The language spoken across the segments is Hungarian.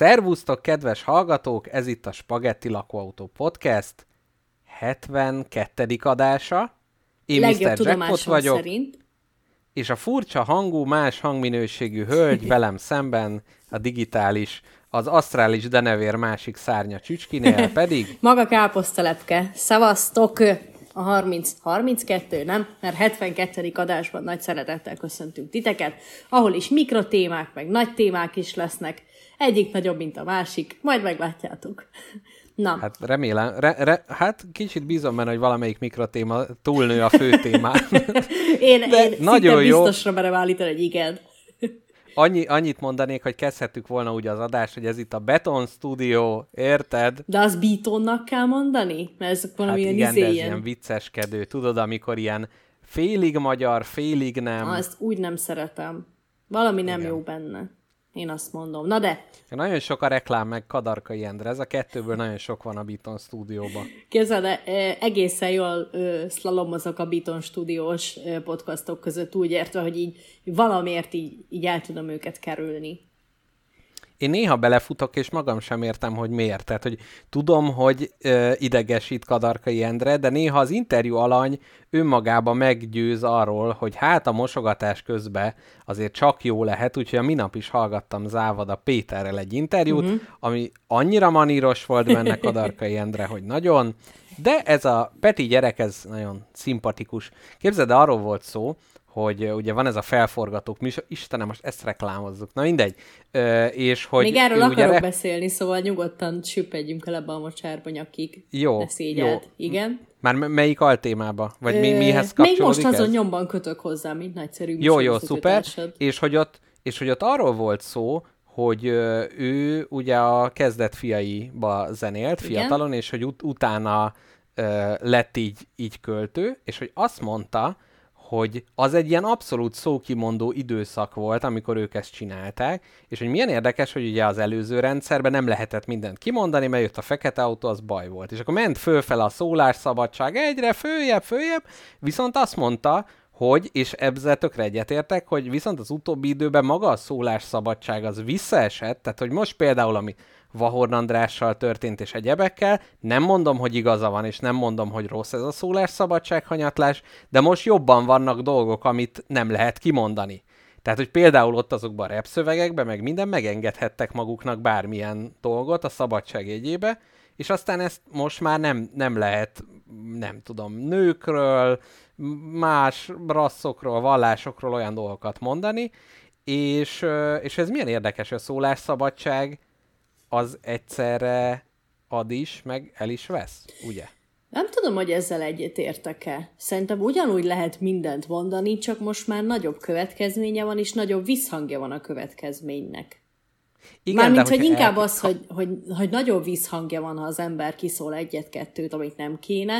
Szervusztok, kedves hallgatók! Ez itt a Spagetti Lakóautó Podcast 72. adása. Én Legjobb Mr. Jackpot vagyok, szerint. és a furcsa hangú, más hangminőségű hölgy velem szemben, a digitális, az asztrális denevér másik szárnya csücskinél pedig Maga káposztelepke. Szevasztok! A 30, 32, nem? Mert 72. adásban nagy szeretettel köszöntünk titeket, ahol is mikrotémák, meg nagy témák is lesznek. Egyik nagyobb, mint a másik. Majd meglátjátok. Na, hát, Hát remélem, re, re, hát kicsit bízom benne, hogy valamelyik mikrotéma túlnő a fő témán. én, de én nagyon jó. biztosra merem állítani, hogy igen. Annyi, annyit mondanék, hogy kezdhettük volna úgy az adást, hogy ez itt a Beton Studio, érted? De az Beatonnak kell mondani? Mert ez Hát valamilyen igen, izé de ez ilyen. vicceskedő. Tudod, amikor ilyen félig magyar, félig nem. Ah, ezt úgy nem szeretem. Valami nem Igen. jó benne. Én azt mondom. Na de, Nagyon sok a reklám, meg Kadarkai Endre. Ez a kettőből nagyon sok van a Beaton stúdióban. Képzeld, el, eh, egészen jól szlalomozok a Beaton stúdiós podcastok között, úgy értve, hogy így valamiért így, így el tudom őket kerülni. Én néha belefutok, és magam sem értem, hogy miért. Tehát, hogy tudom, hogy ö, idegesít Kadarkai Endre, de néha az interjú alany önmagába meggyőz arról, hogy hát a mosogatás közben azért csak jó lehet, úgyhogy a minap is hallgattam Závada Péterrel egy interjút, uh-huh. ami annyira maníros volt benne Kadarkai Endre, hogy nagyon, de ez a Peti gyerek, ez nagyon szimpatikus. Képzeld, arról volt szó, hogy ugye van ez a felforgatók műsor, Istenem, most ezt reklámozzuk, na mindegy, Ö, és hogy Még erről akarok ugye re- beszélni, szóval nyugodtan süppedjünk el ebbe a mocsárba nyakig. Jó, Ne jó. Igen. Már m- melyik altémába? Vagy mi, Ö, mihez Még kapcsolódik most azon ez? nyomban kötök hozzá, mint nagyszerű Jó, jó, szuper. És hogy, ott, és hogy ott arról volt szó, hogy ő ugye a kezdet fiaiba zenélt Igen. fiatalon, és hogy ut- utána ö, lett így, így költő, és hogy azt mondta, hogy az egy ilyen abszolút szókimondó időszak volt, amikor ők ezt csinálták, és hogy milyen érdekes, hogy ugye az előző rendszerben nem lehetett mindent kimondani, mert jött a fekete autó, az baj volt. És akkor ment fölfel a szólásszabadság egyre, följebb, följebb, viszont azt mondta, hogy, és ezzel tökre egyetértek, hogy viszont az utóbbi időben maga a szólásszabadság az visszaesett, tehát hogy most például, ami Vahorn Andrással történt és egyebekkel, nem mondom, hogy igaza van, és nem mondom, hogy rossz ez a szólásszabadság hanyatlás, de most jobban vannak dolgok, amit nem lehet kimondani. Tehát, hogy például ott azokban a repszövegekben, meg minden megengedhettek maguknak bármilyen dolgot a szabadság jegyébe, és aztán ezt most már nem, nem lehet, nem tudom, nőkről, más rasszokról, vallásokról olyan dolgokat mondani, és, és ez milyen érdekes, a szólásszabadság az egyszerre ad is, meg el is vesz, ugye? Nem tudom, hogy ezzel egyetértek-e. Szerintem ugyanúgy lehet mindent mondani, csak most már nagyobb következménye van, és nagyobb visszhangja van a következménynek. Igen, Mármint, hogy inkább el- az, hogy, hogy, hogy nagyobb visszhangja van, ha az ember kiszól egyet-kettőt, amit nem kéne,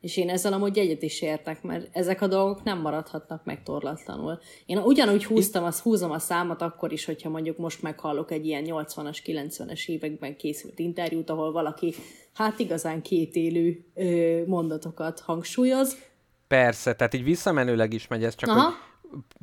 és én ezzel amúgy egyet is értek, mert ezek a dolgok nem maradhatnak meg torlatlanul. Én ugyanúgy húztam, az, húzom a számot akkor is, hogyha mondjuk most meghallok egy ilyen 80-as, 90-es években készült interjút, ahol valaki hát igazán kétélű ö, mondatokat hangsúlyoz. Persze, tehát így visszamenőleg is megy ez, csak Aha. hogy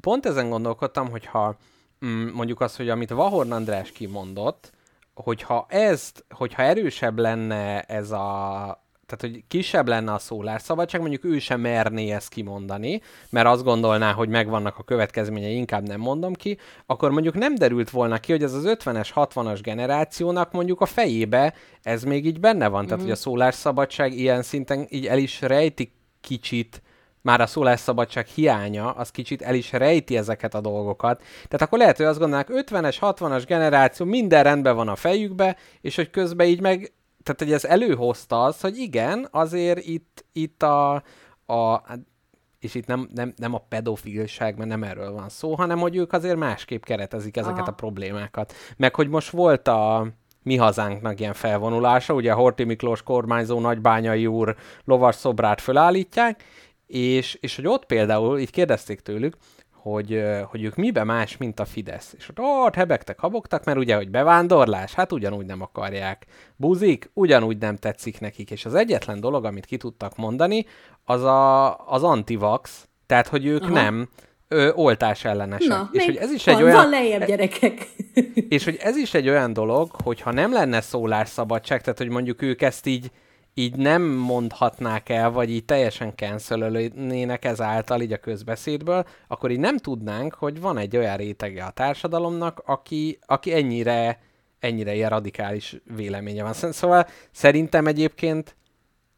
pont ezen gondolkodtam, hogyha mm, mondjuk az, hogy amit Vahorn András kimondott, hogyha ezt, hogyha erősebb lenne ez a tehát, hogy kisebb lenne a szólásszabadság, mondjuk ő sem merné ezt kimondani, mert azt gondolná, hogy megvannak a következményei, inkább nem mondom ki, akkor mondjuk nem derült volna ki, hogy ez az 50-es, 60-as generációnak mondjuk a fejébe ez még így benne van. Tehát, hogy a szólásszabadság ilyen szinten így el is rejti kicsit már a szólásszabadság hiánya, az kicsit el is rejti ezeket a dolgokat. Tehát akkor lehet, hogy azt gondolnák, 50-es, 60-as generáció, minden rendben van a fejükbe, és hogy közben így meg, tehát hogy ez előhozta az, hogy igen, azért itt, itt a, a és itt nem, nem, nem a pedofilság, mert nem erről van szó, hanem hogy ők azért másképp keretezik ezeket Aha. a problémákat. Meg hogy most volt a mi hazánknak ilyen felvonulása. Ugye a Horti Miklós kormányzó nagybányai úr lovas szobrát fölállítják, és, és hogy ott például, így kérdezték tőlük, hogy, hogy ők mibe más, mint a Fidesz. És ott, ott hebegtek, habogtak, mert ugye, hogy bevándorlás, hát ugyanúgy nem akarják. Buzik, ugyanúgy nem tetszik nekik. És az egyetlen dolog, amit ki tudtak mondani, az a, az antivax, tehát, hogy ők Aha. nem ö, oltás ellenesek. Na, és hogy ez is van, egy olyan... van lejjebb gyerekek. És hogy ez is egy olyan dolog, hogy ha nem lenne szólásszabadság, tehát hogy mondjuk ők ezt így, így nem mondhatnák el, vagy így teljesen cancelölnének ezáltal így a közbeszédből, akkor így nem tudnánk, hogy van egy olyan rétege a társadalomnak, aki, aki ennyire, ennyire ilyen radikális véleménye van. Szóval szerintem egyébként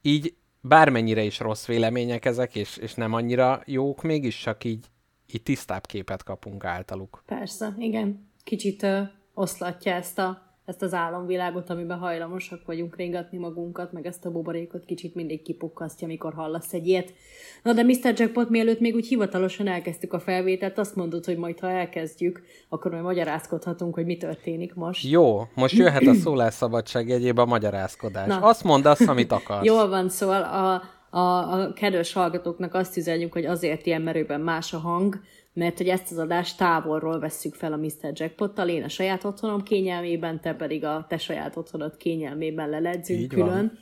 így bármennyire is rossz vélemények ezek, és, és nem annyira jók, mégis csak így, így tisztább képet kapunk általuk. Persze, igen. Kicsit ö, oszlatja ezt, a, ezt az álomvilágot, amiben hajlamosak vagyunk régatni magunkat, meg ezt a buborékot kicsit mindig kipukkasztja, amikor hallasz egy ilyet. Na de Mr. Jackpot, mielőtt még úgy hivatalosan elkezdtük a felvételt, azt mondod, hogy majd ha elkezdjük, akkor majd magyarázkodhatunk, hogy mi történik most. Jó, most jöhet a szólásszabadság jegyébe a magyarázkodás. Na. Azt mondd azt, amit akarsz. Jól van, szóval a, a, a kedves hallgatóknak azt üzenjük, hogy azért ilyen merőben más a hang, mert hogy ezt az adást távolról vesszük fel a Mr. Jackpottal, én a saját otthonom kényelmében, te pedig a te saját otthonod kényelmében leledzünk Így van. külön.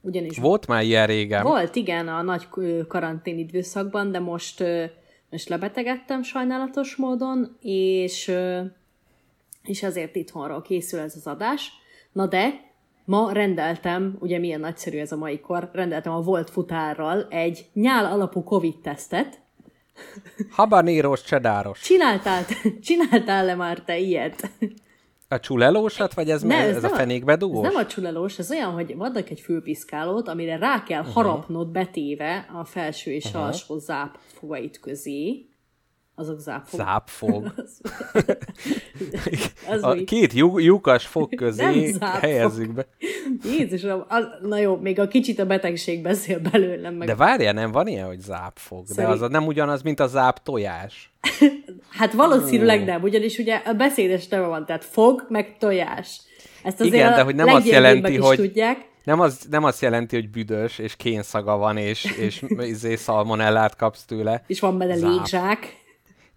Ugyanis Volt már ilyen régen. volt, igen, a nagy karantén időszakban, de most, most lebetegedtem sajnálatos módon, és, és azért itthonról készül ez az adás. Na de, ma rendeltem, ugye milyen nagyszerű ez a mai kor, rendeltem a Volt futárral egy nyál alapú Covid-tesztet. Habanérós, csedáros. Csináltál, csináltál le már te ilyet? A csulelósat, vagy ez, Nem, ez, ez ez a a- fenékbe Ez dugós? nem a csulelós, ez olyan, hogy vannak egy fülpiszkálót, amire rá kell uh-huh. harapnod betéve a felső és uh-huh. alsó zápfogait közé. Azok zápfogak. Zápfog. Az A úgy. két lyuk, lyukas fog közé zápfog. helyezzük be. Jézusom, az, na jó, még a kicsit a betegség beszél belőlem, meg De várjál, nem van ilyen, hogy zápfog. De Szerint- az a- nem ugyanaz, mint a záp tojás. Hát valószínűleg nem, ugyanis ugye a beszédes neve van, tehát fog, meg tojás. Ezt azért Igen, de hogy nem azt jelenti, hogy- tudják. Nem, az, nem azt jelenti, hogy büdös, és kénszaga van, és, és izé szalmonellát kapsz tőle. És van benne légzsák.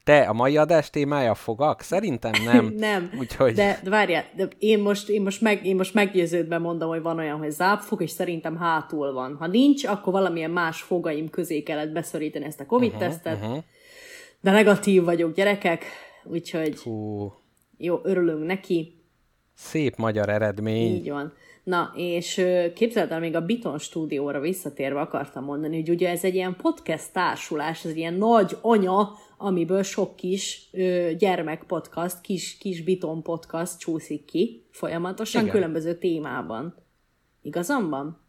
Te, a mai adás témája fogak? Szerintem nem. nem. Úgyhogy... De, de várjál, de én most, én, most meg, én most meggyőződve mondom, hogy van olyan, hogy zápfog, és szerintem hátul van. Ha nincs, akkor valamilyen más fogaim közé kellett beszorítani ezt a Covid-tesztet. Uh-huh, uh-huh. De negatív vagyok, gyerekek, úgyhogy Hú, jó, örülünk neki. szép magyar eredmény. Így van. Na, és képzeld el, még a Biton stúdióra visszatérve akartam mondani, hogy ugye ez egy ilyen podcast társulás, ez egy ilyen nagy anya, amiből sok kis ö, gyermek podcast, kis, kis Biton podcast csúszik ki folyamatosan Igen. különböző témában. Igazam van?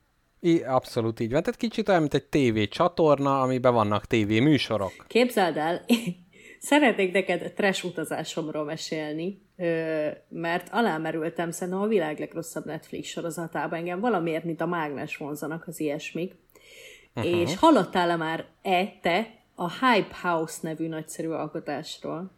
I, abszolút így van. Tehát kicsit olyan, mint egy TV csatorna, amiben vannak TV műsorok. Képzeld el, szeretnék neked trash utazásomról mesélni, ö, mert alámerültem szerintem a világ legrosszabb Netflix sorozatában engem valamiért, mint a mágnes vonzanak az ilyesmik. Uh-huh. És hallottál-e már e te a Hype House nevű nagyszerű alkotásról?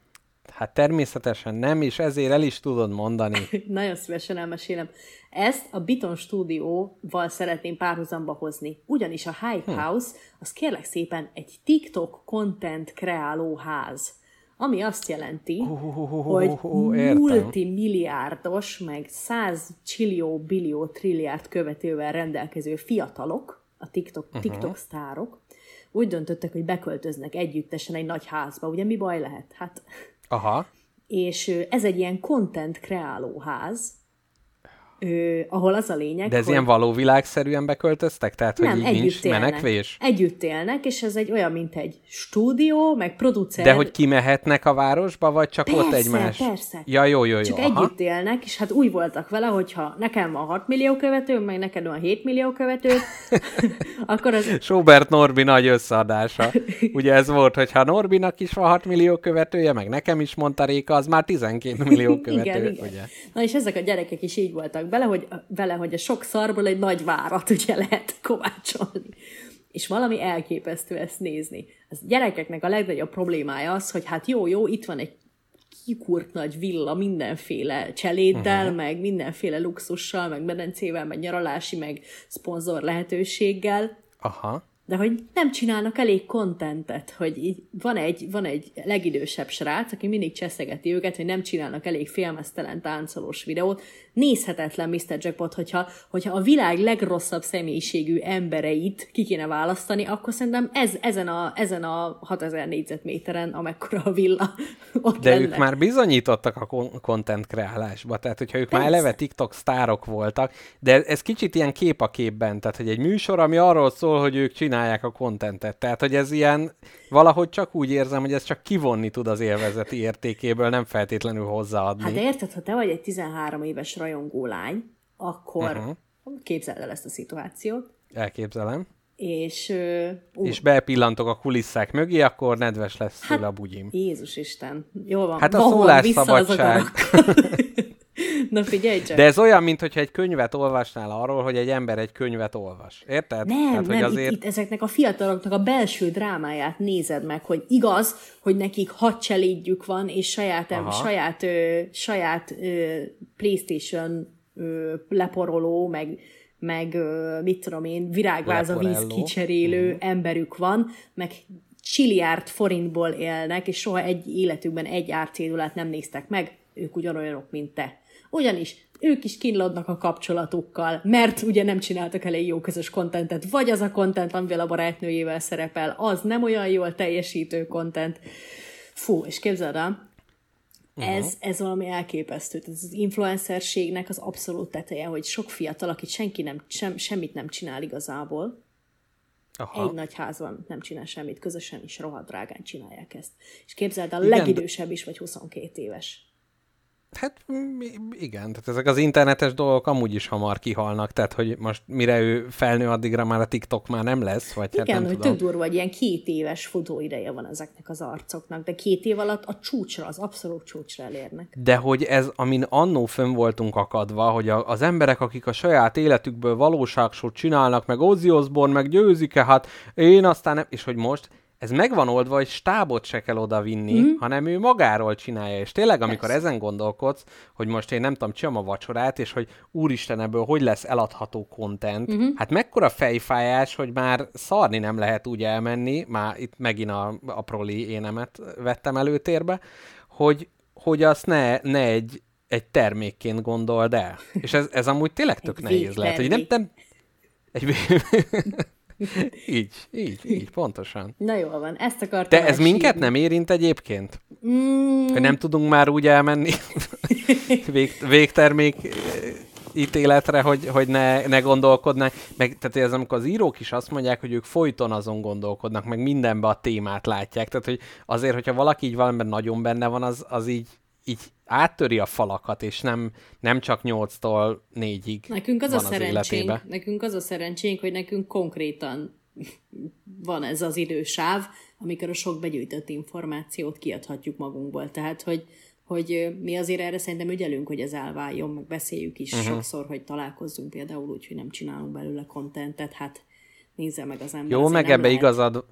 Hát természetesen nem, és ezért el is tudod mondani. Nagyon szívesen elmesélem. Ezt a Biton stúdióval szeretném párhuzamba hozni. Ugyanis a Hype Hm. House az kérlek szépen egy TikTok content kreáló ház. Ami azt jelenti, hogy multimilliárdos, meg 100 csillió, billió, trilliárd követővel rendelkező fiatalok, a TikTok, Mhm. TikTok sztárok, úgy döntöttek, hogy beköltöznek együttesen egy nagy házba. Ugye mi baj lehet? Hát Aha. és ez egy ilyen content kreáló ház, ö, ahol az a lényeg, De ez hogy ilyen való világszerűen beköltöztek? Tehát, hogy nem, így együtt nincs élnek. menekvés? Együtt élnek, és ez egy olyan, mint egy stúdió, meg producer. De hogy kimehetnek a városba, vagy csak ott Persze, egymás? persze. Ja, jó, jó, jó. Csak Aha. együtt élnek, és hát úgy voltak vele, hogyha nekem van 6 millió követő, meg neked van 7 millió követő, akkor az Sobert Norbi nagy összeadása. Ugye ez volt, hogy ha Norbinak is van 6 millió követője, meg nekem is mondta Réka, az már 12 millió követő, igen, igen. ugye? Na és ezek a gyerekek is így voltak bele, hogy, vele, hogy a sok szarból egy nagy várat ugye lehet kovácsolni. És valami elképesztő ezt nézni. Az gyerekeknek a legnagyobb problémája az, hogy hát jó, jó, itt van egy kikurt nagy villa mindenféle cseléddel, uh-huh. meg mindenféle luxussal, meg medencével, meg nyaralási, meg szponzor lehetőséggel. Aha. De hogy nem csinálnak elég kontentet, hogy így van egy, van egy legidősebb srác, aki mindig cseszegeti őket, hogy nem csinálnak elég filmesztelen táncolós videót. Nézhetetlen Mr. Jackpot, hogyha, hogyha a világ legrosszabb személyiségű embereit ki kéne választani, akkor szerintem ez, ezen, a, ezen a 6000 négyzetméteren, amekkora a villa, ott De lenne. ők már bizonyítottak a kon- content kreálásba, tehát hogyha ők már eleve TikTok sztárok voltak, de ez kicsit ilyen kép a képben, tehát hogy egy műsor, ami arról szól, hogy ők csinálják a contentet, tehát hogy ez ilyen, valahogy csak úgy érzem, hogy ez csak kivonni tud az élvezeti értékéből, nem feltétlenül hozzáadni. Hát de érted, ha te vagy egy 13 éves rajongó lány, akkor uh-huh. képzeld el ezt a szituációt, Elképzelem. és ú, És bepillantok a kulisszák mögé, akkor nedves lesz Hát- a bugyim. Jézus Isten, jól van. Hát a szólásszabadság. Na figyelj csak. De ez olyan, mintha egy könyvet olvasnál arról, hogy egy ember egy könyvet olvas. Érted? Nem, Tehát, hogy nem, azért... itt, itt ezeknek a fiataloknak a belső drámáját nézed meg, hogy igaz, hogy nekik hadcselédjük van, és saját, Aha. saját, ö, saját ö, Playstation ö, leporoló, meg, meg ö, mit tudom én, virágváza víz kicserélő Mhm. emberük van, meg csiliárd forintból élnek, és soha egy életükben egy árcédulát nem néztek meg, ők ugyanolyanok, mint te. Ugyanis ők is kínlódnak a kapcsolatukkal, mert ugye nem csináltak elég jó közös kontentet, vagy az a kontent, amivel a barátnőjével szerepel, az nem olyan jól teljesítő kontent. Fú, és képzeld el, ez, ez valami elképesztő. Ez az influencerségnek az abszolút teteje, hogy sok fiatal, akit senki nem, sem, semmit nem csinál igazából, Aha. egy nagy házban nem csinál semmit, közösen is rohadt drágán csinálják ezt. És képzeld, a Igen, legidősebb is vagy 22 éves. Hát igen, tehát ezek az internetes dolgok amúgy is hamar kihalnak, tehát hogy most mire ő felnő, addigra már a TikTok már nem lesz, vagy Igen, hát nem hogy tudom. tök durva, hogy ilyen két éves futóideje van ezeknek az arcoknak, de két év alatt a csúcsra, az abszolút csúcsra elérnek. De hogy ez, amin annó fönn voltunk akadva, hogy a, az emberek, akik a saját életükből valóságsót csinálnak, meg Ozzy Osbourne, meg győzik-e, hát én aztán nem, és hogy most ez megvan oldva, hogy stábot se kell oda vinni, mm. hanem ő magáról csinálja. És tényleg, amikor Persze. ezen gondolkodsz, hogy most én nem tudom, csinálom a vacsorát, és hogy úristen ebből hogy lesz eladható content, mm-hmm. hát mekkora fejfájás, hogy már szarni nem lehet úgy elmenni, már itt megint a, a proli énemet vettem előtérbe, hogy, hogy azt ne, ne egy, egy termékként gondold el. És ez, ez amúgy tényleg tök Egy nehéz lehet, hogy nem, nem egy így, így, így, pontosan. Na jól van, ezt akartam De ez minket elsírni. nem érint egyébként? Mm, Hogy nem tudunk már úgy elmenni Vég, végtermék eh, ítéletre, hogy, hogy ne, ne gondolkodnánk. Meg, tehát ez amikor az írók is azt mondják, hogy ők folyton azon gondolkodnak, meg mindenbe a témát látják. Tehát, hogy azért, hogyha valaki így valamiben nagyon benne van, az, az így, így áttöri a falakat, és nem, nem csak 8-tól 4-ig Nekünk az van a az szerencsénk, életébe. nekünk az a szerencsénk, hogy nekünk konkrétan van ez az idősáv, amikor a sok begyűjtött információt kiadhatjuk magunkból. Tehát, hogy, hogy mi azért erre szerintem ügyelünk, hogy ez elváljon, meg beszéljük is uh-huh. sokszor, hogy találkozzunk például úgy, hogy nem csinálunk belőle kontentet, hát nézze meg az ember. Jó, meg ebbe lehet. igazad,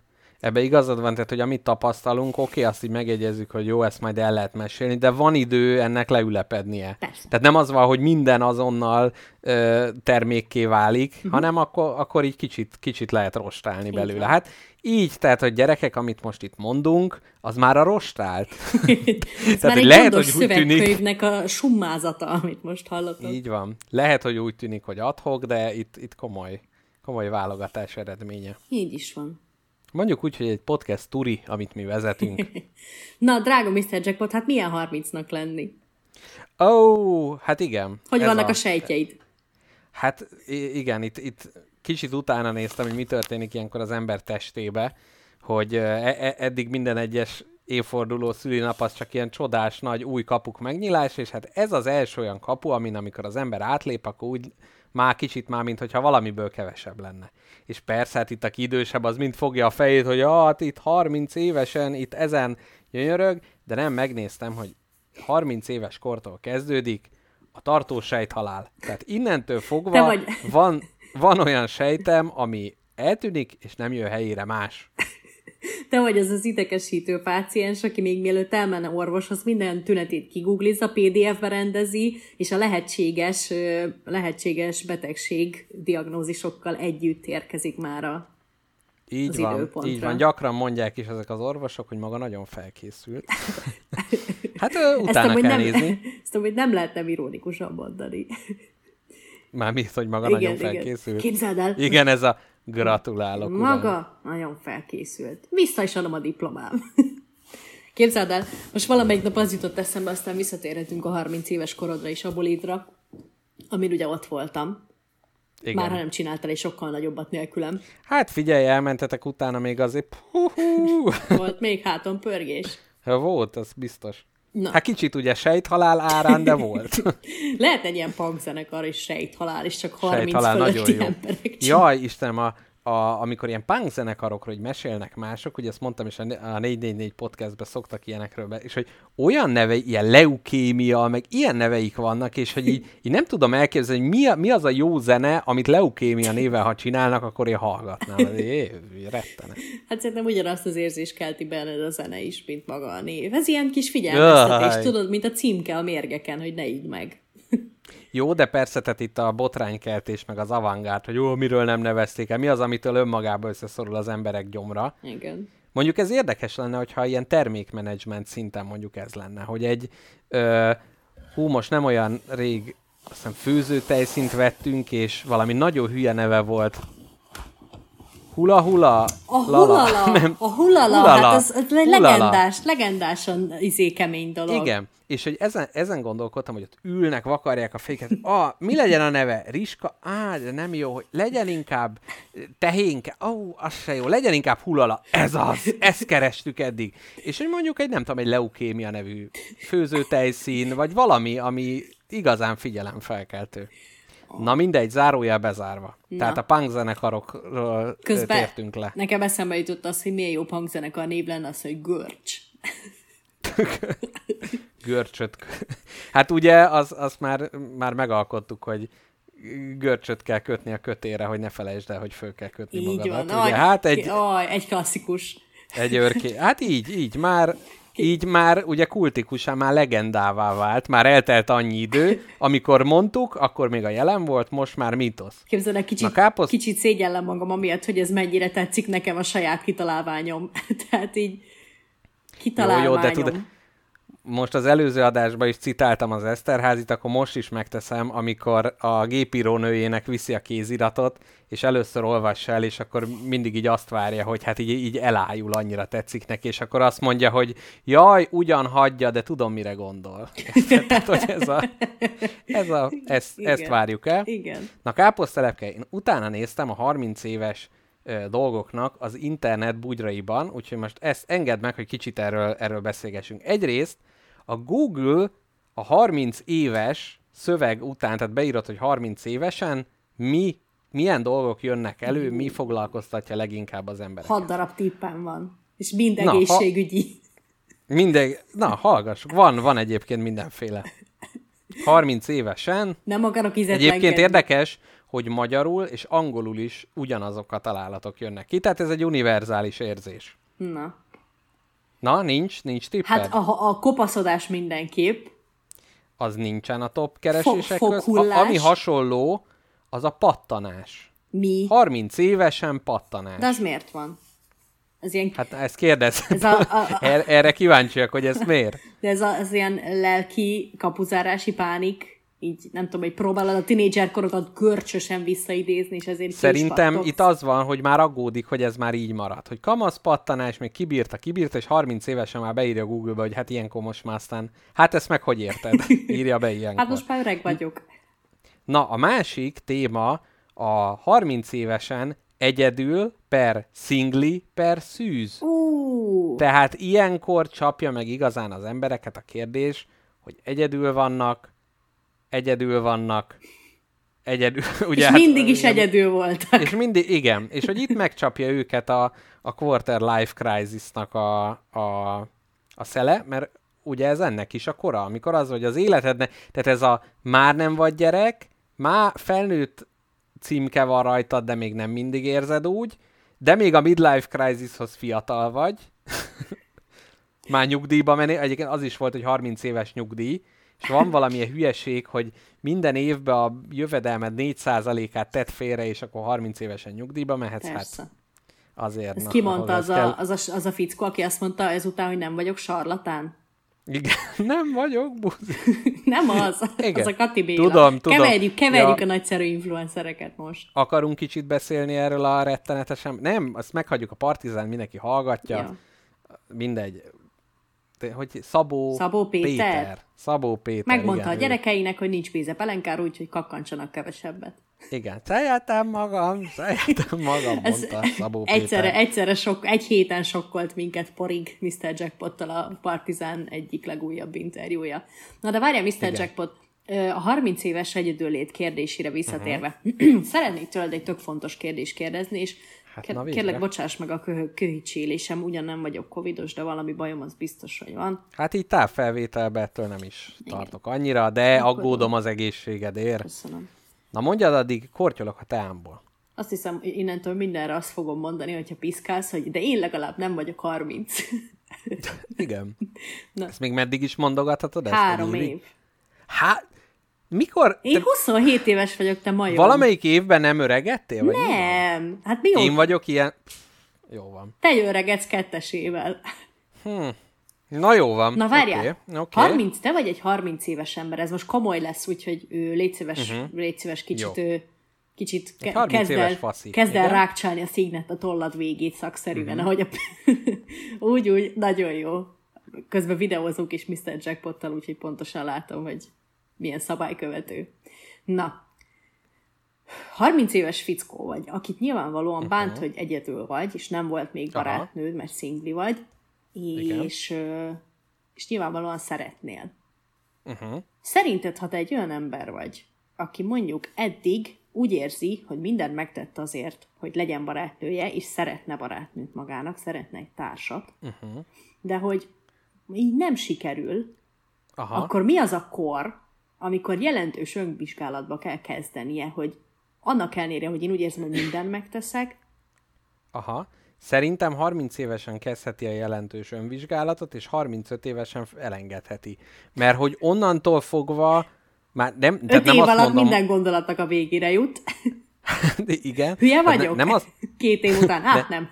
ebbe igazad van, tehát hogy amit tapasztalunk, oké, azt így megjegyezzük, hogy jó, ezt majd el lehet mesélni, de van idő ennek leülepednie. Persze. Tehát nem az van, hogy minden azonnal ö, termékké válik, uh-huh. hanem akkor, akkor így kicsit, kicsit lehet rostálni Így belőle. van. Hát így, tehát, hogy gyerekek, amit most itt mondunk, az már a rostált. Ez Tehát, már egy lehet, hogy úgy tűnik- a summázata, amit most hallottam. így van. Lehet, hogy úgy tűnik, hogy adhok, de itt, itt komoly, komoly válogatás eredménye. Így is van. Mondjuk úgy, hogy egy podcast turi, amit mi vezetünk. Na, drága Mr. Jackpot, hát milyen 30-nak lenni? Ó, oh, hát igen. Hogy vannak a... a sejtjeid? Hát igen, itt, itt kicsit utána néztem, hogy mi történik ilyenkor az ember testébe, hogy e- e- eddig minden egyes évforduló szülinap az csak ilyen csodás nagy új kapuk megnyilás, és hát ez az első olyan kapu, amin amikor az ember átlép, akkor úgy már kicsit már, mint hogyha valamiből kevesebb lenne. És persze, hát itt aki idősebb, az mind fogja a fejét, hogy ah, hát itt 30 évesen, itt ezen gyönyörög, de nem megnéztem, hogy 30 éves kortól kezdődik a tartós sejthalál. Tehát innentől fogva van, van olyan sejtem, ami eltűnik, és nem jön helyére más. Te vagy az az idekesítő páciens, aki még mielőtt elmenne orvoshoz, minden tünetét kiguglizza, PDF-be rendezi, és a lehetséges, lehetséges betegség diagnózisokkal együtt érkezik már a Így az van, időpontra. így van. Gyakran mondják is ezek az orvosok, hogy maga nagyon felkészült. Hát ö, utána amúgy kell nem, nézni. ezt amúgy nem lehet nem ironikusan mondani. Már mi, hogy maga nagyon felkészült. Képzeld el, Igen, ez a gratulálok. uram. Maga nagyon felkészült. Vissza is adom a diplomám. Képzeld el, most valamelyik nap az jutott eszembe, aztán visszatérhetünk a 30 éves korodra és a bolidra, amin ugye ott voltam. Igen. Már ha nem csináltál egy sokkal nagyobbat nélkülem. Hát figyelj, elmentetek utána még azért. Hú-hú. Volt még háton pörgés. Ja, volt, az biztos. Na. Hát kicsit ugye sejthalál árán, de volt. Lehet egy ilyen punk zenekar is sejthalál, és csak 30 Sejthalál nagyon fölötti jó. emberek Jaj, Istenem, a, a, amikor ilyen punk zenekarokról hogy mesélnek mások, ugye ezt mondtam is a ne- a 444 podcastben szoktak ilyenekről be, és hogy olyan neve, ilyen leukémia, meg ilyen neveik vannak, és hogy így, így nem tudom elképzelni, hogy mi, a, mi az a jó zene, amit leukémia néven, ha csinálnak, akkor én hallgatnám. Ez é, rettenet. Hát szerintem ugyanazt az érzést kelti benned a zene is, mint maga a név. Ez ilyen kis figyelmeztetés, Jaj. tudod, mint a címke a mérgeken, hogy ne így meg. Jó, de persze, tehát itt a botránykeltés, meg az avantgárd, hogy jó, miről nem nevezték el, mi az, amitől önmagában összeszorul az emberek gyomra. Igen. Mondjuk ez érdekes lenne, hogyha ilyen termékmenedzsment szinten mondjuk ez lenne, hogy egy, ö, hú, most nem olyan rég, azt hiszem főzőtejszint vettünk, és valami nagyon hülye neve volt. Hula hula? A hulala, Nem. a hulala, Hulala. hát az, az Hulala. legendás, legendásan izé kemény dolog. Igen, és hogy ezen, ezen gondolkodtam, hogy ott ülnek, vakarják a féket. Ah, mi legyen a neve? Riska? Á, de nem jó, hogy legyen inkább tehénke. Ó, oh, az se jó. Legyen inkább hulala. Ez az. Ezt kerestük eddig. És hogy mondjuk egy, nem tudom, egy leukémia nevű főzőtejszín, vagy valami, ami igazán figyelemfelkeltő. Na mindegy, zárójel bezárva. Na. Tehát a punk zenekarokról Közben tértünk le. nekem eszembe jutott az, hogy milyen jó punkzenekar név lenne az, hogy Görcs. görcsöt. Hát ugye, az, az már, már megalkottuk, hogy görcsöt kell kötni a kötére, hogy ne felejtsd el, hogy föl kell kötni Így magadat. van. Ugye, hát egy, aj, egy klasszikus. egy örké. Hát így, így már, így már ugye kultikusá, már legendává vált, már eltelt annyi idő, amikor mondtuk, akkor még a jelen volt, most már mítosz. Képzeld el, kicsit, Na, káposz- kicsit szégyellem magam amiatt, hogy ez mennyire tetszik nekem a saját kitalálványom. Tehát így kitalálványom. Jó, jó, de tudod, most az előző adásban is citáltam az Eszterházit, akkor most is megteszem, amikor a gépírónőjének viszi a kéziratot, és először olvassa el, és akkor mindig így azt várja, hogy hát így, így elájul, annyira tetszik neki, és akkor azt mondja, hogy jaj, ugyan hagyja, de tudom, mire gondol. Tehát, hogy ez a, ez a, ezt, ezt várjuk el. Igen. Na káposztelepke, én utána néztem a 30 éves dolgoknak az internet bugyraiban, úgyhogy most ezt engedd meg, hogy kicsit erről, erről beszélgessünk. Egyrészt a Google a 30 éves szöveg után, tehát beírod, hogy 30 évesen mi, milyen dolgok jönnek elő, mi foglalkoztatja leginkább az embereket. Hat darab tippem van. És mind Na, ha- egészségügyi. Minden, na, hallgassuk, van, van egyébként mindenféle. 30 évesen, Nem akarok. Egyébként érdekes, hogy magyarul és angolul is ugyanazok a találatok jönnek ki, tehát ez egy univerzális érzés. Na. Na, nincs, nincs tipped? Hát a, a kopaszodás mindenképp. Az nincsen a top keresések Fo- foghullás. A, ami hasonló, az a pattanás. Mi? 30 évesen pattanás. De az miért van? Ez ilyen, Hát ezt kérdez. Ez a- a- a- Er- Erre kíváncsiak, hogy ez miért. de ez a, az ilyen lelki kapuzárási pánik, így nem tudom, hogy próbálod a tinédzserkorodat görcsösen visszaidézni, és ezért Szerintem itt az van, hogy már aggódik, hogy ez már így marad. Hogy kamasz pattanás, még kibírta, kibírta, és 30 évesen már beírja Google-be, hogy hát ilyenkor most már aztán, hát ezt meg hogy érted? Írja be ilyenkor. Hát most már öreg vagyok. Na, a másik téma a 30 évesen egyedül per szingli per szűz. Ú, Tehát ilyenkor csapja meg igazán az embereket a kérdés, hogy egyedül vannak, egyedül vannak, egyedül, ugye és hát, mindig is igen, egyedül voltak. És mindig, igen, és hogy itt megcsapja őket a, a quarter life crisisnak a, a, a szele, mert ugye ez ennek is a kora, amikor az, hogy az életednek, tehát ez a már nem vagy gyerek, már felnőtt címke van rajtad, de még nem mindig érzed úgy, de még a midlife crisishoz fiatal vagy, már nyugdíjba menni, egyébként az is volt, hogy 30 éves nyugdíj, és van valamilyen hülyeség, hogy minden évben a jövedelmed 4%-át tett félre, és akkor 30 évesen nyugdíjba mehetsz. Persze. Hát azért. Ezt na, kimondta az ez a, az, a, az a fickó, aki azt mondta ezután, hogy nem vagyok sarlatán. Igen, nem vagyok buzi. Nem az, Igen. az a Kati Béla. Tudom, tudom. Keverjük, keverjük Ja. a nagyszerű influencereket most. Akarunk kicsit beszélni erről a rettenetesen? Nem, azt meghagyjuk a partizán, mindenki hallgatja. Ja. Mindegy. Hogy Szabó, Szabó Péter? Szabó Péter, Megmondta igen, a ő. gyerekeinek, hogy nincs pénze pelenkára, úgyhogy kakkancsanak kevesebbet. Igen, szeretem magam, szeretem magam, Ez mondta Szabó egyszerre, Péter. egyszerre sok, egy héten sokkolt minket porig Mr. Jackpottal a Partizán egyik legújabb interjúja. Na de várjál, Mr. Igen. Jackpot, a 30 éves egyedüllét kérdésére visszatérve. Szeretnék tőled egy tök fontos kérdést kérdezni, és Hát ke- na végre. kérlek, bocsáss meg a köhö- köhicsélésem, ugyan nem vagyok covidos, de valami bajom az biztos, hogy van. Hát így távfelvételbe ettől nem is tartok annyira, de aggódom az egészségedért. Köszönöm. Na mondjad addig, kortyolok a teámból. Azt hiszem, innentől mindenre azt fogom mondani, hogyha piszkálsz, hogy de én legalább nem vagyok 30. Igen. Na. Ezt még meddig is mondogathatod? Ezt Három év. Hát, mikor? Én Te 27 éves vagyok, te majom. valamelyik évben nem öregettél? Vagy van? Nem. Hát mi jó? Én vagyok ilyen... Jó van. Te öregedsz kettesével. Na jó van. Na várjál, Oké, oké. 30, te vagy egy 30 éves ember, ez most komoly lesz, úgyhogy ő, légy szíves, uh-huh. légy szíves kicsit. Jó. ő, kicsit ke- 30 kezd el, faszi, kezd el rákcsálni a szígnet a tollad végét szakszerűen, uh-huh. ahogy a... úgy, úgy, nagyon jó. Közben videózunk is Mr. Jackpottal, úgyhogy pontosan látom, hogy milyen szabálykövető. Na, 30 éves fickó vagy, akit nyilvánvalóan bánt, hogy egyedül vagy, és nem volt még Aha. barátnőd, mert szingli vagy, és, ö, és nyilvánvalóan szeretnél. Uh-huh. Szerinted, ha te egy olyan ember vagy, aki mondjuk eddig úgy érzi, hogy mindent megtett azért, hogy legyen barátnője, és szeretne barátnőt magának, szeretne egy társat, uh-huh. de hogy így nem sikerül, Aha. akkor mi az a kor, amikor jelentős önvizsgálatba kell kezdenie, hogy annak ellenére, hogy én úgy érzem, hogy mindent megteszek, Aha. Szerintem 30 évesen kezdheti a jelentős önvizsgálatot, és 35 évesen elengedheti. Mert hogy onnantól fogva már nem, öt tehát nem év azt alatt mondom, minden gondolatnak a végére jut. igen. Hülye vagyok? Ne, nem, azt, Két év után? Hát nem.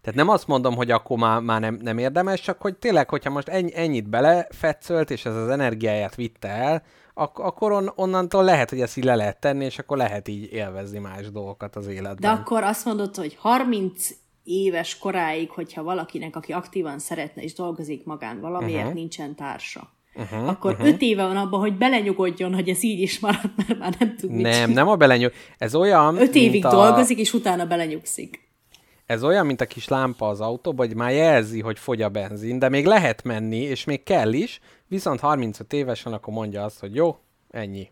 tehát nem azt mondom, hogy akkor már, már nem, nem érdemes, csak hogy tényleg, hogyha most ennyi, ennyit belefetszölt, és ez az energiáját vitte el, ak- akkor on, onnantól lehet, hogy ezt így le lehet tenni, és akkor lehet így élvezni más dolgokat az De életben. akkor azt mondod, hogy 30 éves koráig, hogyha valakinek, aki aktívan szeretne és dolgozik magán, valamiért uh-huh. nincsen társa, uh-huh, akkor uh-huh. öt éve van abban, hogy belenyugodjon, hogy ez így is marad, mert már nem tud mit Nem, csinálni. nem a belenyug. Ez olyan, Öt évig a... dolgozik, és utána belenyugszik. Ez olyan, mint a kis lámpa az autóban, hogy már jelzi, hogy fogy a benzin, de még lehet menni, és még kell is, viszont 35 évesen akkor mondja azt, hogy jó, ennyi.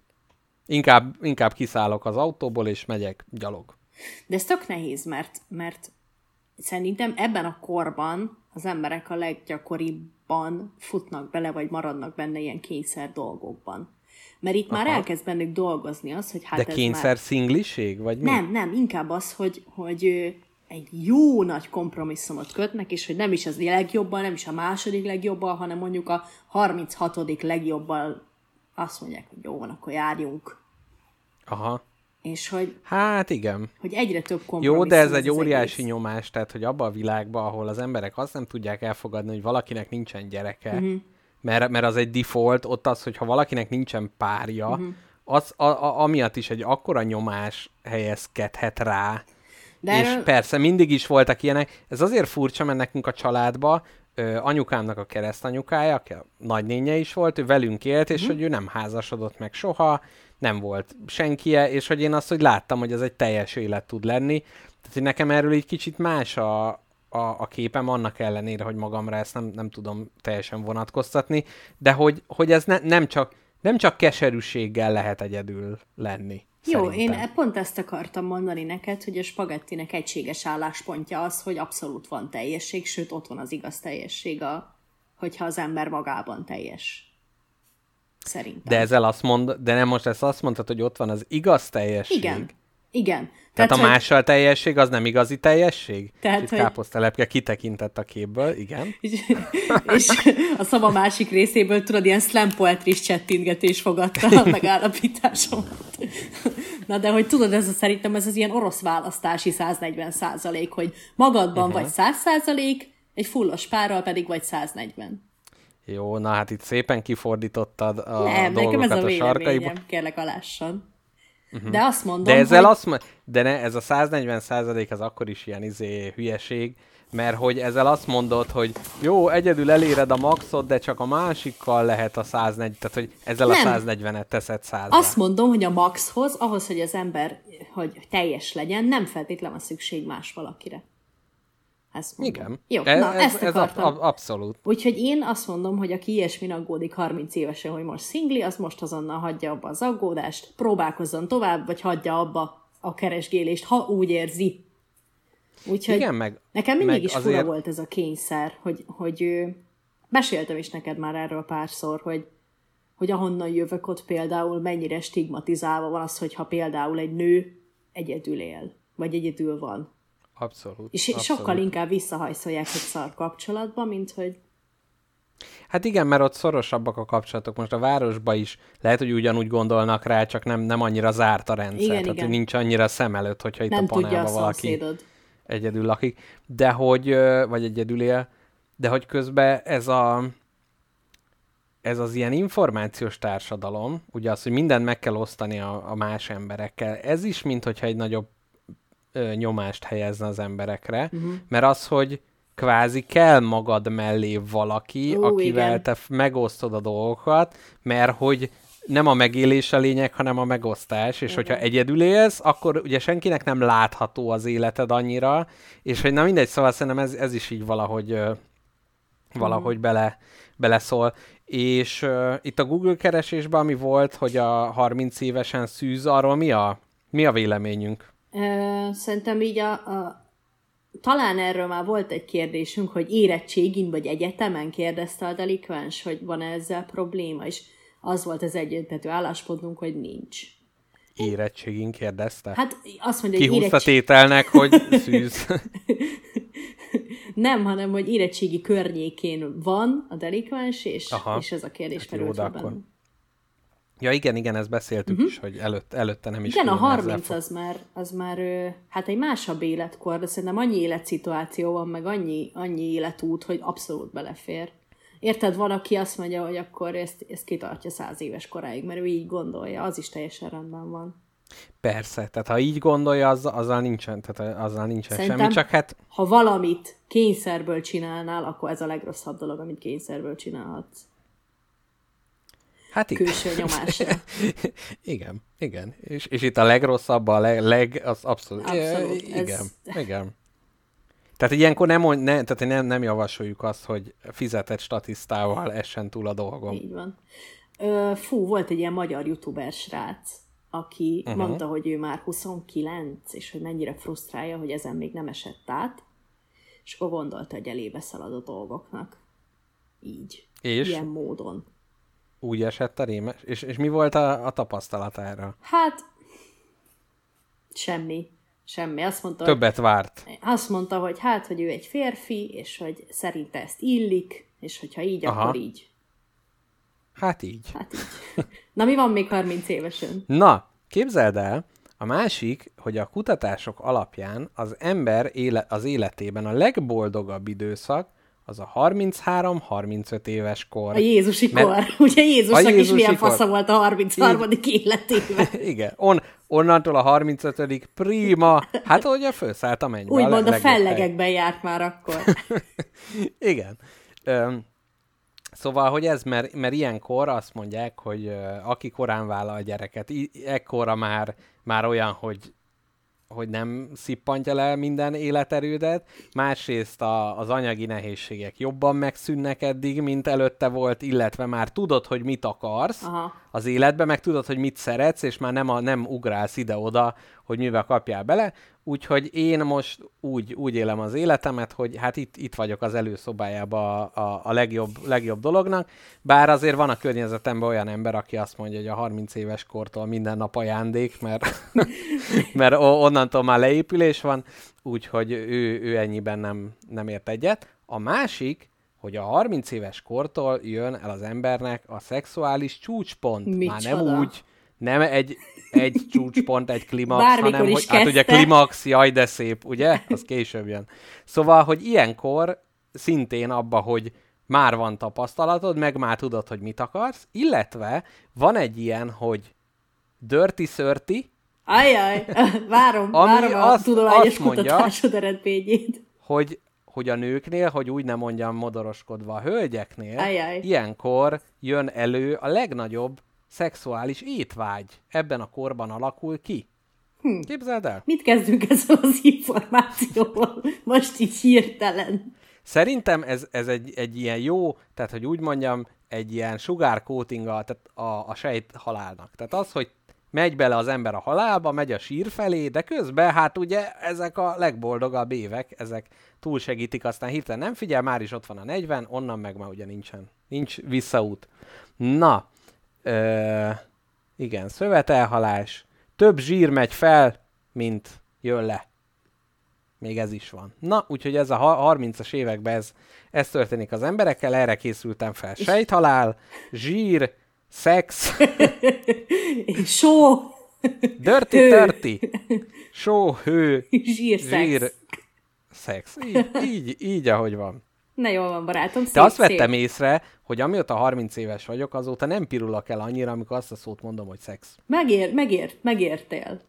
Inkább, inkább kiszállok az autóból, és megyek gyalog. De ez tök nehéz, mert, mert szerintem ebben a korban az emberek a leggyakoribbban futnak bele, vagy maradnak benne ilyen kényszer dolgokban. Mert itt már Aha. elkezd bennük dolgozni az, hogy hát De ez kényszer már... szingliség, vagy mi? Nem, nem, inkább az, hogy, hogy egy jó nagy kompromisszumot kötnek, és hogy nem is az legjobban, nem is a második legjobban, hanem mondjuk a 36. legjobban azt mondják, hogy jó van, akkor járjunk. Aha. És hogy, Hát igen. hogy egyre több kompromisszum. Jó, de ez egy óriási egész. nyomás, tehát hogy abban a világban, ahol az emberek azt nem tudják elfogadni, hogy valakinek nincsen gyereke, uh-huh. mert, mert az egy default, ott az, hogyha valakinek nincsen párja, uh-huh. az a, a, amiatt is egy akkora nyomás helyezkedhet rá, De és erről- persze mindig is voltak ilyenek. Ez azért furcsa, mert nekünk a családba ö, anyukámnak a keresztanyukája, aki a nagynénye is volt, ő velünk élt, és hogy ő nem házasodott meg soha, nem volt senkie, és hogy én azt, hogy láttam, hogy ez egy teljes élet tud lenni. Tehát, hogy nekem erről egy kicsit más a, a, a képem, annak ellenére, hogy magamra ezt nem, nem tudom teljesen vonatkoztatni, de hogy, hogy ez ne, nem, csak, nem csak keserűséggel lehet egyedül lenni. Jó, szerintem. én pont ezt akartam mondani neked, hogy a spagettinek egységes álláspontja az, hogy abszolút van teljesség, sőt ott van az igaz teljesség, a, hogyha az ember magában teljes. Szerintem. De ezzel azt mond, de nem most ezt azt mondtad, hogy ott van az igaz teljesség. Igen. Igen. Tehát, a hogy- mással teljesség az nem igazi teljesség? Tehát, És hogy- káposztelepke kitekintett a képből, igen. És, és a szava másik részéből, tudod, ilyen slam poetry csettintgetés fogadta a megállapításomat. Na de hogy tudod, ez a, szerintem ez az ilyen orosz választási 140 százalék, hogy magadban uh-huh. vagy 100 százalék, egy fullos párral pedig vagy 140. Jó, na hát itt szépen kifordítottad a Nem, nekem ez dolgokat a a, sarkaiba. kérlek alássan. Uh-huh. De azt mondom, De ezzel hogy... azt mo- de ne, ez a 140 százalék az akkor is ilyen izé hülyeség, mert hogy ezzel azt mondod, hogy jó, egyedül eléred a maxot, de csak a másikkal lehet a 140, tehát hogy ezzel Nem. a 140-et teszed 100 Azt mondom, hogy a maxhoz, ahhoz, hogy az ember hogy teljes legyen, nem feltétlen van szükség más valakire. Ezt mondom. Igen. Jó, ez, na, ez, ezt ez ab, akartam. ab, abszolút. Úgyhogy én azt mondom, hogy aki ilyesmin aggódik 30 évesen, hogy most szingli, az most azonnal hagyja abba az aggódást, próbálkozzon tovább, vagy hagyja abba a keresgélést, ha úgy érzi. Úgyhogy Igen, meg- nekem mindig meg is fura azért- volt ez a kényszer, hogy, hogy ö, meséltem is neked már erről párszor, hogy, hogy ahonnan jövök, ott például mennyire stigmatizálva van az, hogyha például egy nő egyedül él, vagy egyedül van. Abszolút. És abszolút. sokkal inkább visszahajszolják egy szar kapcsolatba, mint hogy Hát igen, mert ott szorosabbak a kapcsolatok. Most a városba is lehet, hogy ugyanúgy gondolnak rá, csak nem, nem annyira zárt a rendszer. Igen, Tehát igen. nincs annyira szem előtt, hogyha itt nem a panelban valaki szomszédod. egyedül lakik. De hogy, vagy egyedül él, de hogy közben ez a ez az ilyen információs társadalom, ugye az, hogy mindent meg kell osztani a, a más emberekkel, ez is, mint hogyha egy nagyobb ö, nyomást helyezne az emberekre, Mhm. uh-huh. mert az, hogy kvázi kell magad mellé valaki, Ó, akivel igen. te megosztod a dolgokat, mert hogy nem a megélés a lényeg, hanem a megosztás, és hogyha egyedül élsz, akkor ugye senkinek nem látható az életed annyira, és hogy na mindegy, szóval szerintem ez, ez is így valahogy valahogy bele, beleszól. És uh, itt a Google keresésben, ami volt, hogy a 30 évesen szűz, arról mi a, mi a véleményünk? Szerintem így a, a... Talán erről már volt egy kérdésünk, hogy érettségin vagy egyetemen kérdezte a delikvens, hogy van-e ezzel probléma, és az volt az egyöntető álláspontunk, hogy nincs. Érettségén kérdezte? Hát azt mondja, hogy Kihúzta érettség... tételnek, hogy szűz. Nem, hanem hogy érettségi környékén van a delikvens, és, Aha. és ez a kérdés Hát merült de fel akkor bennem. Ja igen, igen, ezt beszéltük uh-huh. is, hogy előtt, előtte nem is. Igen, a külön ezzel 30 fog- az már, az már hát egy másabb életkor, de szerintem annyi életszituáció van, meg annyi, annyi életút, hogy abszolút belefér. Érted, van, aki azt mondja, hogy akkor ezt, ezt kitartja száz éves koráig, mert ő így gondolja, az is teljesen rendben van. Persze, tehát ha így gondolja, az, azzal nincsen, tehát azzal nincsen Szerintem- semmi, csak hát Ha valamit kényszerből csinálnál, akkor ez a legrosszabb dolog, amit kényszerből csinálhatsz. Hát igen. Külső nyomásra. igen, igen. És, és itt a legrosszabb, a leg, leg az abszolút. Abszolút, Igen, ez- igen. Tehát ilyenkor nem, mond- ne, tehát nem, nem javasoljuk azt, hogy fizetett statisztával essen túl a dolgom. Így van. Ö, fú, volt egy ilyen magyar youtuber srác, aki uh-huh. mondta, hogy ő már 29, és hogy mennyire frusztrálja, hogy ezen még nem esett át, és akkor gondolta, hogy elébe szalad a dolgoknak. Így. És? Ilyen módon. Úgy esett a rémes? És, és mi volt a, a tapasztalatára? Hát, semmi. Semmi. Azt mondta, hogy, Többet várt. azt mondta, hogy hát, hogy ő egy férfi, és hogy szerinte ezt illik, és hogyha így, Aha. akkor így. Hát így. Hát így. Na, mi van még 30 évesen? Na, képzeld el, a másik, hogy a kutatások alapján az ember éle, az életében a legboldogabb időszak az a 33-35 éves kor. A Jézusi Mert- kor. Ugye Jézusnak is Jézusi milyen kor. fasza volt a 33. életében. Igen, on, onnantól a 35 prima, hát hogy a fölszállt a mennybe. Úgymond a hely. fellegekben járt már akkor. Igen. Öm, szóval, hogy ez, mert, mert ilyenkor azt mondják, hogy ö, aki korán vállal a gyereket, i- ekkora már, már olyan, hogy hogy nem szippantja le minden életerődet, másrészt a, az anyagi nehézségek jobban megszűnnek eddig, mint előtte volt, illetve már tudod, hogy mit akarsz, Aha. Az életbe, meg tudod, hogy mit szeretsz, és már nem, a, nem ugrálsz ide-oda, hogy mivel kapjál bele. Úgyhogy én most úgy, úgy élem az életemet, hogy hát itt, itt vagyok az előszobájában a, a, a legjobb, legjobb dolognak, bár azért van a környezetemben olyan ember, aki azt mondja, hogy a 30 éves kortól minden nap ajándék, mert, mert onnantól már leépülés van, úgyhogy ő, ő ennyiben nem, nem ért egyet. A másik, hogy a 30 éves kortól jön el az embernek a szexuális csúcspont. Micsoda? Már nem úgy, nem egy, egy csúcspont, egy klimax, Bármikor hanem hogy, hát ugye kezdte. klimax, jaj de szép, ugye? Az később jön. Szóval, hogy ilyenkor szintén abba, hogy már van tapasztalatod, meg már tudod, hogy mit akarsz, illetve van egy ilyen, hogy dirty szörti, Ajaj, várom, várom a azt- tudományos azt mondja- kutatásod eredményét. hogy, hogy a nőknél, hogy úgy nem mondjam modoroskodva a hölgyeknél, Ajaj. ilyenkor jön elő a legnagyobb szexuális étvágy. Ebben a korban alakul ki. Hm. Képzeld el? Mit kezdünk ezzel az információval? Most így hirtelen. Szerintem ez, ez egy, egy ilyen jó, tehát hogy úgy mondjam, egy ilyen sugárcoating a, tehát a, a sejt halálnak. Tehát az, hogy megy bele az ember a halálba, megy a sír felé, de közben hát ugye ezek a legboldogabb évek, ezek túlsegítik, aztán hirtelen nem figyel, már is ott van a 40, onnan meg már ugye nincsen, nincs visszaút. Na, ö, igen, szövetelhalás, több zsír megy fel, mint jön le. Még ez is van. Na, úgyhogy ez a ha- 30-as években ez, ez történik az emberekkel, erre készültem fel. Sejthalál, zsír, szex, Só, dirty, Hő. dirty, só, hő, zsírszex. zsír, szex. Így, így, így, ahogy van. Na jól van, barátom, szép, De azt szép. vettem észre, hogy amióta 30 éves vagyok, azóta nem pirulok el annyira, amikor azt a szót mondom, hogy szex. Megér, megér, megértél.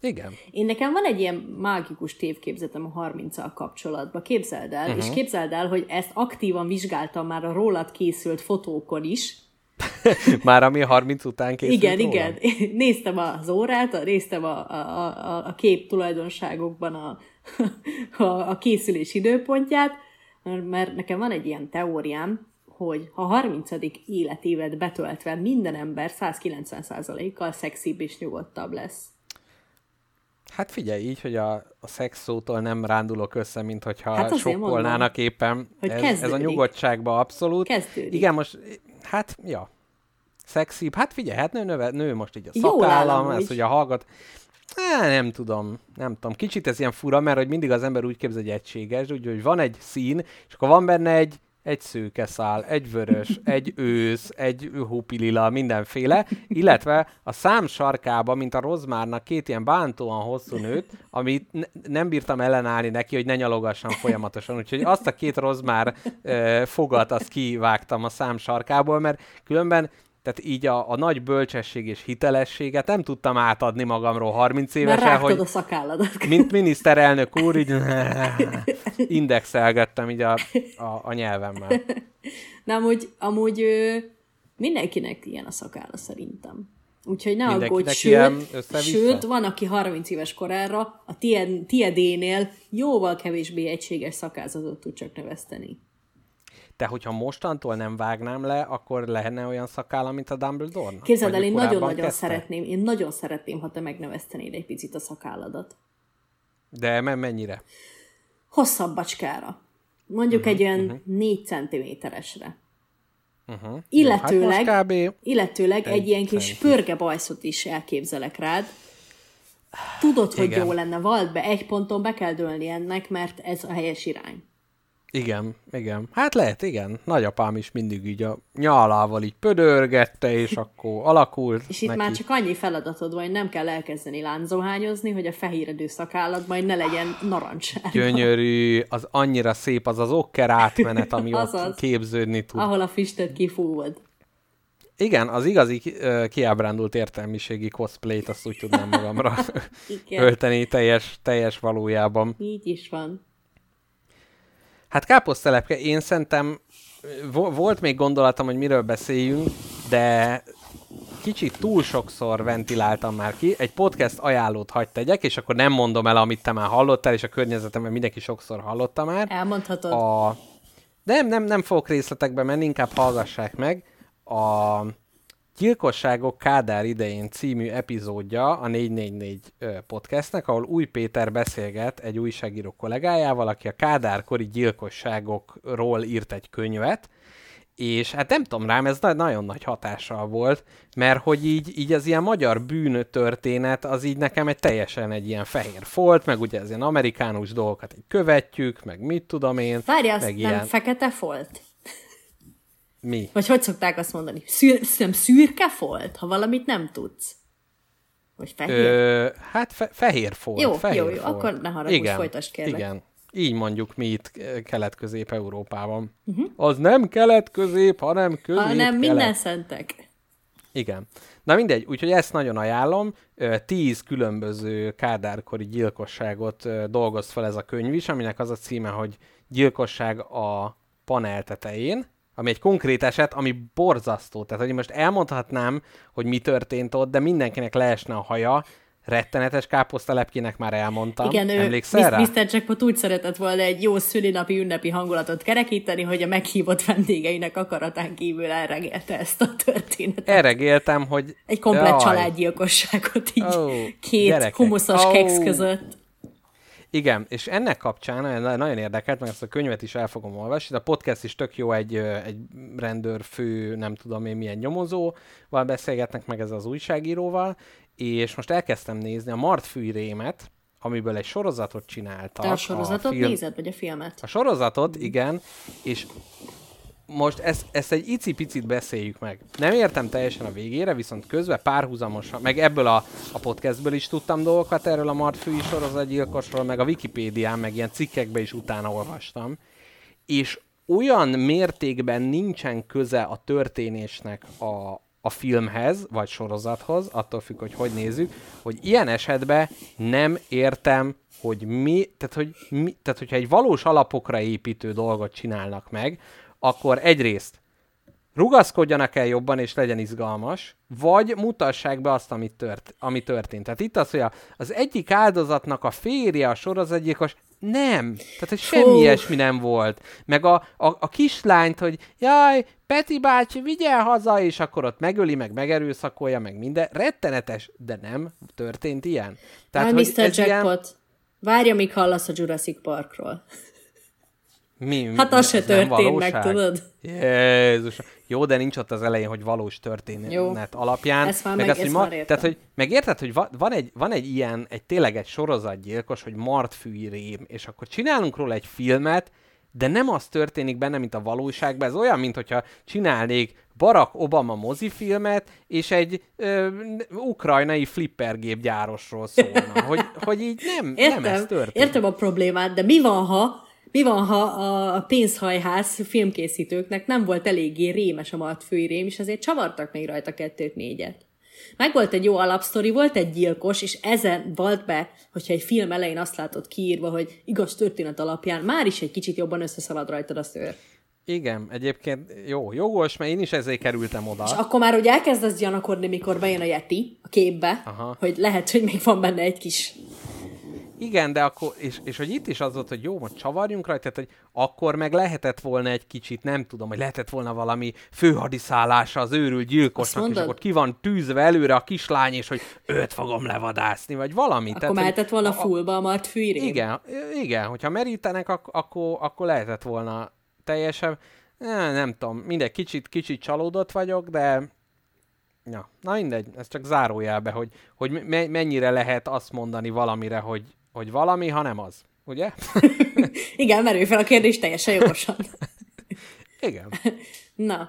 Igen. Én nekem van egy ilyen mágikus tévképzetem a 30 kapcsolatban. Képzeld el, Mhm. uh-huh. és képzeld el, hogy ezt aktívan vizsgáltam már a rólad készült fotókon is. Már ami 30 után készült igen, rólam. igen. Néztem az órát, néztem a, a, a, a kép tulajdonságokban a, a, a készülés időpontját, mert, nekem van egy ilyen teóriám, hogy ha 30. életévet betöltve minden ember 190%-kal szexibb és nyugodtabb lesz. Hát figyelj, így, hogy a, a szex szótól nem rándulok össze, mint hogyha Hát sokkolnának éppen. hogy ez, ez a nyugodtságba abszolút. Kezdődik. Igen, most, hát, ja. Szexibb. Hát figyelj, hát nő, növe, nő most így a szakállam, amúgy. ez ugye hallgat. Á, nem tudom, nem tudom. Kicsit ez ilyen fura, mert hogy mindig az ember úgy képzel, hogy egységes, úgy, hogy van egy szín, és akkor van benne egy, egy szőke szál, egy vörös, egy ősz, egy hupilila, mindenféle, illetve a szám sarkába, mint a rozmárnak két ilyen bántóan hosszú nőt, amit ne- nem bírtam ellenállni neki, hogy ne nyalogassam folyamatosan, úgyhogy azt a két rozmár ö, fogat, azt kivágtam a szám sarkából, mert különben tehát így a, a nagy bölcsesség és hitelességet nem tudtam átadni magamról 30 Mert évesen, rágtad hogy a szakálladat. mint miniszterelnök úr, így indexelgettem így a, a, a nyelvemmel. Na, amúgy, amúgy mindenkinek ilyen a szakálla szerintem. Úgyhogy ne aggódj, sőt, sőt, van, aki 30 éves korára a tied, tiedénél jóval kevésbé egységes szakázatot tud csak növeszteni. Te, hogyha mostantól nem vágnám le, akkor lenne olyan szakálla, mint a Dumbledore-nak? Képzeld el, én nagyon-nagyon szeretném, én nagyon szeretném, ha te megnövesztenéd egy picit a szakálladat. De me- mennyire? Hosszabbacskára. Mondjuk Mhm, egy olyan 4 centiméteresre. Uh-huh. Illetőleg, hát most kb. illetőleg egy, egy ilyen kis pörge bajszot is elképzelek rád. Tudod, hogy Igen. jó lenne, vald be, egy ponton be kell dőlni ennek, mert ez a helyes irány. Igen, igen. Hát lehet, igen. Nagyapám is mindig így a nyalával így pödörgette, és akkor alakult És itt neki. már csak annyi feladatod van, hogy nem kell elkezdeni lánzohányozni, hogy a fehéredő szakállat majd ne legyen narancssárga. Gyönyörű, az annyira szép az az okker átmenet, ami ott Azaz. képződni tud. Ahol a füstöt kifúvod. Igen, az igazi kiábrándult értelmiségi cosplayt, azt úgy tudnám magamra ölteni teljes, teljes valójában. Így is van. Hát káposztelepke, én szerintem vo- volt még gondolatom, hogy miről beszéljünk, de kicsit túl sokszor ventiláltam már ki. Egy podcast ajánlót hagyd tegyek, és akkor nem mondom el, amit te már hallottál, és a környezetemben mindenki sokszor hallotta már. Elmondhatod. A... Nem, nem, nem fogok részletekbe menni, inkább hallgassák meg. A Gyilkosságok Kádár idején című epizódja a 444 podcastnek, ahol Új Péter beszélget egy újságíró kollégájával, aki a Kádárkori gyilkosságokról írt egy könyvet, és hát nem tudom rám, ez nagyon nagy hatással volt, mert hogy így, így az ilyen magyar bűntörténet, az így nekem egy teljesen egy ilyen fehér folt, meg ugye az ilyen amerikánus dolgokat egy követjük, meg mit tudom én. Várj, meg azt nem ilyen... fekete folt? Mi? Vagy hogy szokták azt mondani? Szür, nem szürke folt, ha valamit nem tudsz? Vagy fehér? Ö, hát fe- fehér folt. Jó, fehér jó, jó, folt. akkor ne haragudj, igen, folytasd, kérlek. Igen, így mondjuk mi itt Kelet-Közép-Európában. Mhm. Uh-huh. Az nem Kelet-Közép, hanem közép hanem minden szentek. Igen. Na mindegy, úgyhogy ezt nagyon ajánlom. Tíz különböző kádárkori gyilkosságot dolgoz fel ez a könyv is, aminek az a címe, hogy Gyilkosság a panel tetején, ami egy konkrét eset, ami borzasztó. Tehát, hogy most elmondhatnám, hogy mi történt ott, de mindenkinek leesne a haja, rettenetes káposztalepkének már elmondtam. Igen, ő Emlékszel rá? Mr. Jackpot úgy szeretett volna egy jó szülinapi ünnepi hangulatot kerekíteni, hogy a meghívott vendégeinek akaratán kívül elregélte ezt a történetet. Elregéltem, hogy... Egy komplet Jaj. családgyilkosságot így Ó, két gyerekek. humuszos Ó. keksz között. Igen, és ennek kapcsán nagyon- nagyon érdekelt, meg ezt a könyvet is el fogom olvasni, de a podcast is tök jó, egy, egy rendőrfő, nem tudom én milyen nyomozóval beszélgetnek meg ez az újságíróval, és most elkezdtem nézni a Martfűi Rémet, amiből egy sorozatot csináltak. Te a sorozatot film- nézed, vagy a filmet? A sorozatot, igen, és most ezt, ezt egy icipicit beszéljük meg. Nem értem teljesen a végére, viszont közben párhuzamosan, meg ebből a, a podcastből is tudtam dolgokat erről a Martfűi sorozatgyilkosról, meg a Wikipédián, meg ilyen cikkekbe is utána olvastam. És olyan mértékben nincsen köze a történésnek a, a filmhez, vagy sorozathoz, attól függ, hogy hogy nézzük, hogy ilyen esetben nem értem, hogy mi, tehát, hogy mi, tehát hogyha egy valós alapokra építő dolgot csinálnak meg, akkor egyrészt rugaszkodjanak el jobban, és legyen izgalmas, vagy mutassák be azt, amit tört, ami történt. Tehát itt az, hogy az egyik áldozatnak a férje, a sorozatgyilkos, nem. Tehát, hogy semmi Fú. ilyesmi nem volt. Meg a, a, a kislányt, hogy jaj, Peti bácsi, vigyel haza, és akkor ott megöli, meg megerőszakolja, meg minden. Rettenetes, de nem történt ilyen. Tehát, hogy Mr. ez ilyen- Jackpot, várj, amíg hallasz a Jurassic Parkról. Mi, mi, Hát az se történt meg, tudod? Jézus. Jó, de nincs ott az elején, hogy valós történet Jó. alapján. Ezt már meg meg- az, hogy ezt ma, tehát, hogy megérted, hogy va, van, egy, van egy ilyen, egy tényleg egy sorozatgyilkos, hogy Martfűi rém, és akkor csinálunk róla egy filmet, de nem az történik benne, mint a valóságban. Ez olyan, mint hogyha csinálnék Barack Obama mozifilmet, és egy ö, ukrajnai flippergép gyárosról szólna. Hogy, hogy így nem, Értem, nem ez történik. értem a problémát, de mi van, ha mi van, ha a pénzhajház filmkészítőknek nem volt eléggé rémes a martfői rém, és azért csavartak még rajta kettőt, négyet. Meg volt egy jó alapsztori, volt egy gyilkos, és ezen volt be, hogyha egy film elején azt látod kiírva, hogy igaz történet alapján, már is egy kicsit jobban összeszalad rajtad a szőr. Igen, egyébként jó, jogos, mert én is ezért kerültem oda. És akkor már ugye elkezdesz gyanakodni, mikor bejön a Yeti a képbe, Aha. hogy lehet, hogy még van benne egy kis... Igen, de akkor, és, és hogy itt is az volt, hogy jó, most csavarjunk rajta, tehát, hogy akkor meg lehetett volna egy kicsit, nem tudom, hogy lehetett volna valami főhadiszállása az őrült gyilkosnak, és akkor ki van tűzve előre a kislány, és hogy őt fogom levadászni, vagy valami. Akkor tehát, mehetett volna fullba a martfői rém. igen, igen, hogyha merítenek, ak- akkor, akkor lehetett volna teljesen, eh, nem tudom, mindegy, kicsit, kicsit csalódott vagyok, de ja, na mindegy, ez csak zárójelbe, hogy, hogy me- mennyire lehet azt mondani valamire, hogy, hogy valami, ha nem az. Ugye? Igen, merül fel a kérdés teljesen jogosan. Igen. Na,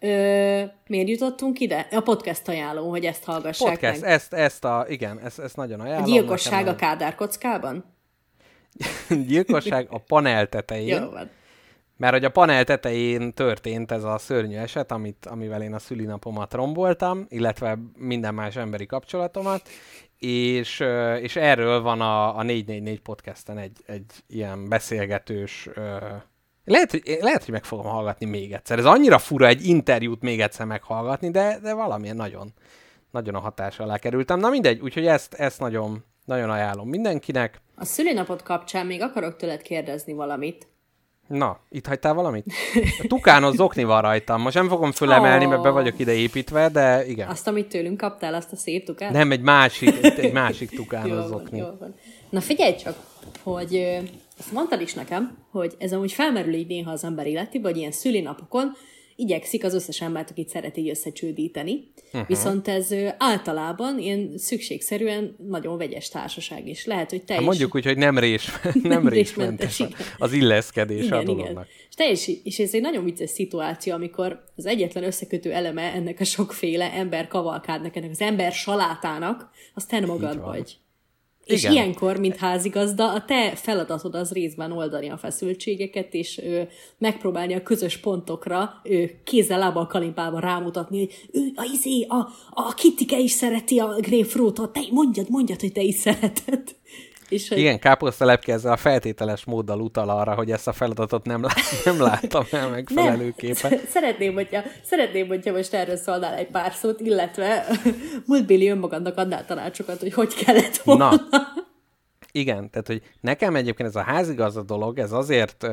ö, miért jutottunk ide? A podcast ajánló, hogy ezt hallgassák Podcast, meg. ezt, ezt a, igen, ezt, ezt nagyon A ajánlom. gyilkosság a Kádár kockában? Gyilkosság a panel tetején. Jó van. Mert hogy a panel tetején történt ez a szörnyű eset, amit, amivel én a szülinapomat romboltam, illetve minden más emberi kapcsolatomat, és, és erről van a, a 444 podcasten egy, egy ilyen beszélgetős... Lehet hogy, lehet, hogy meg fogom hallgatni még egyszer. Ez annyira fura egy interjút még egyszer meghallgatni, de, de valamilyen nagyon, nagyon a hatás alá kerültem. Na mindegy, úgyhogy ezt, ezt nagyon, nagyon ajánlom mindenkinek. A szülinapod kapcsán még akarok tőled kérdezni valamit. Na, itt hagytál valamit? A tukános zokni van rajtam. Most nem fogom fölemelni, mert be vagyok ide építve, de igen. Azt, amit tőlünk kaptál, azt a szép tukát? Nem, egy másik, egy, másik tukános zokni. van. Na figyelj csak, hogy azt mondtad is nekem, hogy ez amúgy felmerül így néha az ember életében, hogy ilyen szülinapokon igyekszik az összes embert, akit szeret így összecsődíteni, uh-huh. viszont ez általában ilyen szükségszerűen nagyon vegyes társaság is. Lehet, hogy te Hát mondjuk úgy, hogy nem, rés, nem résmentes az illeszkedés a igen, dolognak. igen. És, teljes, és ez egy nagyon vicces szituáció, amikor az egyetlen összekötő eleme ennek a sokféle ember kavalkádnak, ennek az ember salátának, az te magad vagy. És Igen. ilyenkor, mint házigazda, a te feladatod az részben oldani a feszültségeket, és ö, megpróbálni a közös pontokra ö, kézzel, lábbal, kalimpával rámutatni, hogy ő, a izé, a, a Kittike is szereti a grapefruitot, te mondjad, mondjad, hogy te is szereted. És hogy Igen, káposztelepke ezzel a feltételes móddal utal arra, hogy ezt a feladatot nem, lát, nem láttam el megfelelőképpen. Nem. Szeretném, hogyha, szeretném, hogyha most erről szólnál egy pár szót, illetve múltbéli önmagadnak adnál tanácsokat, hogy hogy kellett volna. Na, igen, tehát hogy nekem egyébként ez a házigazda dolog, ez azért,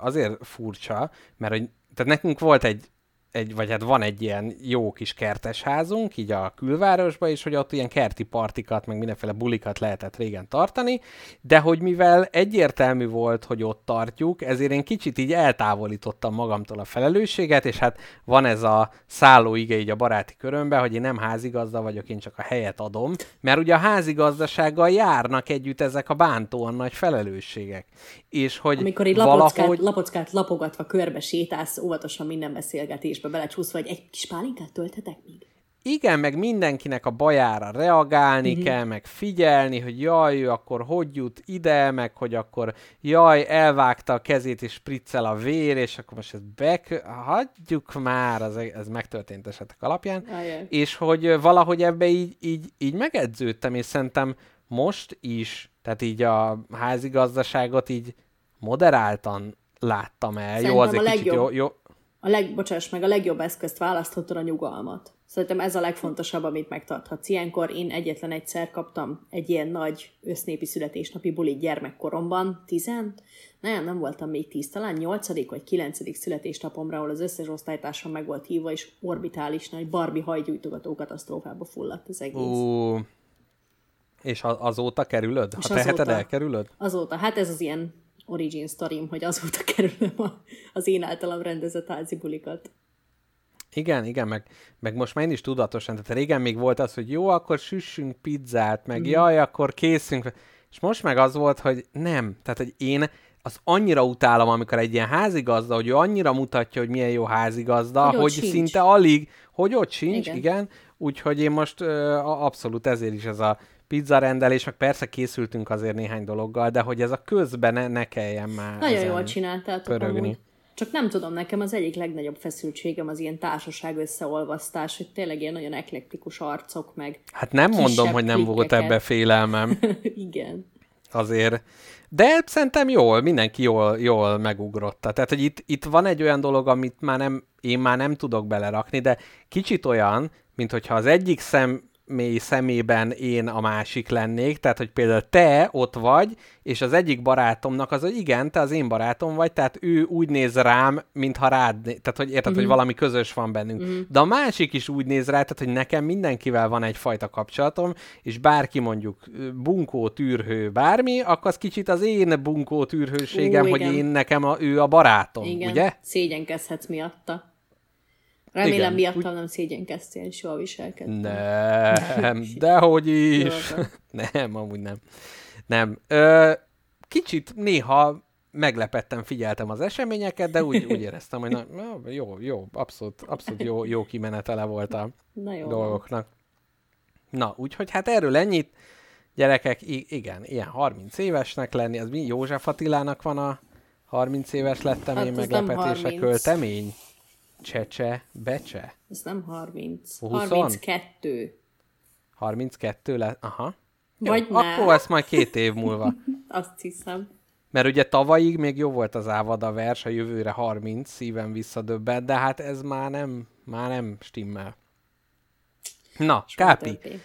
azért furcsa, mert hogy tehát nekünk volt egy, egy, vagy hát van egy ilyen jó kis kertes házunk, így a külvárosban is, hogy ott ilyen kerti partikat, meg mindenféle bulikat lehetett régen tartani, de hogy mivel egyértelmű volt, hogy ott tartjuk, ezért én kicsit így eltávolítottam magamtól a felelősséget, és hát van ez a szállóige így a baráti körömben, hogy én nem házigazda vagyok, én csak a helyet adom, mert ugye a házigazdasággal járnak együtt ezek a bántóan nagy felelősségek. És hogy Amikor így lapockát, valahogy... lapockát lapogatva körbe sétálsz, óvatosan minden beszélgetésbe belecsúszva, hogy egy kis pálinkát tölthetek még? Igen, meg mindenkinek a bajára reagálni Mhm. mm-hmm. kell, meg figyelni, hogy jaj, ő akkor hogy jut ide, meg hogy akkor jaj, elvágta a kezét és spriccel a vér, és akkor most ezt bek... Hagyjuk már, az, ez megtörtént esetek alapján. Ajaj. És hogy valahogy ebbe így, így, így megedződtem, és szerintem most is, tehát így a házigazdaságot így moderáltan láttam el. Szerintem jó, azért kicsit jó, jó, A leg, bocsáss meg, a legjobb eszközt választhatod a nyugalmat. Szerintem ez a legfontosabb, amit megtarthatsz. Ilyenkor én egyetlen egyszer kaptam egy ilyen nagy össznépi születésnapi bulit gyermekkoromban, tizen, nem, nem voltam még tíz, talán nyolcadik vagy kilencedik születésnapomra, ahol az összes osztálytársam meg volt hívva, és orbitális nagy Barbie hajgyújtogató katasztrófába fulladt az egész. Ú, és azóta kerülöd? És ha teheted, azóta- elkerülöd? Azóta, hát ez az ilyen origin sztorim, hogy azóta kerülöm a, az én általam rendezett házi bulikat. Igen, igen, meg, meg most már én is tudatosan, tehát régen még volt az, hogy jó, akkor süssünk pizzát, meg mm. jaj, akkor készünk, és most meg az volt, hogy nem, tehát hogy én az annyira utálom, amikor egy ilyen házigazda, hogy ő annyira mutatja, hogy milyen jó házigazda, Hogy hogy, szinte alig, hogy ott sincs, Igen. igen, úgyhogy én most ö, abszolút ezért is ez a pizza rendelés, meg persze készültünk azért néhány dologgal, de hogy ez a közben ne, ne kelljen már Nagyon jól csináltátok pörögni. amúgy. Csak nem tudom, nekem az egyik legnagyobb feszültségem az ilyen társaság összeolvasztás, hogy tényleg ilyen nagyon eklektikus arcok, meg Hát nem mondom, hogy nem volt klikkeket. ebbe félelmem. igen. azért. De szerintem jól, mindenki jól, jól megugrotta. Tehát, hogy itt, itt van egy olyan dolog, amit már nem, én már nem tudok belerakni, de kicsit olyan, mint hogyha az egyik személy szemében én a másik lennék, tehát, hogy például te ott vagy, és az egyik barátomnak az, hogy igen, te az én barátom vagy, tehát ő úgy néz rám, mintha rád, né- tehát, hogy érted, hogy valami közös van bennünk. De a másik is úgy néz rá, tehát, hogy nekem mindenkivel van egyfajta kapcsolatom, és bárki mondjuk bunkó, tűrhő, bármi, akkor az kicsit az én bunkó tűrhőségem, Ó, hogy én nekem a, ő a barátom, Igen, ugye? szégyenkezhetsz miatta. Remélem Igen, miattam nem szégyenkeztél, és jól viselkedtél. Nem, dehogy is. Nem, amúgy nem. Nem. Ö, kicsit néha meglepetten figyeltem az eseményeket, de úgy, úgy éreztem, hogy na, na, jó, jó, abszolút, abszolút jó, jó kimenetele volt a Na jó. dolgoknak. Na, úgyhogy hát erről ennyit. Gyerekek, igen, ilyen 30 évesnek lenni, az mi József Attilának van a 30 éves lettem Hát én meglepetése 30. költemény? Csecse, becse? Ez nem 30. Huszon? 32. 32 lett? Aha. Vagy jó, nem. akkor ezt majd két év múlva. Azt hiszem. Mert ugye tavalyig még jó volt az Ávada vers, a jövőre 30, szívem visszadöbbent, de hát ez már nem, már nem stimmel. Na, Kápi, Stb.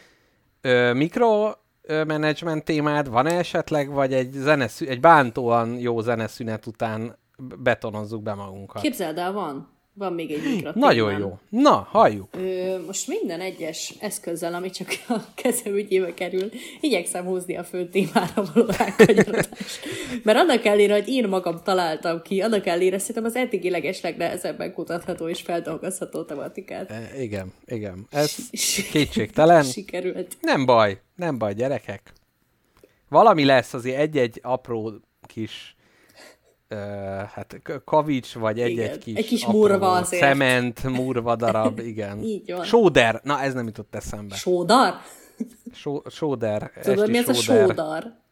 ö, mikro management témád van-e esetleg, vagy egy, zeneszü- egy bántóan jó zeneszünet után betonozzuk be magunkat. Képzeld el, van. Van még egy mikrotémám. Nagyon jó. Na, halljuk. Ö, most minden egyes eszközzel, ami csak a kezem ügyébe kerül, igyekszem húzni a fő témára való rákanyarodást. Mert annak ellenére, hogy én magam találtam ki, annak ellenére szerintem az eddigi legeslegnehezebben kutatható és feldolgozható tematikát. E, igen, igen. Ez kétségtelen. Sikerült. Nem baj, nem baj, gyerekek. Valami lesz azért egy-egy apró kis uh, hát kavics, vagy egy-egy kis, egy kis apró murva azért. cement, murva darab, igen. Így van. Sóder, na ez nem jutott eszembe. Sódar? Só, sóder, Tudod, mi ez a sódar?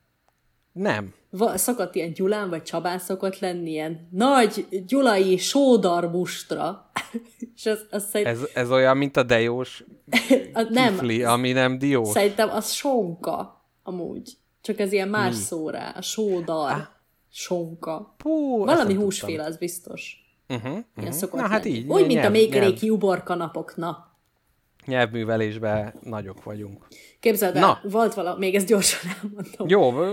Nem. Va, szokott ilyen Gyulán vagy Csabán szokott lenni ilyen nagy gyulai sódar mustra. És az, az szerint, Ez, ez olyan, mint a dejós a, nem, kifli, ami nem diós. szerintem az sonka amúgy. Csak ez ilyen más szó rá. A sódar. Sonka. Ezt Valami húsféle, az biztos. Uh-huh, Ilyen uh-huh. szokott Na hát lenni. így. Úgy, mint a nyelv- mékeréki uborka napok. Na, Nyelvművelésben nagyok vagyunk. képzeld el, Na. volt vala, még ezt gyorsan elmondom. Jó,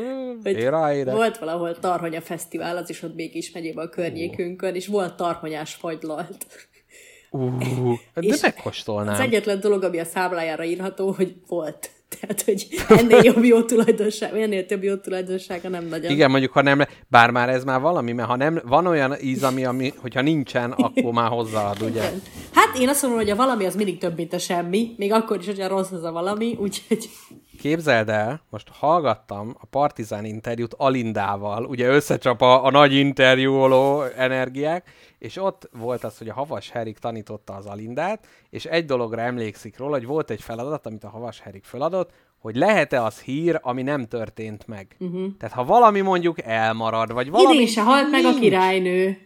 ér ráérek. Volt valahol Tarhonya Fesztivál, az is ott Békés megyében a környékünkön, és volt tarhonyás fagylalt. Uh, de megkóstolnám. Az egyetlen dolog, ami a számlájára írható, hogy volt. Tehát, hogy ennél jobb jó tulajdonság, ennél több jó tulajdonsága nem nagyon. Igen, mondjuk, ha nem, bár már ez már valami, mert ha nem, van olyan íz, ami, ami hogyha nincsen, akkor már hozzáad, ugye? Igen. Hát én azt mondom, hogy a valami az mindig több, mint a semmi, még akkor is, hogyha rossz az a valami, úgyhogy Képzeld el, most hallgattam a Partizán interjút Alindával, ugye összecsap a, a nagy interjúoló energiák, és ott volt az, hogy a Havas Herik tanította az Alindát, és egy dologra emlékszik róla, hogy volt egy feladat, amit a Havas Herik feladott, hogy lehet-e az hír, ami nem történt meg. Uh-huh. Tehát ha valami mondjuk elmarad, vagy valami idén se halt meg a királynő.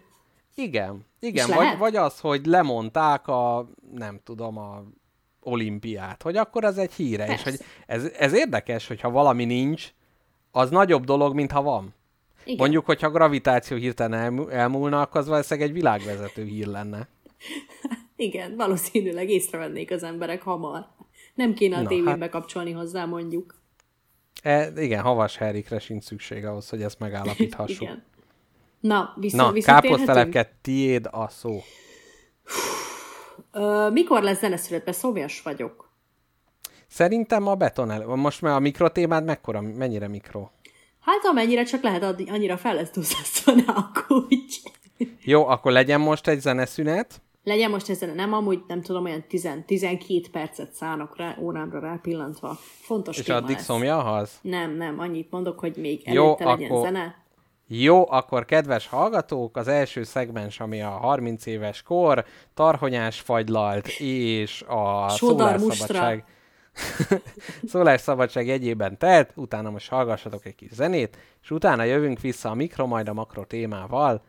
Igen, igen, vagy, vagy az, hogy lemondták a, nem tudom, a olimpiát, hogy akkor az egy híre, és Persze. hogy ez, ez érdekes, hogyha valami nincs, az nagyobb dolog, mint ha van. Igen. Mondjuk, hogyha gravitáció hirtelen elmú- elmúlna, akkor az valószínűleg egy világvezető hír lenne. Igen, valószínűleg észrevennék az emberek hamar. Nem kéne a Na, tévén hát- bekapcsolni hozzá, mondjuk. E, igen, Havas Herikre sincs szükség ahhoz, hogy ezt megállapíthassuk. Igen. Na, vissza, Na, káposztelepke, tiéd a szó. Ö, mikor lesz zeneszületbe? Szomjas vagyok. Szerintem a beton elő. Most már a mikrotémád mekkora, mennyire mikro? Hát amennyire csak lehet, annyira fel lesz duzzasztva, ne aggódj. Jó, akkor legyen most egy zeneszünet. Legyen most ezen, nem amúgy, nem tudom, olyan 10, 12 percet szánok rá, órámra rápillantva. Fontos És téma addig lesz. szomja a haz? Nem, nem, annyit mondok, hogy még Jó, előtte legyen akkor- zene. Jó, akkor kedves hallgatók, az első szegmens, ami a 30 éves kor, tarhonyás fagylalt és a szólásszabadság, szólásszabadság jegyében telt, utána most hallgassatok egy kis zenét, és utána jövünk vissza a mikro, majd a makro témával.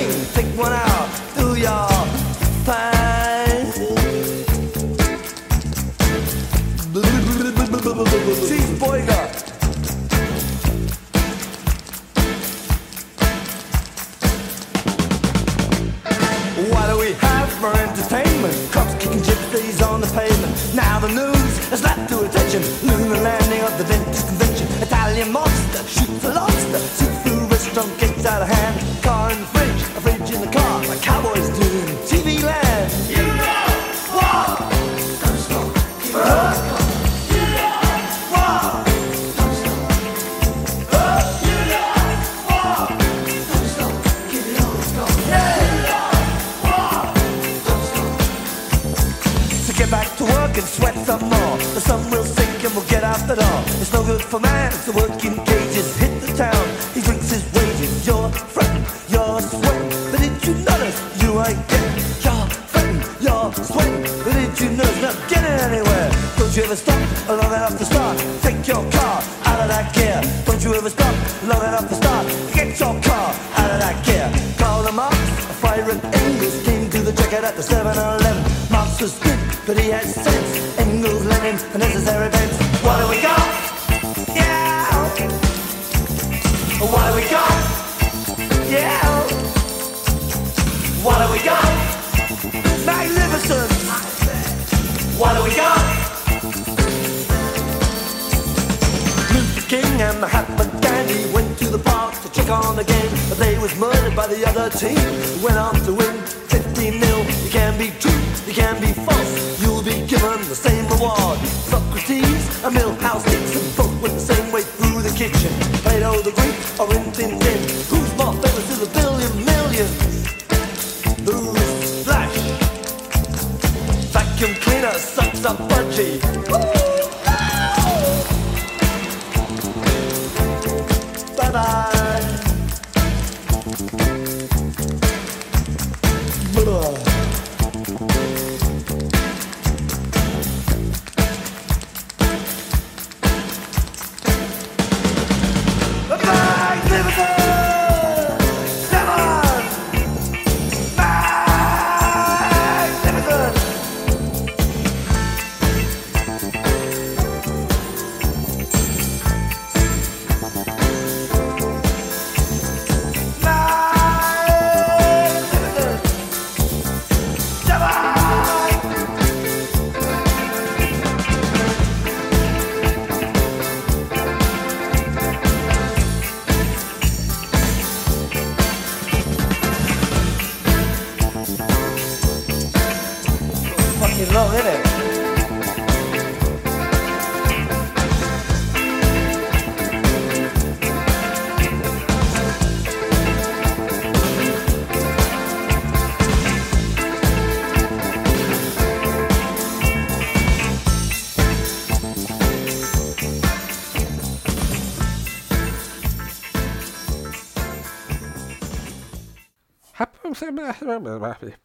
Take one out, do your Boyga. What do we have for entertainment? Cops kicking gypsies on the pavement. Now the news has to attention. Lunar landing of the. Italian monster shoots a lobster. Restaurant gets out of hand. Car the fridge good for man to work in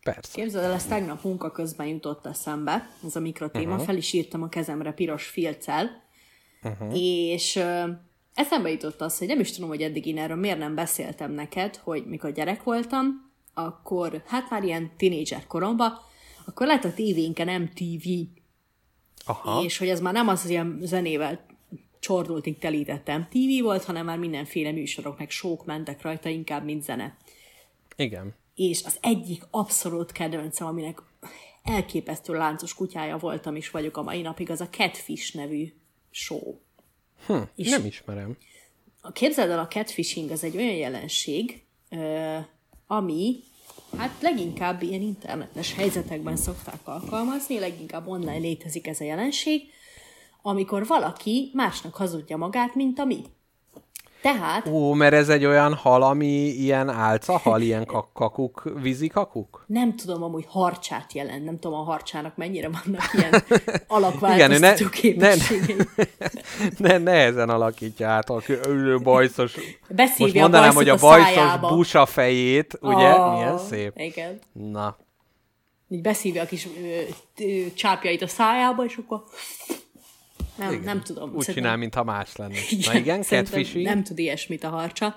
persze. Képzeld el, ez tegnap munka közben jutott eszembe, ez a mikrotéma, uh-huh. fel is írtam a kezemre piros filccel, uh-huh. és ö, eszembe jutott az, hogy nem is tudom, hogy eddig én erről miért nem beszéltem neked, hogy mikor gyerek voltam, akkor hát már ilyen tinédzser koromban, akkor lett a tévénken MTV, Aha. és hogy ez már nem az, az ilyen zenével csordultig telített MTV volt, hanem már mindenféle műsorok, meg sók mentek rajta, inkább, mint zene. Igen. És az egyik abszolút kedvencem, aminek elképesztő láncos kutyája voltam is vagyok a mai napig, az a Catfish nevű show. Hm, És- nem ismerem. Képzeld el, a catfishing az egy olyan jelenség, ami hát leginkább ilyen internetes helyzetekben szokták alkalmazni, leginkább online létezik ez a jelenség, amikor valaki másnak hazudja magát, mint a mi. Tehát Ó, mert ez egy olyan hal, ami ilyen álcahal, ilyen kak- kakuk, vízikakuk? nem tudom amúgy harcsát jelent, nem tudom a harcsának mennyire vannak ilyen ne, alakváltoztató ne, képességei. ne, nehezen alakítja át a bajszos... Beszívja Most mondanám, a hogy a bajszos szájába. busa fejét, ugye? Ah, Milyen szép. Igen. Na, Így beszívja a kis ö, ö, csápjait a szájába, és akkor Nem, Igen. nem tudom. Úgy Szerintem- csinál, mintha más lenne. Na igen, catfishing. Nem tud ilyesmit a harcsa.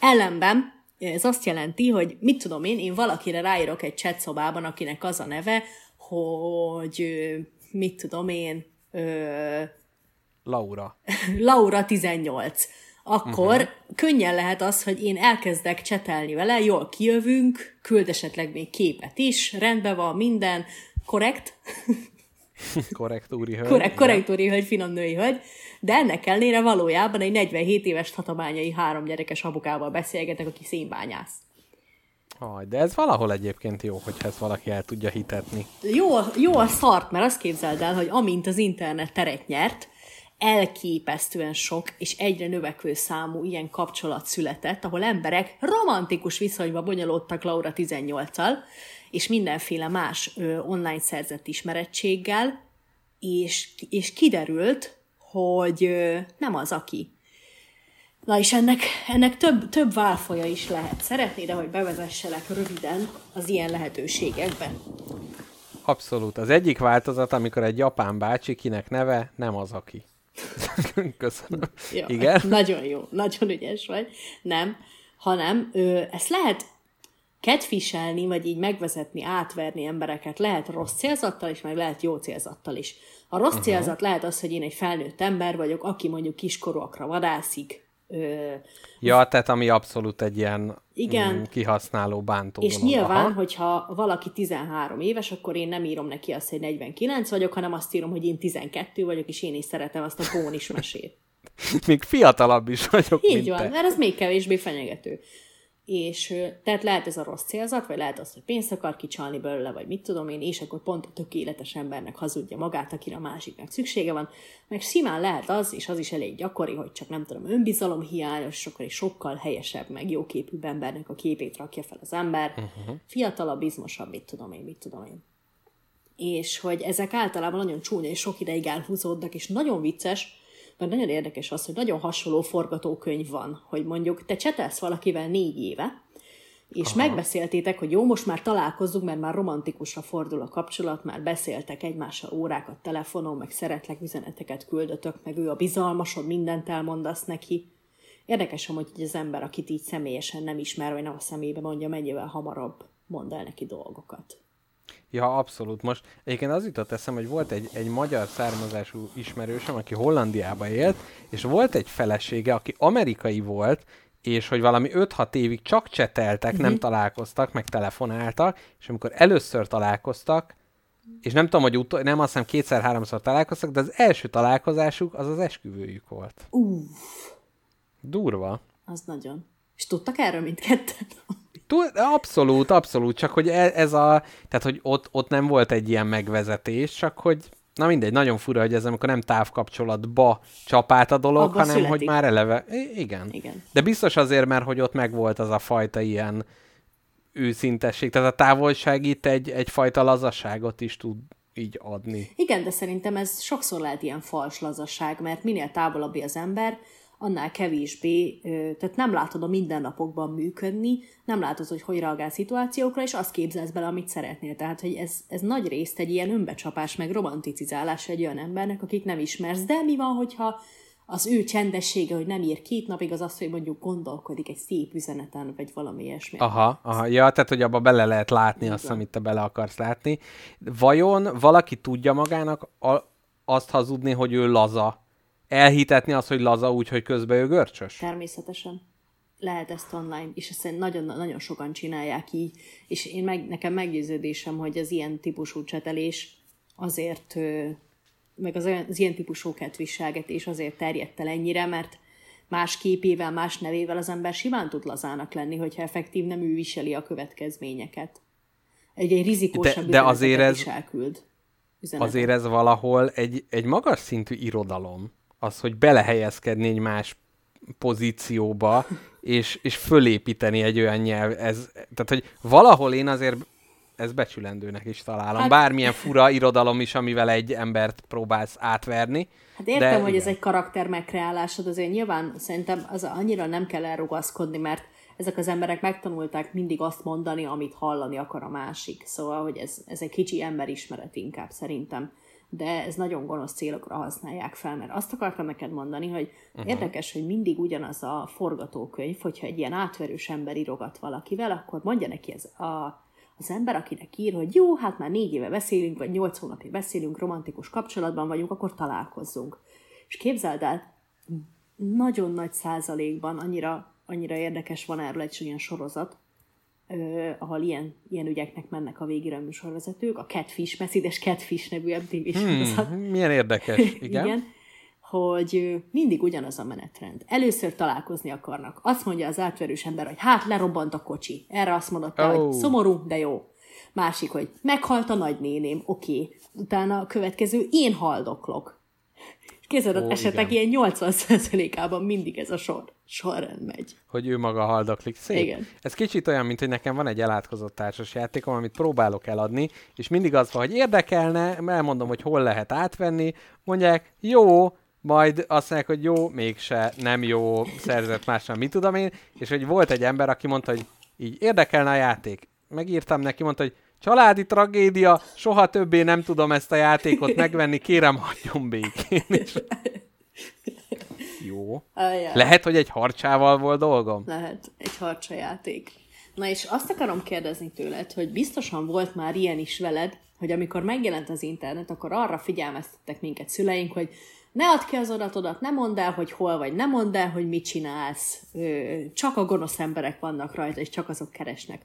Ellenben ez azt jelenti, hogy mit tudom én, én valakire ráírok egy chat szobában, akinek az a neve, hogy mit tudom én, ö, Laura. Laura 18. Akkor uh-huh. könnyen lehet az, hogy én elkezdek csetelni vele, jól kijövünk, küld esetleg még képet is, rendben van minden, korrekt, Korrekt úri hölgy. korrekt, korrekt úri hölgy, finom női hölgy, de ennek ellenére valójában egy 47 éves tatabányai három gyerekes apukával beszélgetek, aki szénbányász. Aj, de ez valahol egyébként jó, hogyha ezt valaki el tudja hitetni. Jó, jó a szart, mert azt képzeld el, hogy amint az internet teret nyert, elképesztően sok és egyre növekvő számú ilyen kapcsolat született, ahol emberek romantikus viszonyba bonyolódtak Laura 18-al, és mindenféle más ö, online szerzett ismerettséggel, és, és kiderült, hogy ö, nem az, aki. Na és ennek, ennek több, több válfaja is lehet. Szeretnéd, hogy bevezesselek röviden az ilyen lehetőségekbe? Abszolút. Az egyik változat, amikor egy japán bácsi, kinek neve, nem az, aki. Köszönöm. Jó, Igen? Nagyon jó, nagyon ügyes vagy. Nem, hanem ö, ezt lehet catfishelni, vagy így megvezetni, átverni embereket. Lehet rossz célzattal is, meg lehet jó célzattal is. A rossz uh-huh. célzat lehet az, hogy én egy felnőtt ember vagyok, aki mondjuk kiskorúakra vadászik, ö, Ja, tehát ami abszolút egy ilyen Igen. mm, kihasználó, bántó és dolog. nyilván, Aha. hogyha valaki 13 éves, akkor én nem írom neki azt, hogy 49 vagyok, hanem azt írom, hogy én 12 vagyok, és én is szeretem azt a pónis mesét. Még fiatalabb is vagyok, Így mint van, te. mert ez még kevésbé fenyegető. És tehát lehet ez a rossz célzat, vagy lehet az, hogy pénzt akar kicsalni belőle, vagy mit tudom én, és akkor pont a tökéletes embernek hazudja magát, akire a másiknak szüksége van. Meg simán lehet az, és az is elég gyakori, hogy csak nem tudom, önbizalom hiányos, és akkor egy sokkal helyesebb, meg jóképűbb embernek a képét rakja fel az ember. Uh-huh. Fiatalabb, izmosabb, mit tudom én, mit tudom én és hogy ezek általában nagyon csúnya és sok ideig elhúzódnak, és nagyon vicces, meg nagyon érdekes az, hogy nagyon hasonló forgatókönyv van, hogy mondjuk te csetelsz valakivel négy éve, és Aha. megbeszéltétek, hogy jó, most már találkozzunk, mert már romantikusra fordul a kapcsolat, már beszéltek egymással órákat telefonon, meg szeretlek üzeneteket küldötök, meg ő a bizalmasod, mindent elmondasz neki. Érdekes hogy az ember, akit így személyesen nem ismer, vagy nem a szemébe mondja, mennyivel hamarabb mond el neki dolgokat. Ja, abszolút. Most egyébként az jutott eszem, hogy volt egy, egy magyar származású ismerősöm, aki Hollandiába élt, és volt egy felesége, aki amerikai volt, és hogy valami 5-6 évig csak cseteltek, uh-huh. nem találkoztak, meg telefonáltak, és amikor először találkoztak, és nem tudom, hogy utol, nem azt hiszem kétszer-háromszor találkoztak, de az első találkozásuk az az esküvőjük volt. Uff. Durva. Az nagyon. És tudtak erről mindketten? Abszolút, abszolút, csak hogy e- ez a, tehát hogy ott, ott nem volt egy ilyen megvezetés, csak hogy, na mindegy, nagyon fura, hogy ez amikor nem távkapcsolatba csapált a dolog, Abba hanem születik. hogy már eleve, I- igen. Igen. De biztos azért, mert hogy ott megvolt az a fajta ilyen őszintesség, tehát a távolság itt egy, egyfajta lazasságot is tud így adni. Igen, de szerintem ez sokszor lehet ilyen fals lazasság, mert minél távolabbi az ember, annál kevésbé, tehát nem látod a mindennapokban működni, nem látod, hogy hogy reagál szituációkra, és azt képzelsz bele, amit szeretnél. Tehát, hogy ez, ez nagy részt egy ilyen önbecsapás, meg romanticizálás egy olyan embernek, akit nem ismersz. De mi van, hogyha az ő csendessége, hogy nem ír két napig, az az, hogy mondjuk gondolkodik egy szép üzeneten, vagy valami ilyesmi. Aha, aha, ja, tehát hogy abba bele lehet látni azt, amit te bele akarsz látni. Vajon valaki tudja magának a, azt hazudni, hogy ő laza? Elhitetni azt, hogy laza úgy, hogy közben ő görcsös? Természetesen. Lehet ezt online, és ezt nagyon, nagyon sokan csinálják így, és én meg, nekem meggyőződésem, hogy az ilyen típusú csetelés azért, meg az, olyan- az ilyen típusú ketviselgetés azért terjedt el ennyire, mert más képével, más nevével az ember simán tud lazának lenni, hogyha effektív nem ő viseli a következményeket. Egy, egy rizikósabb De- de azért ez- is elküld. Üzenetet. Azért ez valahol egy, egy magas szintű irodalom, az, hogy belehelyezkedni egy más pozícióba, és, és fölépíteni egy olyan nyelv, ez, tehát, hogy valahol én azért ez becsülendőnek is találom. Hát- Bármilyen fura irodalom is, amivel egy embert próbálsz átverni. Hát értem, de hogy ez igen. egy karakter megkreálásod, azért nyilván szerintem az annyira nem kell elrugaszkodni, mert ezek az emberek megtanulták mindig azt mondani, amit hallani akar a másik. Szóval, hogy ez, ez egy kicsi emberismeret inkább szerintem. De ez nagyon gonosz célokra használják fel, mert azt akartam neked mondani, hogy uh-huh. érdekes, hogy mindig ugyanaz a forgatókönyv, hogyha egy ilyen átverős ember írogat valakivel, akkor mondja neki ez a, az ember, akinek ír, hogy jó, hát már négy éve beszélünk, vagy nyolc hónapja beszélünk, romantikus kapcsolatban vagyunk, akkor találkozzunk. És képzeld el, nagyon nagy százalékban annyira, annyira érdekes van erről egy olyan sorozat, ahol ilyen, ilyen ügyeknek mennek a végére a műsorvezetők, a Catfish, Messzides Catfish nevű MTV sorozat. Hmm, milyen érdekes, igen. Igen, hogy mindig ugyanaz a menetrend. Először találkozni akarnak. Azt mondja az átverős ember, hogy hát lerobbant a kocsi. Erre azt mondott, oh. Oh. hogy szomorú, de jó. Másik, hogy meghalt a nagynéném, oké. Okay. Utána a következő, én haldoklok. És képzeld, Ó, esetek igen. ilyen 80%-ában mindig ez a sor, sorrend megy. Hogy ő maga haldoklik. Szép. Igen. Ez kicsit olyan, mint hogy nekem van egy elátkozott társas játékom, amit próbálok eladni, és mindig az van, hogy érdekelne, elmondom, hogy hol lehet átvenni, mondják, jó, majd azt mondják, hogy jó, mégse, nem jó, szerzett másra, mit tudom én, és hogy volt egy ember, aki mondta, hogy így érdekelne a játék. Megírtam neki, mondta, hogy családi tragédia, soha többé nem tudom ezt a játékot megvenni, kérem hagyjon békén. És... Jó. Ajaj. Lehet, hogy egy harcsával volt dolgom? Lehet, egy harcsa játék. Na és azt akarom kérdezni tőled, hogy biztosan volt már ilyen is veled, hogy amikor megjelent az internet, akkor arra figyelmeztettek minket szüleink, hogy ne add ki az adatodat, ne mondd el, hogy hol vagy, ne mondd el, hogy mit csinálsz. Csak a gonosz emberek vannak rajta, és csak azok keresnek.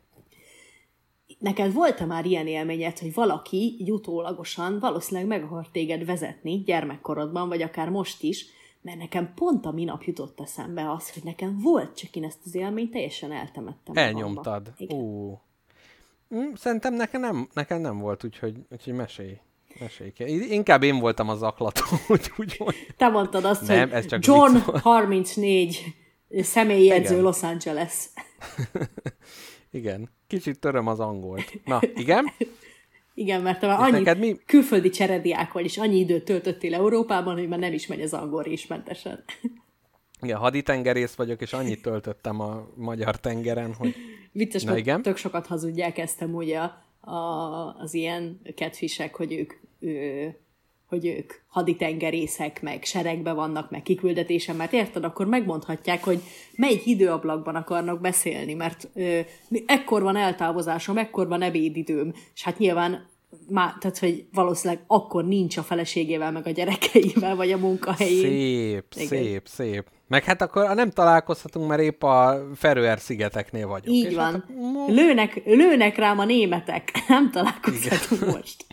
Neked volt-e már ilyen élményed, hogy valaki így utólagosan valószínűleg meg akar téged vezetni gyermekkorodban, vagy akár most is, mert nekem pont a minap jutott eszembe az, hogy nekem volt, csak én ezt az élményt teljesen eltemettem. Elnyomtad. Ú. Mm, Szerintem nekem nem, nekem nem volt, úgyhogy, úgyhogy mesélj. Mesélj. ki. Inkább én voltam az aklató, úgy, úgy mondjam. Te mondtad azt, Nem, hogy ez csak John vicc volt. 34 személyjegyző Igen. Los Angeles. Igen. Kicsit töröm az angolt. Na, igen? Igen, mert te már annyi neked mi- külföldi cserediák vagy, és annyi időt töltöttél Európában, hogy már nem is megy az angol részmentesen. Igen, haditengerész vagyok, és annyit töltöttem a magyar tengeren, hogy Vicces, Na igen. tök sokat hazudják ezt amúgy a, a, az ilyen catfishek, hogy ők, ő, hogy ők haditengerészek, meg seregbe vannak, meg kiküldetésen, mert érted, akkor megmondhatják, hogy melyik időablakban akarnak beszélni, mert ö, ekkor van eltávozásom, ekkor van ebédidőm, és hát nyilván már, tehát, hogy valószínűleg akkor nincs a feleségével, meg a gyerekeivel, vagy a munkahelyén. szép, Igen. szép, szép. Meg hát akkor nem találkozhatunk, mert épp a Feröer-szigeteknél vagyok. Így És van. Hát, mo- Lőnek, lőnek rám a németek. Nem találkozhatunk most.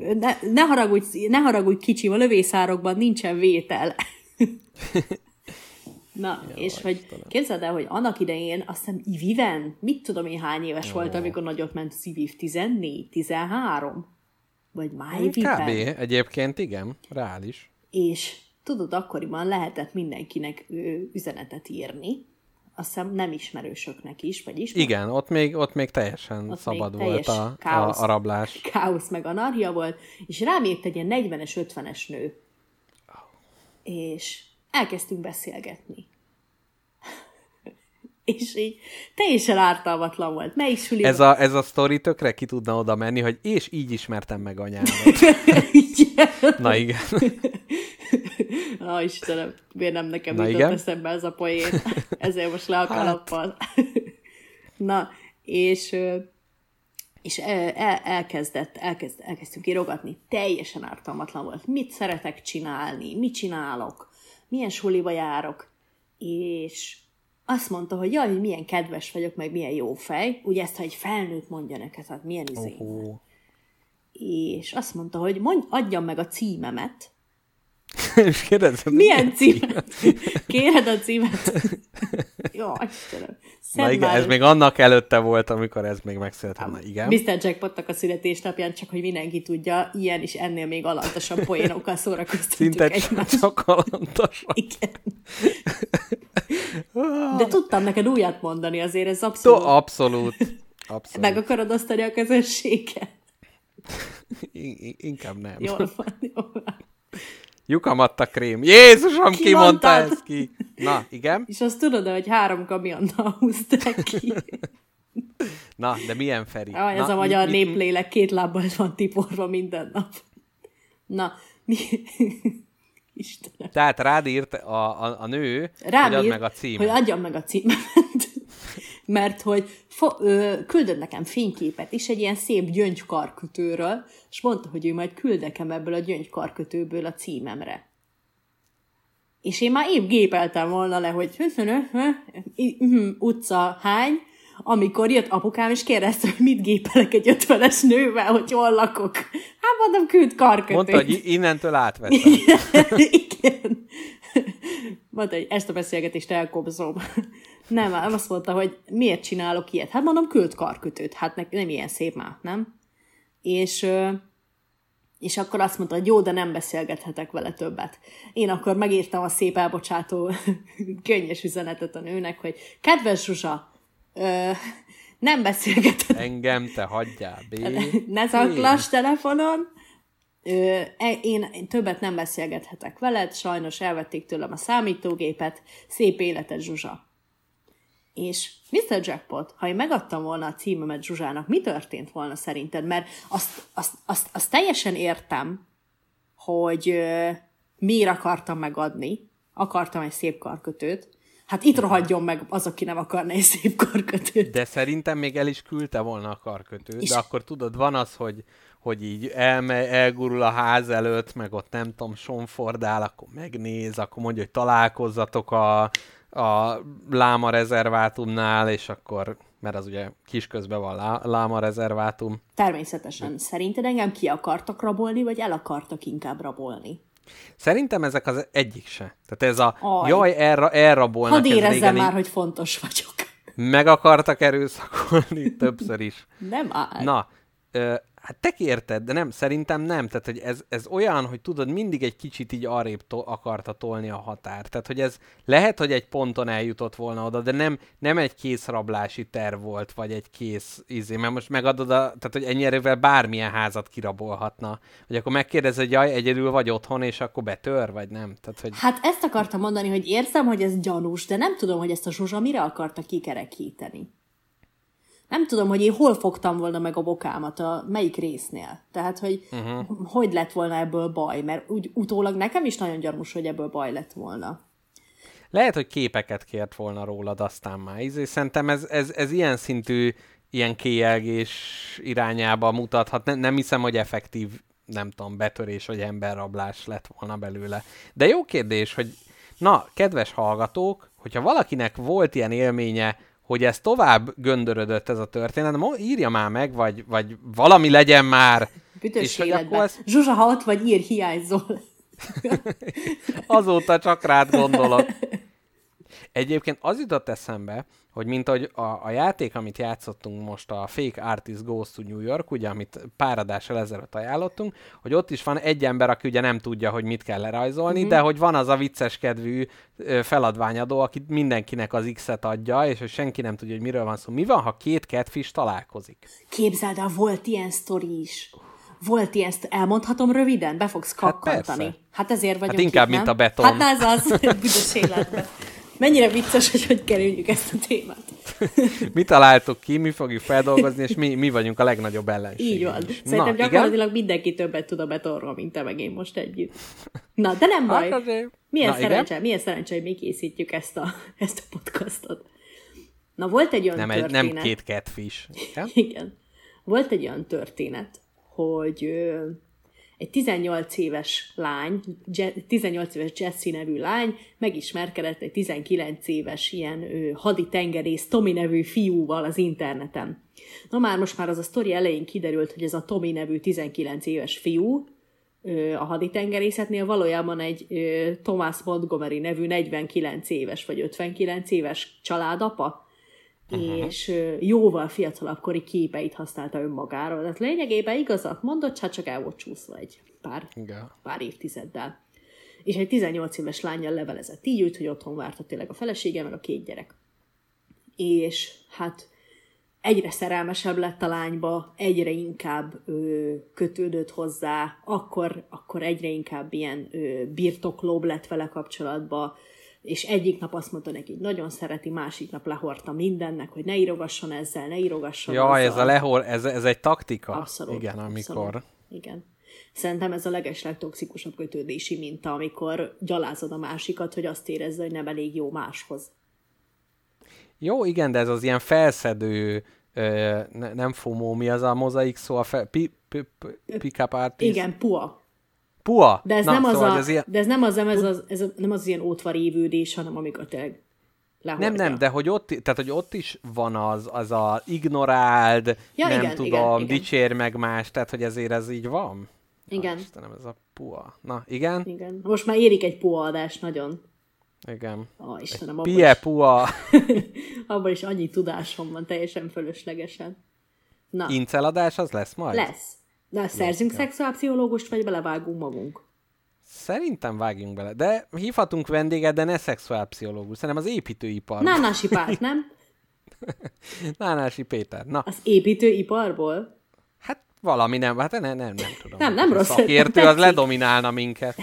Ne, ne, haragudj, ne haragudj kicsi, a lövészárokban nincsen vétel. Na, Jó, és hogy képzeld el, hogy annak idején azt hiszem Iviven, mit tudom én hány éves volt, amikor nagyot ment az Iviv, 14, 13? Vagy már Kb. Iviven? Egyébként igen, reális. És tudod, akkoriban lehetett mindenkinek ö, üzenetet írni, azt hiszem nem ismerősöknek is, vagy is. Igen, ott még, ott még teljesen Ott szabad még volt teljes a, káosz. a, a rablás. káosz meg anarchia volt, és rám írt egy ilyen 40-es, 50-es nő. És elkezdtünk beszélgetni. És így teljesen ártalmatlan volt. Melyik suli Ez a, ez a sztori tökre ki tudna oda menni, hogy és így ismertem meg anyámat. Igen. Na igen. Ó, Istenem, miért nem nekem Na jutott igen? eszembe ez a poén? Ezért most le a kalappal. Na, és, és el, elkezdett, elkezd, elkezdtünk írogatni. Teljesen ártalmatlan volt. Mit szeretek csinálni? Mit csinálok? Milyen suliba járok? És azt mondta, hogy jaj, hogy milyen kedves vagyok, meg milyen jó fej. Ugye ezt, ha egy felnőtt mondja neked, hát milyen izé. És azt mondta, hogy mondj, adjam meg a címemet, és kérdezem, Milyen címet? Kéred a címet? Jó, Istenem. Szedd Na igen, már- ez még annak előtte volt, amikor ez még megszületett. Na igen. Mr. Jackpotnak a születésnapján, csak hogy mindenki tudja, ilyen és ennél még alantasabb poénokkal szórakoztatjuk Szinte egymást. csak kalantas. Igen. De tudtam neked újat mondani, azért ez abszolút. Abszolút. Abszolút. Meg akarod osztani a közösséget? In- in- inkább nem. Jól van, jól van. Lyukam adta krém. Jézusom, ki, Ki mondta ezt ki? Na, igen. És azt tudod, hogy három kamionnal húzták ki. Na, de milyen Feri? Ah, ez Na, a magyar mi- néplélek két lábbal van tiporva minden nap. Na, mi... Istenem. Tehát rád írt a, a, a nő, Rám hogy add meg a címet. Hogy adjam meg a címet. Mert hogy fo- ö, küldött nekem fényképet is egy ilyen szép gyöngykarkötőről, és mondta, hogy ő majd küld nekem ebből a gyöngykarkötőből a címemre. És én már épp gépeltem volna le, hogy utca hány, amikor jött apukám, és kérdezte, hogy mit gépelek egy ötvenes nővel, hogy hol lakok. Hát mondom, küld karkötőt. Mondta, hogy innentől átvettem. Igen. Mondta, hogy ezt a beszélgetést elkobzom. Nem, azt mondta, hogy miért csinálok ilyet. Hát mondom, küld karkötőt. Hát ne, nem ilyen szép már, nem? És, és akkor azt mondta, hogy jó, de nem beszélgethetek vele többet. Én akkor megírtam a szép elbocsátó könnyes üzenetet a nőnek, hogy kedves Zsuzsa, ö, nem beszélgethetek Engem te hagyjál, B. ne zaklass telefonon. Ö, e- én, én többet nem beszélgethetek veled, sajnos elvették tőlem a számítógépet, szép életed Zsuzsa. És Mr. Jackpot, ha én megadtam volna a címemet Zsuzsának, mi történt volna szerinted? Mert azt, azt, azt, azt teljesen értem, hogy ö, miért akartam megadni. Akartam egy szép karkötőt. Hát itt rohadjon meg az, aki nem akarna egy szép karkötőt. De szerintem még el is küldte volna a karkötőt, És- de akkor tudod, van az, hogy, hogy így elme, elgurul a ház előtt, meg ott nem tudom, sonfordál, akkor megnéz, akkor mondja, hogy találkozzatok a, a láma rezervátumnál, és akkor, mert az ugye kisközben van lá, láma rezervátum. Természetesen. Szerinted engem ki akartak rabolni, vagy el akartak inkább rabolni? Szerintem ezek az egyik se. Tehát ez a, Aj. jaj, elra, elrabolnak, Hadd ez érezzem már, hogy fontos vagyok. meg akartak erőszakolni többször is. Nem áll. Na, hát te kérted, de nem, szerintem nem. Tehát, hogy ez, ez olyan, hogy tudod, mindig egy kicsit így arrébb to- akarta tolni a határ. Tehát, hogy ez lehet, hogy egy ponton eljutott volna oda, de nem, nem egy kész rablási terv volt, vagy egy kész izé, mert most megadod a, tehát, hogy ennyi erővel bármilyen házat kirabolhatna. Vagy akkor megkérdezed, hogy jaj, egyedül vagy otthon, és akkor betör, vagy nem? Tehát, hogy Hát ezt akartam mondani, hogy érzem, hogy ez gyanús, de nem tudom, hogy ezt a Zsuzsa mire akarta kikerekíteni. Nem tudom, hogy én hol fogtam volna meg a bokámat, a melyik résznél. Tehát, hogy uh-huh. hogy lett volna ebből baj, mert úgy utólag nekem is nagyon gyanús, hogy ebből baj lett volna. Lehet, hogy képeket kért volna rólad, aztán már. Izé, szerintem ez, ez, ez ilyen szintű, ilyen kéjelgés irányába mutathat. Nem, nem hiszem, hogy effektív, nem tudom, betörés vagy emberrablás lett volna belőle. De jó kérdés, hogy na, kedves hallgatók, hogyha valakinek volt ilyen élménye, hogy ez tovább göndörödött ez a történet, írja már meg, vagy, vagy valami legyen már. Büdös És életben. akkor ez Zsuzsa, ha ott vagy, ír, hiányzol. Azóta csak rád gondolok. Egyébként az jutott eszembe, hogy mint ahogy a, a játék, amit játszottunk most, a Fake Artist Goes to New York, ugye, amit pár adással ezelőtt ajánlottunk, hogy ott is van egy ember, aki ugye nem tudja, hogy mit kell lerajzolni, mm-hmm. de hogy van az a vicces kedvű feladványadó, aki mindenkinek az X-et adja, és hogy senki nem tudja, hogy miről van szó. Mi van, ha két catfish találkozik? Képzeld el, volt ilyen sztori is. Volt ilyen, sztori. elmondhatom röviden? Be fogsz kakkantani. persze. Hát ezért vagyok Hát inkább, itt, mint a beton. Hát na ez az, büdös életben. Mennyire vicces, hogy hogy kerüljük ezt a témát. Mi találtuk ki, mi fogjuk feldolgozni, és mi, mi vagyunk a legnagyobb ellenség. Így van. Szerintem gyakorlatilag mindenki többet tud a betonról, mint te meg én most együtt. Na, de nem baj. Hát azért- Milyen Na, igen? szerencse, milyen szerencse, hogy mi készítjük ezt a, ezt a podcastot. Na, volt egy olyan Nem, egy, történet. nem két catfish. Igen? Igen. Volt egy olyan történet, hogy ö, egy 18 éves lány, Je- 18 éves Jessie nevű lány megismerkedett egy 19 éves ilyen ö, haditengerész Tommy nevű fiúval az interneten. Na már most már az a sztori elején kiderült, hogy ez a Tommy nevű 19 éves fiú ö, a haditengerészetnél valójában egy Thomas Montgomery nevű 49 éves vagy 59 éves családapa, uh-huh. és jóval fiatalabb kori képeit használta önmagáról. Tehát lényegében igazat mondott, csak csak el volt csúszva egy pár, Igen. pár évtizeddel. És egy 18 éves lányjal levelezett így ült, hogy otthon várta tényleg a felesége, meg a két gyerek. És hát egyre szerelmesebb lett a lányba, egyre inkább ö, kötődött hozzá, akkor, akkor egyre inkább ilyen ö, birtoklóbb lett vele kapcsolatba, és egyik nap azt mondta neki, hogy nagyon szereti, másik nap lehordta mindennek, hogy ne írogasson ezzel, ne írogasson Jaj, azzal. ez a lehol, ez, ez egy taktika. Abszolút. Igen, amikor... Abszolút. Igen. Szerintem ez a legeslegtoxikusabb kötődési minta, amikor gyalázod a másikat, hogy azt érezze, hogy nem elég jó máshoz. Jó, igen, de ez az ilyen felszedő, ö, ne, nem FOMO, mi az a mozaik szó, a fe, pi, pi, pi, pick-up artist? Igen, pua. Pua. De ez, Na, nem, az szóval a, ilyen... de ez nem az, nem ez az, ez a, nem az ilyen ótvarévődés, hanem amikor tényleg Nem, lehordja. nem, de hogy ott, tehát, hogy ott is van az, az a ignoráld, Ja, nem igen, tudom, igen, igen. dicsér meg más, tehát hogy ezért ez így van. Igen. Ah, Istenem, ez a pua. Na, igen? Igen. Most már érik egy pua adás nagyon. Igen. Ó, Istenem, abban Pie is, pua. abban is annyi tudásom van, teljesen fölöslegesen. Na, Inceladás az lesz majd? lesz. De szerzünk szexuálpszichológust, vagy belevágunk magunk? Szerintem vágjunk bele. De hívhatunk vendéget, de ne szexuálpszichológus. Szerintem az építőipar. Nánási párt, nem? Nánási Péter. Na, Az építőiparból? hát valami nem, hát nem, nem, nem, tudom. Nem, nem rossz, Szakértő az ledominálna minket.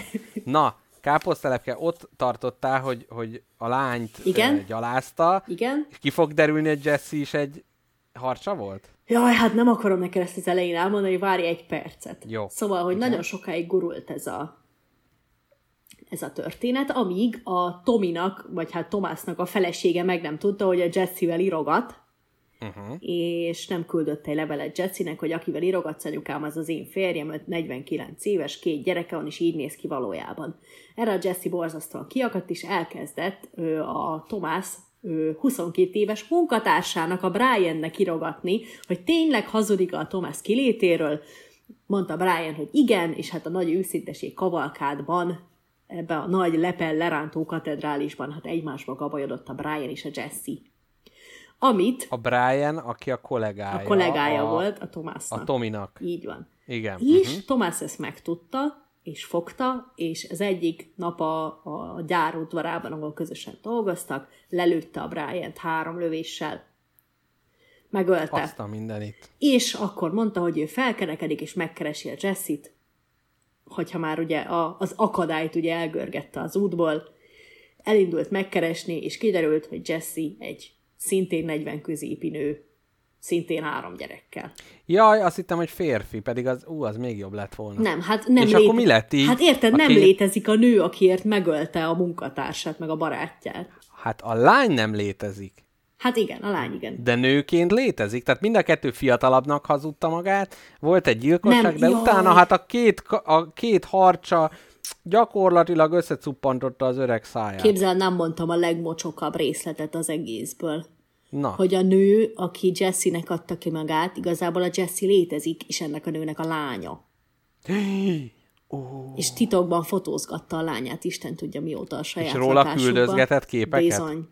Na, káposztelepke, ott tartottál, hogy, hogy a lányt Igen. ö, gyalázta, Igen? és ki fog derülni, hogy Jesse is egy harcsa volt? Jaj, hát nem akarom neked ezt az elején elmondani, várj egy percet. Jó. Szóval, hogy nagyon sokáig gurult ez a, ez a történet, amíg a Tominak, vagy hát Tomásnak a felesége meg nem tudta, hogy a Jesse-vel irogat, uh-huh. és nem küldött egy levelet Jessinek, hogy akivel irogatsz, anyukám, az az én férjem, öt- 49 éves, két gyereke van, és így néz ki valójában. Erre a Jesse borzasztóan kiakadt, és elkezdett ö, a Tomás 22 éves munkatársának, a Briannek irogatni, hogy tényleg hazudik a Tomás kilétéről, mondta Brian, hogy igen, és hát a nagy őszinteség kavalkádban, ebbe a nagy lepel lerántó katedrálisban, hát egymásba gabajodott a Brian és a Jesse. Amit A Brian, aki a kollégája. a kollégája a, volt a Tomásnak. A Tominak. Így van. Igen. És mhm. Tomás ezt megtudta, és fogta, és az egyik nap a, a gyár udvarában, ahol közösen dolgoztak, lelőtte a Brian-t három lövéssel. Megölte. Azt a mindenit. És akkor mondta, hogy ő felkerekedik, és megkeresi a Jessit, hogyha már ugye a, az akadályt ugye elgörgette az útból, elindult megkeresni, és kiderült, hogy Jesse egy szintén 40 középi nő, szintén három gyerekkel. Jaj, azt hittem, hogy férfi, pedig az, ú, az még jobb lett volna. Nem, hát nem És akkor mi lett így? Hát érted, A nem létezik a nő, akiért megölte a munkatársát, meg a barátját. Hát a lány nem létezik. Hát igen, a lány igen. De nőként létezik, tehát mind a kettő fiatalabbnak hazudta magát, volt egy gyilkosság, Nem, de jaj. utána hát a két, a két harcsa gyakorlatilag összecuppantotta az öreg száját. Képzeld, nem mondtam a legmocsokabb részletet az egészből. Na, Hogy a nő, aki Jesse-nek adta ki magát, igazából a Jesse létezik, és ennek a nőnek a lánya. És titokban fotózgatta a lányát, Isten tudja mióta a saját róla lakásukba. küldözgetett képeket? Bizony.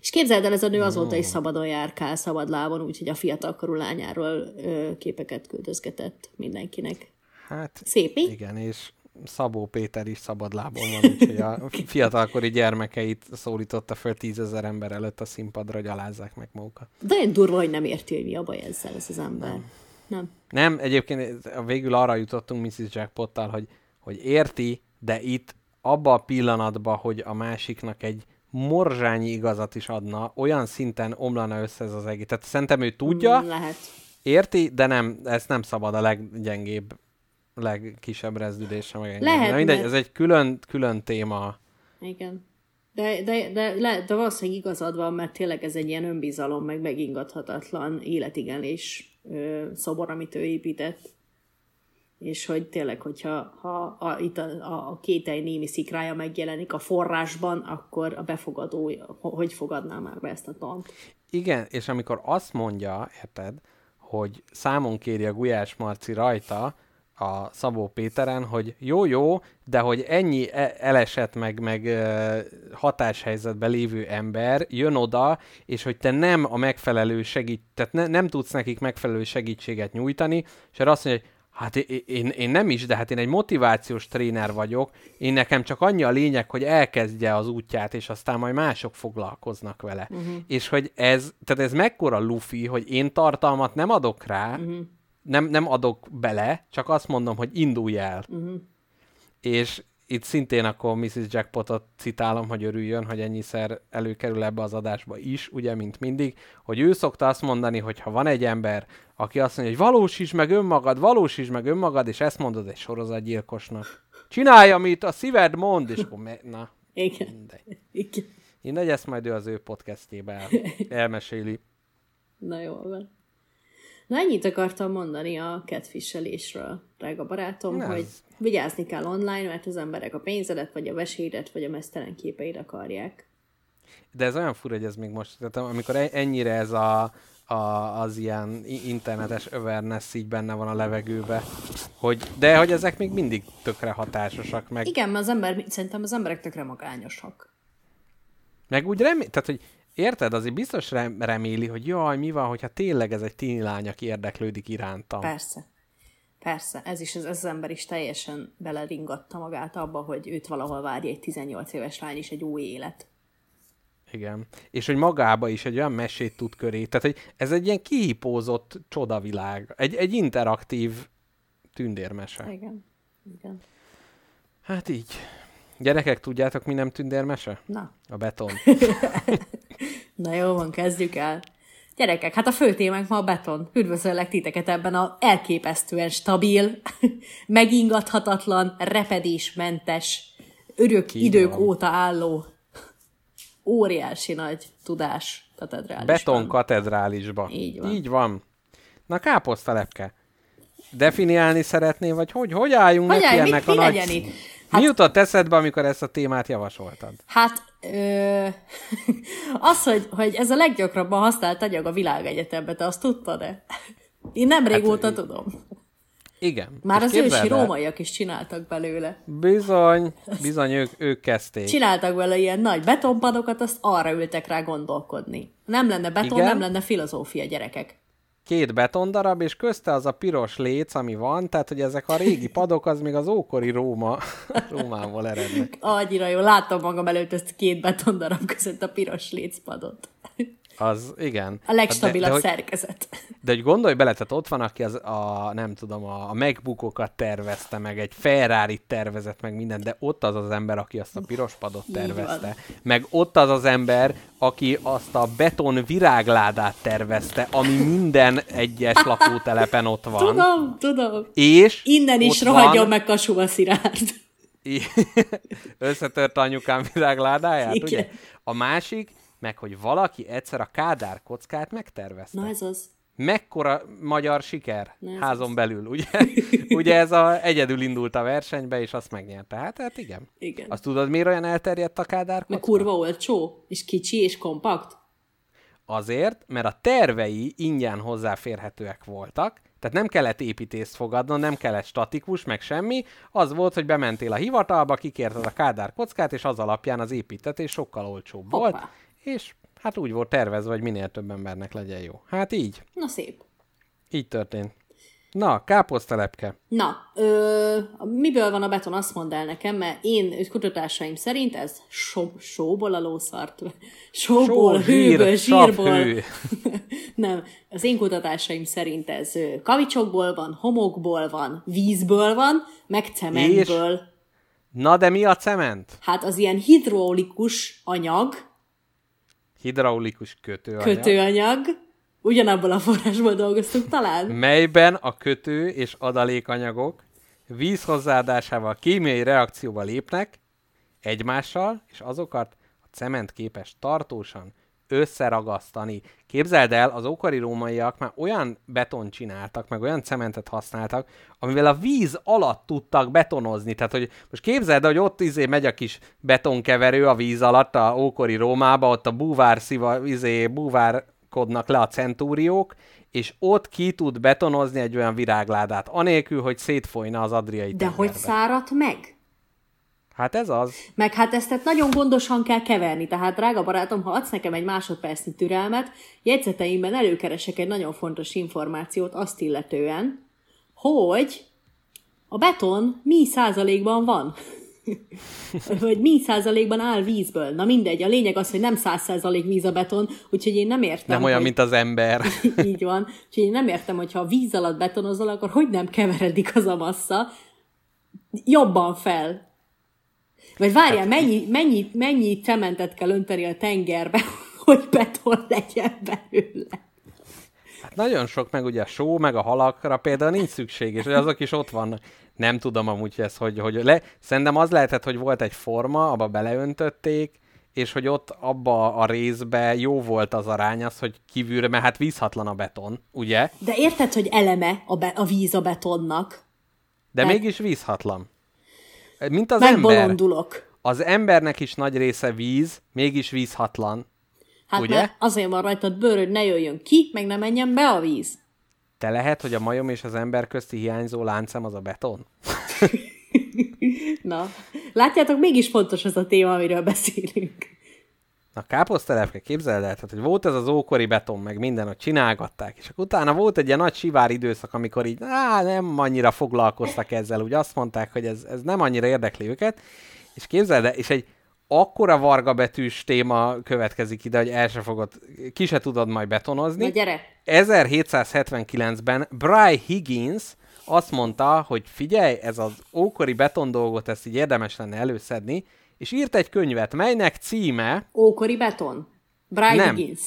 És képzeld el, ez a nő azóta is szabadon járkál, szabad lábon, úgyhogy a fiatalkorú lányáról ö, képeket küldözgetett mindenkinek. hát Szép, mi? igen, és Szabó Péter is szabadlábon van, úgyhogy a fiatalkori gyermekeit szólította föl tízezer ember előtt a színpadra, hogy alázzák meg magukat. De olyan durva, hogy nem érti, hogy mi a baj ezzel ez az ember. Nem. nem. Nem, egyébként ez- végül arra jutottunk Mrs. Jackpottal, hogy, hogy érti, de itt abba a pillanatban, hogy a másiknak egy morzsányi igazat is adna, olyan szinten omlana össze ez az egész. Tehát szerintem ő tudja, Lehet. érti, de nem, ezt nem szabad a leggyengébb, legkisebb rezdülésre megengedni. Lehet, Na mindegy, mert- ez egy külön, külön téma. Igen. De, de, de, le, de valószínűleg igazad van, mert tényleg ez egy ilyen önbizalom, meg megingathatatlan életigenlés ö, szobor, amit ő épített. És hogy tényleg, hogyha ha a, itt a, a, a kételj némi szikrája megjelenik a forrásban, akkor a befogadó ho- hogy fogadná már be ezt a tant? Igen, és amikor azt mondja, érted, hogy számon kéri a Gulyás Marci rajta, a Szabó Péteren, hogy jó-jó, de hogy ennyi e- elesett meg, meg hatáshelyzetben lévő ember jön oda, és hogy te nem a megfelelő segít, tehát ne, nem tudsz nekik megfelelő segítséget nyújtani, és erre azt mondja, hogy Hát én, én, én nem is, de hát én egy motivációs tréner vagyok, én nekem csak annyi a lényeg, hogy elkezdje az útját, és aztán majd mások foglalkoznak vele. Uh-huh. És hogy ez, tehát ez mekkora lufi, hogy én tartalmat nem adok rá, uh-huh. Nem, nem adok bele, csak azt mondom, hogy indulj el. Uh-huh. És itt szintén akkor Mrs. Jackpotot citálom, hogy örüljön, hogy ennyiszer előkerül ebbe az adásba is, ugye, mint mindig, hogy ő szokta azt mondani, hogy ha van egy ember, aki azt mondja, hogy valósítsd meg önmagad, valósítsd meg önmagad, és ezt mondod egy sorozatgyilkosnak. Csinálj, amit a szíved mond, és akkor me- na, Igen. mindegy. Igen. Mindegy, ezt majd ő az ő podcastjébe el, elmeséli. Na jó van. Na ennyit akartam mondani a catfishelésről, drága barátom, Ez. hogy vigyázni kell online, mert az emberek a pénzedet, vagy a vesédet, vagy a mesztelen képeid akarják. De ez olyan fura, hogy ez még most, tehát amikor e- ennyire ez a, a, az ilyen internetes awareness így benne van a levegőbe, hogy, de hogy ezek még mindig tökre hatásosak, meg, Igen, mert az ember, szerintem az emberek tökre magányosak. meg úgy remé, tehát hogy érted, azért biztos rem- reméli, hogy jaj, mi van, hogyha tényleg ez egy tini lány, aki érdeklődik irántam. Persze. Persze, ez is, ez, ez az ember is teljesen beleringatta magát abba, hogy őt valahol várja egy 18 éves lány is egy új élet. Igen. És hogy magába is egy olyan mesét tud köré. Tehát, hogy ez egy ilyen kihipózott csodavilág. Egy, egy interaktív tündérmese. Igen. Igen. Hát így. Gyerekek, tudjátok, mi nem tündérmese? Na, A beton. Na jó van, kezdjük el. Gyerekek, hát a fő témánk ma a beton. Üdvözöllek titeket ebben a elképesztően stabil, megingathatatlan, repedésmentes, örök Így idők óta álló, óriási nagy tudás katedrálisban. Beton katedrálisba. Így van. Így van. Na, káposztalepke. Definiálni szeretné, vagy hogy, hogy álljunk neki Hagyjál, mi, ennek mi a nagy... legyen itt? Mi jutott eszedbe, amikor ezt a témát javasoltad? Hát, ö, az, hogy, hogy ez a leggyakrabban használt anyag a világegyetemben, te azt tudtad-e? Én nem régóta Hát, tudom. Igen. Már az ősi rómaiak is csináltak belőle. Bizony, bizony, ők, ők kezdték. Csináltak vele ilyen nagy betonpadokat, azt arra ültek rá gondolkodni. Nem lenne beton, Igen? nem lenne filozófia, gyerekek. Két betondarab, és közte az a piros léc, ami van, tehát hogy ezek a régi padok, az még az ókori Róma, Rómából erednek. Annyira jó, láttam magam előtt ezt két betondarab között a piros lécpadot. Az, igen. A legstabilabb Hát de, de, hogy, szerkezet. de hogy gondolj bele, tehát ott van, aki az, a, nem tudom, a, a MacBookokat tervezte, meg egy ferrari tervezett, meg minden, de ott az az ember, aki azt a piros padot tervezte. Meg ott az az ember, aki azt a beton virágládát tervezte, ami minden egyes lakótelepen ott van. Tudom, tudom. És Innen is rohadjon van- meg Kasuma Szirárd. Összetört anyukám virágládáját, Igen. ugye? A másik, meg hogy valaki egyszer a Kádár kockát megtervezte. Na ez az. Mekkora magyar siker Na házon az. belül, ugye? ugye ez a, egyedül indult a versenybe, és azt megnyerte. Hát, hát igen. Igen. Azt tudod, miért olyan elterjedt a Kádár kocka? kurva olcsó, és kicsi, és kompakt. Azért, mert a tervei ingyen hozzáférhetőek voltak, tehát nem kellett építést fogadnod, nem kellett statikus, meg semmi. Az volt, hogy bementél a hivatalba, kikérted a kádár kockát, és az alapján az építetés sokkal olcsóbb Hoppá. volt. És hát úgy volt tervezve, hogy minél több embernek legyen jó. Hát így. Na szép. Így történt. Na, káposztelepke. Na, ö, miből van a beton, azt mondd el nekem, mert én kutatásaim szerint ez so, sóból a lószart. Sóból, Só, sav, zsírból. hő. Nem, az én kutatásaim szerint ez kavicsokból van, homokból van, vízből van, meg cementből. Na, de mi a cement? Hát az ilyen hidraulikus anyag, Hidraulikus kötőanyag. kötőanyag, ugyanabból a forrásból dolgoztunk talán. melyben a kötő és adalékanyagok víz hozzáadásával kémiai reakcióba lépnek egymással, és azokat a cement képes tartósan összeragasztani. Képzeld el, az ókori rómaiak már olyan beton csináltak, meg olyan cementet használtak, amivel a víz alatt tudtak betonozni. Tehát, hogy most képzeld, el, hogy ott izé megy a kis betonkeverő a víz alatt, a ókori Rómába, ott a búvár sziva, izé, búvárkodnak le a centúriók, és ott ki tud betonozni egy olyan virágládát, anélkül, hogy szétfolyna az adriai De hogy tengerbe. száradt meg? Hát ez az. Meg hát ezt tehát nagyon gondosan kell keverni, tehát drága barátom, ha adsz nekem egy másodpercnyi türelmet, jegyzeteimben előkeresek egy nagyon fontos információt azt illetően, hogy a beton mi százalékban van. Vagy mi százalékban áll vízből. Na mindegy, a lényeg az, hogy nem száz százalék víz a beton, úgyhogy én nem értem, Nem olyan, hogy... mint az ember. Így van. Úgyhogy én nem értem, hogy ha víz alatt betonozol, akkor hogy nem keveredik az a massza jobban fel. Vagy várjál, Hát- mennyi, mennyi, mennyi cementet kell önteni a tengerbe, hogy beton legyen belőle? Hát nagyon sok, meg ugye a só, meg a halakra például nincs szükség, és hogy azok is ott vannak. Nem tudom amúgy ez, hogy, hogy le... Szerintem az lehetett, hogy volt egy forma, abba beleöntötték, és hogy ott abba a részbe jó volt az arány az, hogy kívülre, mert hát vízhatlan a beton, ugye? De érted, hogy eleme a, be, a víz a betonnak? De Hát- mégis vízhatlan. Mint az ember. Az embernek is nagy része víz, mégis vízhatlan. Hát Ugye? azért van rajtad bőr, hogy ne jöjjön ki, meg ne menjen be a víz. Te lehet, hogy a majom és az ember közti hiányzó láncem az a beton? Na, látjátok, mégis fontos az a téma, amiről beszélünk. Na, káposztelepke, képzeld el, tehát, hogy volt ez az ókori beton, meg minden, hogy csinálgatták, és akkor utána volt egy ilyen nagy sivár időszak, amikor így, á, nem annyira foglalkoztak ezzel, úgy azt mondták, hogy ez, ez nem annyira érdekli őket, és képzeld el, és egy akkora varga betűs téma következik ide, hogy el se fogod, ki se tudod majd betonozni. Na gyere! 1779-ben Bry Higgins azt mondta, hogy figyelj, ez az ókori beton dolgot, ezt így érdemes lenne előszedni, és írt egy könyvet, melynek címe, Ókori beton. Brian Nem. Higgins.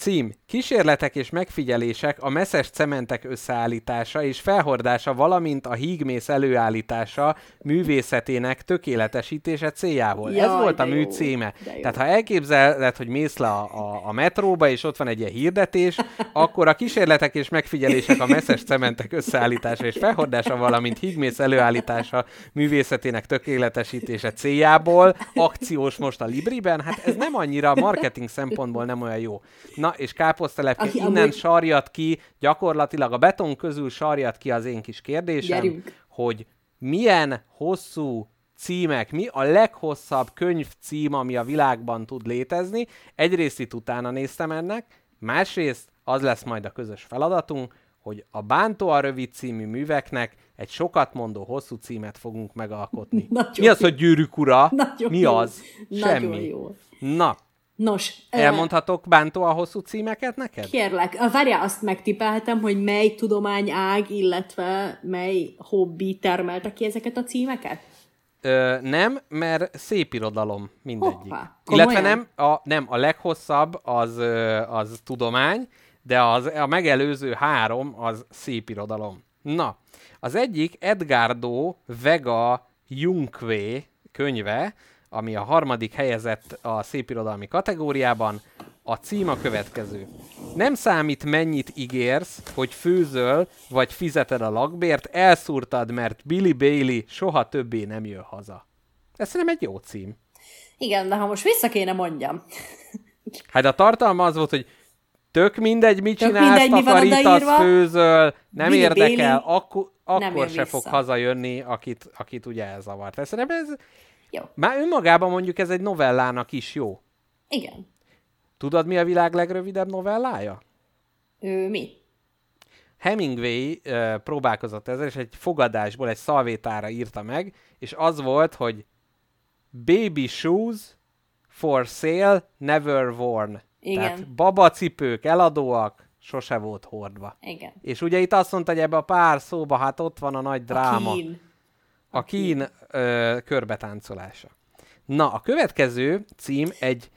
Cím, kísérletek és megfigyelések a messzes cementek összeállítása és felhordása, valamint a hígmész előállítása művészetének tökéletesítése céljából. Jaj, Ez volt a mű jó, címe. Tehát ha elképzeled, hogy mész le a, a, a metróba, és ott van egy ilyen hirdetés, akkor a kísérletek és megfigyelések a messzes cementek összeállítása és felhordása, valamint hígmész előállítása művészetének tökéletesítése céljából, akciós most a Libriben, hát ez nem annyira marketing szempontból nem olyan jó. Na, és káposztelepke Aki innen amúgy- sarjat ki, gyakorlatilag a beton közül sarjat ki az én kis kérdésem, Gyerünk. hogy milyen hosszú címek, mi a leghosszabb könyv cím, ami a világban tud létezni. Egyrészt itt utána néztem ennek, másrészt az lesz majd a közös feladatunk, hogy a Bántó a rövid című műveknek egy sokat mondó hosszú címet fogunk megalkotni. Nagyon mi az, jó. hogy gyűrűk ura? Nagyon mi jó. az? Nagyon Semmi. jó. Na, Nos, elmondhatok Bántó a hosszú címeket neked? Kérlek, várjál, azt megtipelhetem, hogy mely tudományág, illetve mely hobbi termelte ki ezeket a címeket? Ö, nem, mert szép irodalom mindegyik. Hoppá, Illetve nem a, nem, a leghosszabb az, az tudomány, de az, a megelőző három az szép irodalom. Na, az egyik Edgardo Vega Junqué könyve, ami a harmadik helyezett a szépirodalmi kategóriában, a cím a következő. Nem számít mennyit ígérsz, hogy főzöl, vagy fizeted a lakbért, elszúrtad, mert Billy Bailey soha többé nem jön haza. Ez szerintem egy jó cím. Igen, de ha most vissza kéne mondjam. Hát a tartalma az volt, hogy tök mindegy, mit Tök csinálsz, mindegy, mi takarítasz, odaírva. főzöl, nem Billy érdekel, Bailey akkor, nem se fog vissza. hazajönni, akit, akit ugye elzavart. Ez, szerintem ez, Jó. már önmagában mondjuk ez egy novellának is jó. Igen. Tudod, mi a világ legrövidebb novellája? Ő mi? Hemingway uh, próbálkozott ezzel, és egy fogadásból egy szalvétára írta meg, és az volt, hogy Baby shoes for sale, never worn. Igen. Tehát babacipők eladóak, sose volt hordva. Igen. És ugye itt azt mondta, hogy ebbe a pár szóba, hát ott van a nagy dráma. A kín. A kín ö, körbetáncolása. Na, a következő cím egy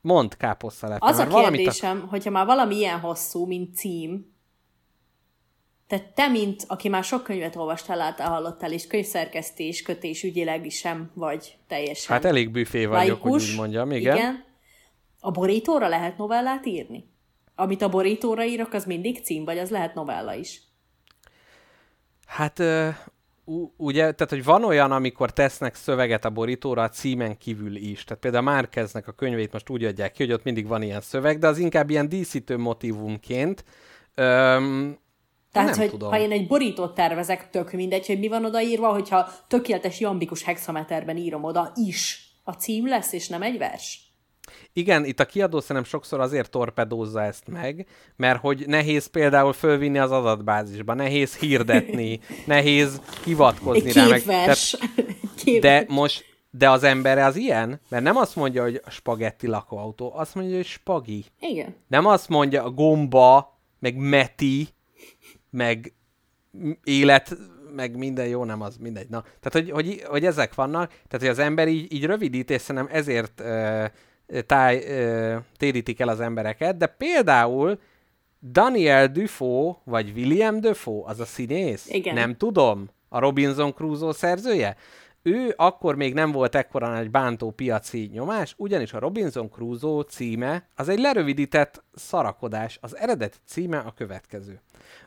mond káposztalepke. Az a kérdésem, hogyha már valami ilyen hosszú, mint cím, te, te, mint aki már sok könyvet olvastál, láttál, hallottál, és könyvszerkesztés, kötés ügyileg is sem vagy teljesen Hát elég büfé vagyok, hogy laikus. úgy mondjam, igen. igen. A borítóra lehet novellát írni? Amit a borítóra írok, az mindig cím, vagy az lehet novella is? Hát ugye, tehát hogy van olyan, amikor tesznek szöveget a borítóra a címen kívül is. Tehát például Márkeznek a könyvét most úgy adják ki, hogy ott mindig van ilyen szöveg, de az inkább ilyen díszítő motivumként. Öm, Tehát, nem hogy tudom. ha én egy borítót tervezek, tök mindegy, hogy mi van odaírva, hogyha tökéletes jambikus hexameterben írom oda is, a cím lesz, és nem egy vers? Igen, itt a kiadó szerintem sokszor azért torpedózza ezt meg, mert hogy nehéz például fölvinni az adatbázisba, nehéz hirdetni, nehéz hivatkozni Egy rá. Meg. Két de most, de az ember az ilyen, mert nem azt mondja, hogy spagetti lakóautó, azt mondja, hogy spagi. Igen. Nem azt mondja a gomba, meg meti, meg élet, meg minden jó, nem az, mindegy. Na, tehát, hogy, hogy, hogy ezek vannak, tehát, hogy az ember így, így rövidít, és szerintem ezért ö, táj, ö, térítik el az embereket, de például Daniel Dufault, vagy William Defoe, az a színész? Igen. Nem tudom. A Robinson Crusoe szerzője? Ő akkor még nem volt ekkora nagy bántó piaci nyomás, ugyanis a Robinson Crusoe címe az egy lerövidített szarakodás. Az eredeti címe a következő.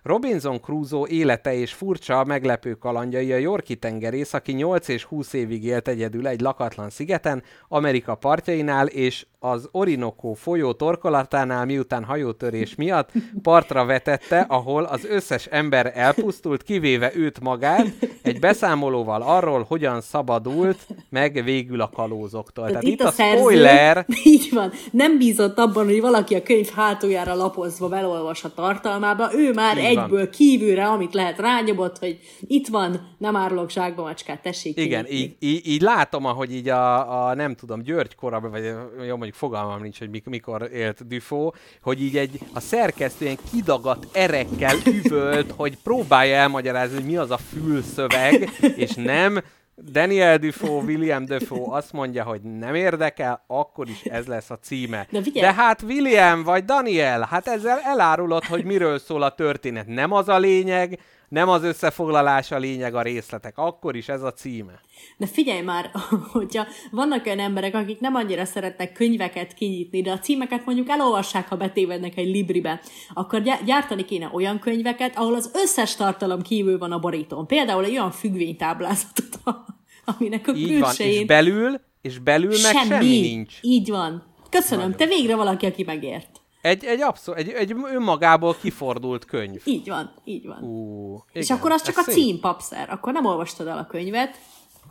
Robinson Crusoe élete és furcsa, meglepő kalandjai a Yorki tengerész, aki 8 és 20 évig élt egyedül egy lakatlan szigeten, Amerika partjainál és az Orinoco folyó torkolatánál, miután hajótörés miatt partra vetette, ahol az összes ember elpusztult, kivéve őt magát, egy beszámolóval arról, hogyan szabadult meg végül a kalózoktól. Tehát, itt a, szerző- spoiler, Így van. Nem bízott abban, hogy valaki a könyv hátuljára lapozva belolvas a tartalmába. Ő már Így van. egyből kívülre, amit lehet rányomott, hogy itt van, nem árulok zsákba macskát, tessék Igen, így, így, így látom, ahogy így a, a nem tudom, György korában, vagy jó, mondjuk fogalmam nincs, hogy mik, mikor élt Dufo, hogy így egy a szerkesztő ilyen kidagadt erekkel üvölt, hogy próbálja elmagyarázni, hogy mi az a fülszöveg, és nem Daniel Defoe, William Defoe azt mondja, hogy nem érdekel, akkor is ez lesz a címe. De figyelj! De hát William vagy Daniel, hát ezzel elárulod, hogy miről szól a történet. Nem az a lényeg, nem az összefoglalás a lényeg, a részletek. Akkor is ez a címe. De figyelj már, hogyha vannak olyan emberek, akik nem annyira szeretnek könyveket kinyitni, de a címeket mondjuk elolvassák, ha betévednek egy libribe, akkor gyá- gyártani kéne olyan könyveket, ahol az összes tartalom kívül van a borítón. Például egy olyan függvénytáblázatot, aminek a Így van, és külsején belül, és belül meg semmi nincs. Így van. Köszönöm, te végre valaki, aki megért. Egy, egy, abszol, egy, egy önmagából kifordult könyv. Így van, így van. Ú, És igen, akkor az csak a szép. cím, papszer. Akkor nem olvastad el a könyvet,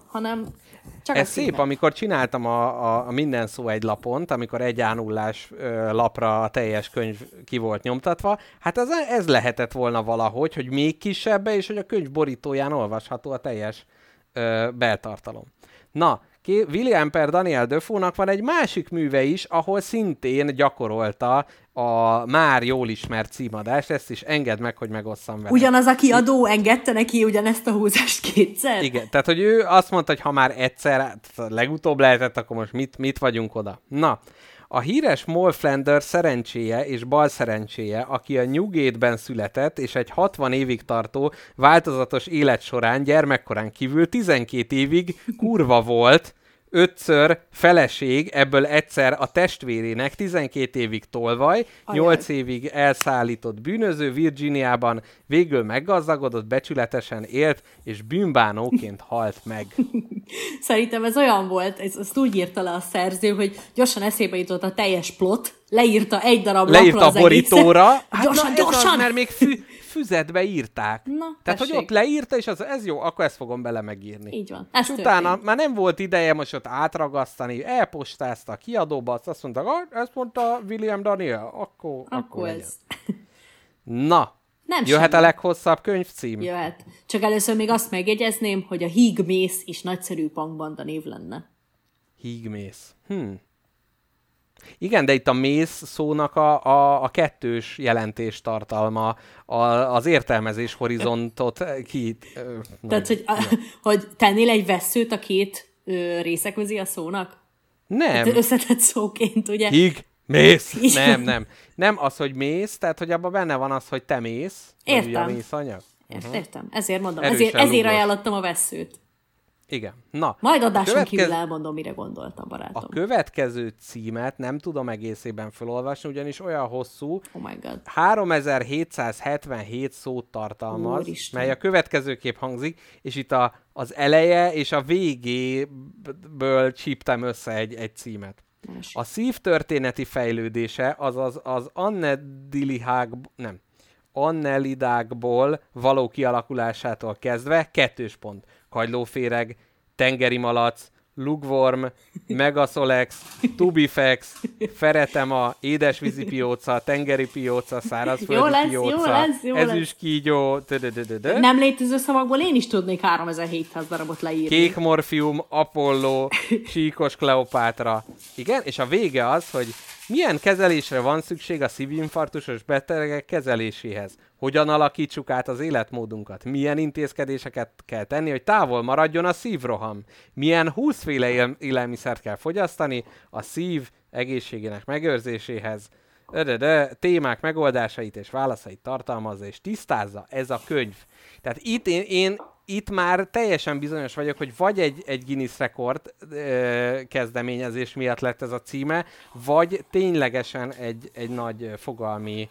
hanem csak Ez a szép, amikor csináltam a, a, a minden szó egy lapont, amikor egy ánullás ö, lapra a teljes könyv ki volt nyomtatva, hát ez, ez lehetett volna valahogy, hogy még kisebbe, és hogy a könyv borítóján olvasható a teljes ö, beltartalom. Na, William per Daniel Defoe-nak van egy másik műve is, ahol szintén gyakorolta a már jól ismert címadást, ezt is engedd meg, hogy megosszam vele. Ugyanaz a kiadó engedte neki ugyanezt a húzást kétszer? Igen, tehát hogy ő azt mondta, hogy ha már egyszer, hát legutóbb lehetett, akkor most mit, mit vagyunk oda? Na, a híres Moll Flanders szerencséje és bal szerencséje, aki a Newgate-ben született, és egy 60 évig tartó változatos élet során gyermekkorán kívül 12 évig kurva volt, ötször feleség, ebből egyszer a testvérének 12 évig tolvaj, Ajaj. 8 évig elszállított bűnöző Virginiában, végül meggazdagodott, becsületesen élt, és bűnbánóként halt meg. Szerintem ez olyan volt, ez, ezt úgy írta le a szerző, hogy gyorsan eszébe jutott a teljes plot, leírta egy darab Leírta lapra a borítóra, egészet. hát gyorsan, na, gyorsan! Az, mert még fü, füzetbe írták. Na, Tehát, hogy tessék. ott leírta, és az, ez jó, akkor ezt fogom bele megírni. Így van. Ez És utána történt. már nem volt ideje most ott átragasztani, elpostázta a kiadóba, azt azt mondta, ah, ezt mondta William Daniel, akkor, akkor, Akkor ez. Na, Nem jöhet semmi. a leghosszabb könyvcím? Jöhet. Csak először még azt megjegyezném, hogy a Híg Mész is nagyszerű punkbanda név lenne. Hígmész. Hm. Igen, de itt a mész szónak a, a, a kettős jelentés tartalma, a, az értelmezés horizontot ki... ö, Tehát, hogy, hogy tennél egy veszőt a két ö, része közé a szónak? Nem. Összetett szóként, ugye? Híg, mész. Így Nem, nem. Nem az, hogy mész, tehát hogy abban benne van az, hogy te mész. vagy ugye Értem. a mész anyag. Ért, értem. Ezért mondom. Erősen Ezért, ezért lúgos. ajánlottam a veszőt. Igen. Na. Majd adáson következ- kívül elmondom, mire gondoltam, barátom. A következő címet nem tudom egészében felolvasni, ugyanis olyan hosszú, Oh my god. 3777 szót tartalmaz, Úristen. mely a következőképp hangzik, és itt a, az eleje és a végéből csíptem össze egy, egy címet. Más. A szív történeti fejlődése, azaz az annedilihág, nem, annelidákból való kialakulásától kezdve kettős pont. Kagylóféreg, tengeri malac, lugworm, megaszolex, tubifex, feretema, édesvízi pióca, tengeri pióca, szárazföldi Jó lesz, pióca, jó lesz, jó ezüstkígyó. Nem létező szavakból én is tudnék 3700 darabot leírni. Kék morfium, Apollo, Csíkos Kleopátra. Igen, és a vége az, hogy milyen kezelésre van szükség a szívinfarktusos betegek kezeléséhez? Hogyan alakítsuk át az életmódunkat? Milyen intézkedéseket kell tenni, hogy távol maradjon a szívroham? Milyen 20 féle él- élelmiszert kell fogyasztani a szív egészségének megőrzéséhez? ödödö, témák megoldásait és válaszait tartalmazza és tisztázza ez a könyv. Tehát itt én, én itt már teljesen bizonyos vagyok, hogy vagy egy, egy Guinness rekord ö, kezdeményezés miatt lett ez a címe, vagy ténylegesen egy, egy nagy fogalmi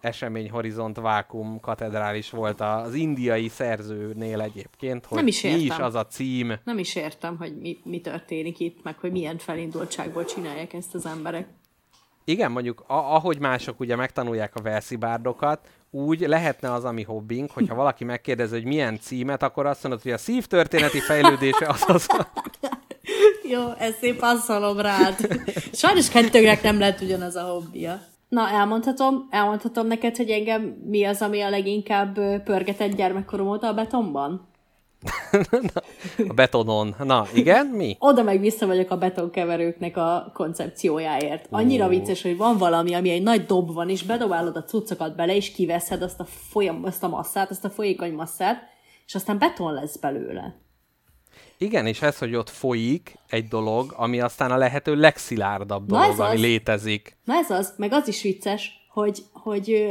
eseményhorizont vákum katedrális volt az indiai szerzőnél egyébként, hogy Nem is mi is értem. az a cím. Nem is értem, hogy mi, mi történik itt, meg hogy milyen felindultságból csinálják ezt az emberek. Igen, mondjuk a, ahogy mások ugye megtanulják a verszibárdokat, úgy lehetne az, ami hobbink, hogyha valaki megkérdezi, hogy milyen címet, akkor azt mondod, hogy a szívtörténeti fejlődése az az. Jó, ezt szép passzolom rád. Sajnos kettőknek nem lehet ugyanaz a hobbija. Na, elmondhatom, elmondhatom neked, hogy engem mi az, ami a leginkább pörgetett gyermekkorom óta a betonban? A betonon. Na, igen, mi? Oda meg vissza vagyok a betonkeverőknek a koncepciójáért. Annyira vicces, hogy van valami, ami egy nagy dob van, és bedobálod a cuccokat bele, és kiveszed azt a, folyam, azt a masszát, azt a folyékony masszát, és aztán beton lesz belőle. Igen, és ez, hogy ott folyik egy dolog, ami aztán a lehető legszilárdabb Na dolog, ami az. létezik. Na ez az, meg az is vicces, hogy, hogy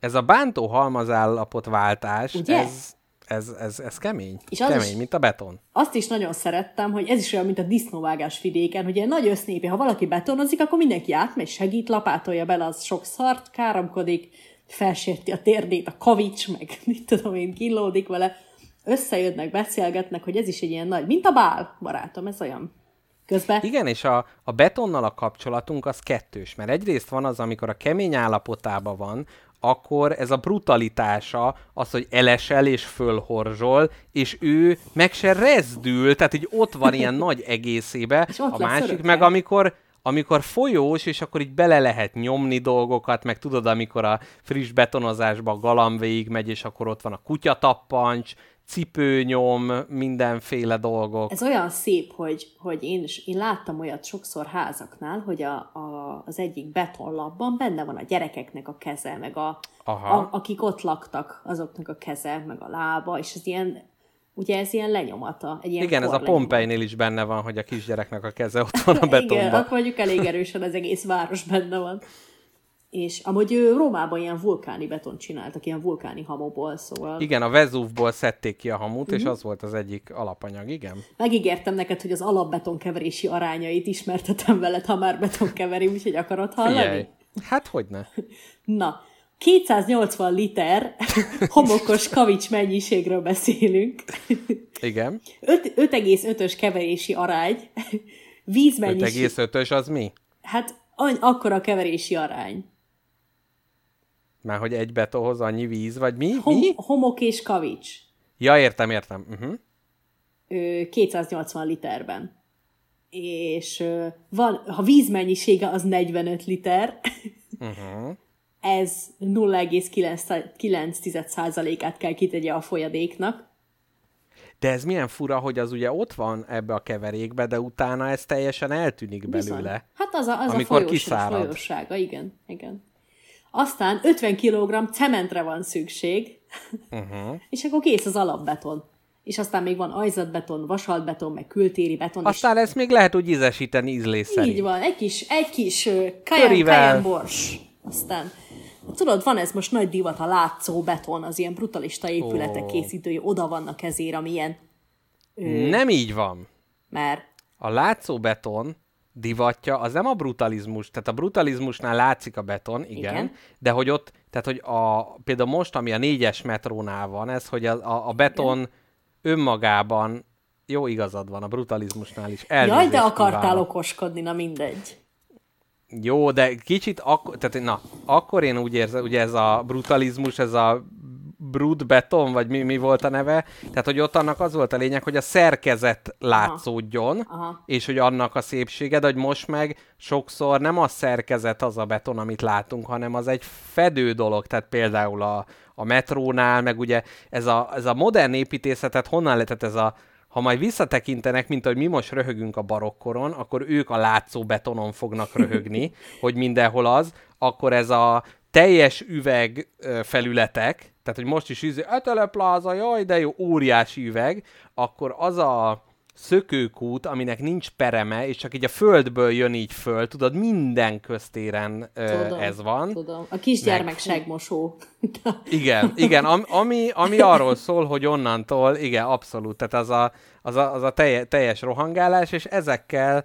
Ez a bántó halmazállapotváltás, Ugye? ez, ez, ez, ez kemény. És az kemény, is- mint a beton. azt is nagyon szerettem, hogy ez is olyan, mint a disznóvágás vidéken, hogy ilyen nagy össznépi, ha valaki betonozik, akkor mindenki átmegy, segít, lapátolja bele az sok szart, káromkodik, felsérti a térdét, a kavics, meg mit tudom én, kínlódik vele, összejönnek, beszélgetnek, hogy ez is egy ilyen nagy, mint a bál, barátom, ez olyan. Közben Igen, és a, a betonnal a kapcsolatunk az kettős, mert egyrészt van az, amikor a kemény állapotában van, akkor ez a brutalitása, az, hogy elesel és fölhorzsol, és ő meg se rezdül, tehát így ott van ilyen nagy egészébe, a másik örökre. meg amikor amikor folyós, és akkor így bele lehet nyomni dolgokat, meg tudod, amikor a friss betonozásba a galamb végig megy, és akkor ott van a kutyatappancs, cipőnyom, mindenféle dolgok. Ez olyan szép, hogy, hogy én, is, én láttam olyat sokszor házaknál, hogy a, a, az egyik betonlapban benne van a gyerekeknek a keze, meg a, Aha. a, akik ott laktak, azoknak a keze, meg a lába, és ez ilyen, ugye ez ilyen lenyomata. Egy ilyen Igen, ez a. Pompeinél is benne van, hogy a kisgyereknek a keze ott van a Igen, betonban. akkor mondjuk elég erősen az egész város benne van. És amúgy ő Rómában ilyen vulkáni beton csináltak, ilyen vulkáni hamoból, szóval Igen, a Vezúvból szedték ki a hamut, Mhm. és az volt az egyik alapanyag, igen. megígértem neked, hogy az alapbetonkeverési arányait ismertetem veled, ha már betonkeveri, úgyhogy akarod hallani? Figyelj. Hát hogyne. Na, 280 liter homokos kavics mennyiségről beszélünk. Igen. Öt- 5,5-ös keverési arány. Vízmennyiség. 5,5-ös az mi? Hát akkora keverési arány. Már hogy egy betonhoz annyi víz, vagy mi? Hom- mi? homok és kavics. Ja, értem, értem. Uh-huh. Ö, 280 literben. És ö, van, ha vízmennyisége az 45 liter, Uh-huh. ez 0,9%-át kell kitegye a folyadéknak. De ez milyen fura, hogy az ugye ott van ebbe a keverékbe, de utána ez teljesen eltűnik Bizony. belőle. Hát az a, az Amikor a folyós, kiszárad. folyósága, igen, igen. Aztán 50 kg cementre van szükség, Uh-huh. és akkor kész az alapbeton. És aztán még van ajzatbeton, vasaltbeton, meg kültéri beton, Aztán ezt még lehet úgy ízesíteni ízlés és szerint. így van, egy kis, egy kis Körivel. kajen bors. Aztán Tudod, van ez most nagy divat, a látszó beton, az ilyen brutalista épületek Ó. készítői, oda vannak ezért, ami ilyen, Nem így van. mert A látszó beton divatja, az nem a brutalizmus, tehát a brutalizmusnál látszik a beton, igen, Igen. de hogy ott, tehát hogy a, például most, ami a négyes metrónál van, ez, hogy a, a, a beton igen. önmagában, jó igazad van, a brutalizmusnál is. Jaj, Elnézést de akartál kívánok. okoskodni, na mindegy. Jó, de kicsit akkor, tehát na, akkor én úgy érzem, ugye ez a brutalizmus, ez a brut beton, vagy mi, mi volt a neve, tehát hogy ott annak az volt a lényeg, hogy a szerkezet látszódjon, Aha. és hogy annak a szépsége, de hogy most meg sokszor nem a szerkezet az a beton, amit látunk, hanem az egy fedő dolog, tehát például a, a metrónál, meg ugye ez a, ez a modern építészetet honnan lehetett ez a ha majd visszatekintenek, mint hogy mi most röhögünk a barokkoron, akkor ők a látszó betonon fognak röhögni, hogy mindenhol az, akkor ez a teljes üveg felületek, tehát hogy most is izé, Etele Plaza, jaj, de jó, óriási üveg, akkor az a szökőkút, aminek nincs pereme, és csak így a földből jön így föl, tudod, minden köztéren ö, Tudom, ez van. Tudom. A kisgyermek Meg- segmosó. Igen, igen, am, ami, ami arról szól, hogy onnantól, igen, abszolút, tehát az a, az a, az a telje, teljes rohangálás, és ezekkel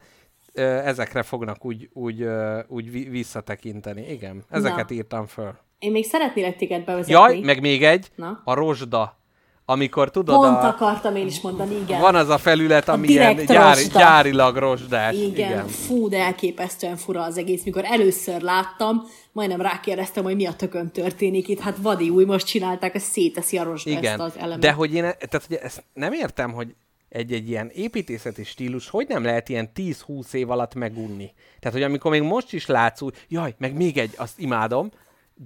ezekre fognak úgy, úgy, úgy vi- visszatekinteni. Igen, ezeket Na. írtam föl. Én még szeretnélek téged bevezetni. Jaj, meg még egy, Na? a rozsda. Amikor tudod, Pont a, akartam én is mondani, igen. van az a felület, ami direkt ilyen gyári, rozsda. gyárilag rozsdás. Igen, Igen. fú, de elképesztően fura az egész. Mikor először láttam, majdnem rákérdeztem, hogy mi a tökön történik itt. Hát vadi új, most csinálták, ezt széteszi a rozsda Igen, ezt az elemet. de hogy én, tehát hogy ezt nem értem, hogy egy-egy ilyen építészeti stílus, hogy nem lehet ilyen 10-20 év alatt megunni. Tehát, hogy amikor még most is látsz úgy, jaj, meg még egy, azt imádom,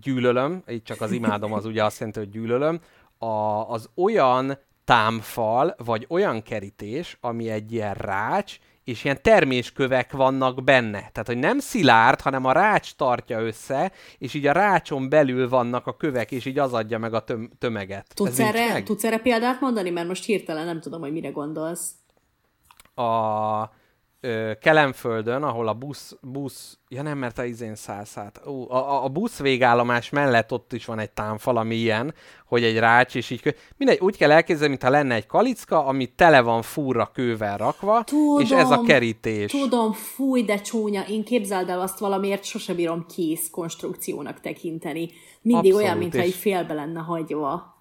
gyűlölöm, így csak az imádom, az ugye azt jelenti, hogy gyűlölöm, a, az olyan támfal, vagy olyan kerítés, ami egy ilyen rács, és ilyen terméskövek vannak benne. Tehát, hogy nem szilárd, hanem a rács tartja össze, és így a rácson belül vannak a kövek, és így az adja meg a töm- tömeget. Tudsz erre, tudsz erre példát mondani? Mert most hirtelen nem tudom, hogy mire gondolsz. a ö, Kelemföldön, ahol a busz, busz, ja nem, mert a izén szállsz át. Ó, a, a- busz végállomás mellett ott is van egy támfal, ami ilyen, hogy egy rács, és így, kö... mindegy, úgy kell elképzelni, mintha lenne egy kalicka, ami tele van fúra kővel rakva, Tudom, és ez a kerítés. Tudom, fúj, de csúnya. Én képzeld el azt valamiért sose bírom kész konstrukciónak tekinteni. Mindig Abszolút, olyan, mintha és- egy félbe lenne hagyva.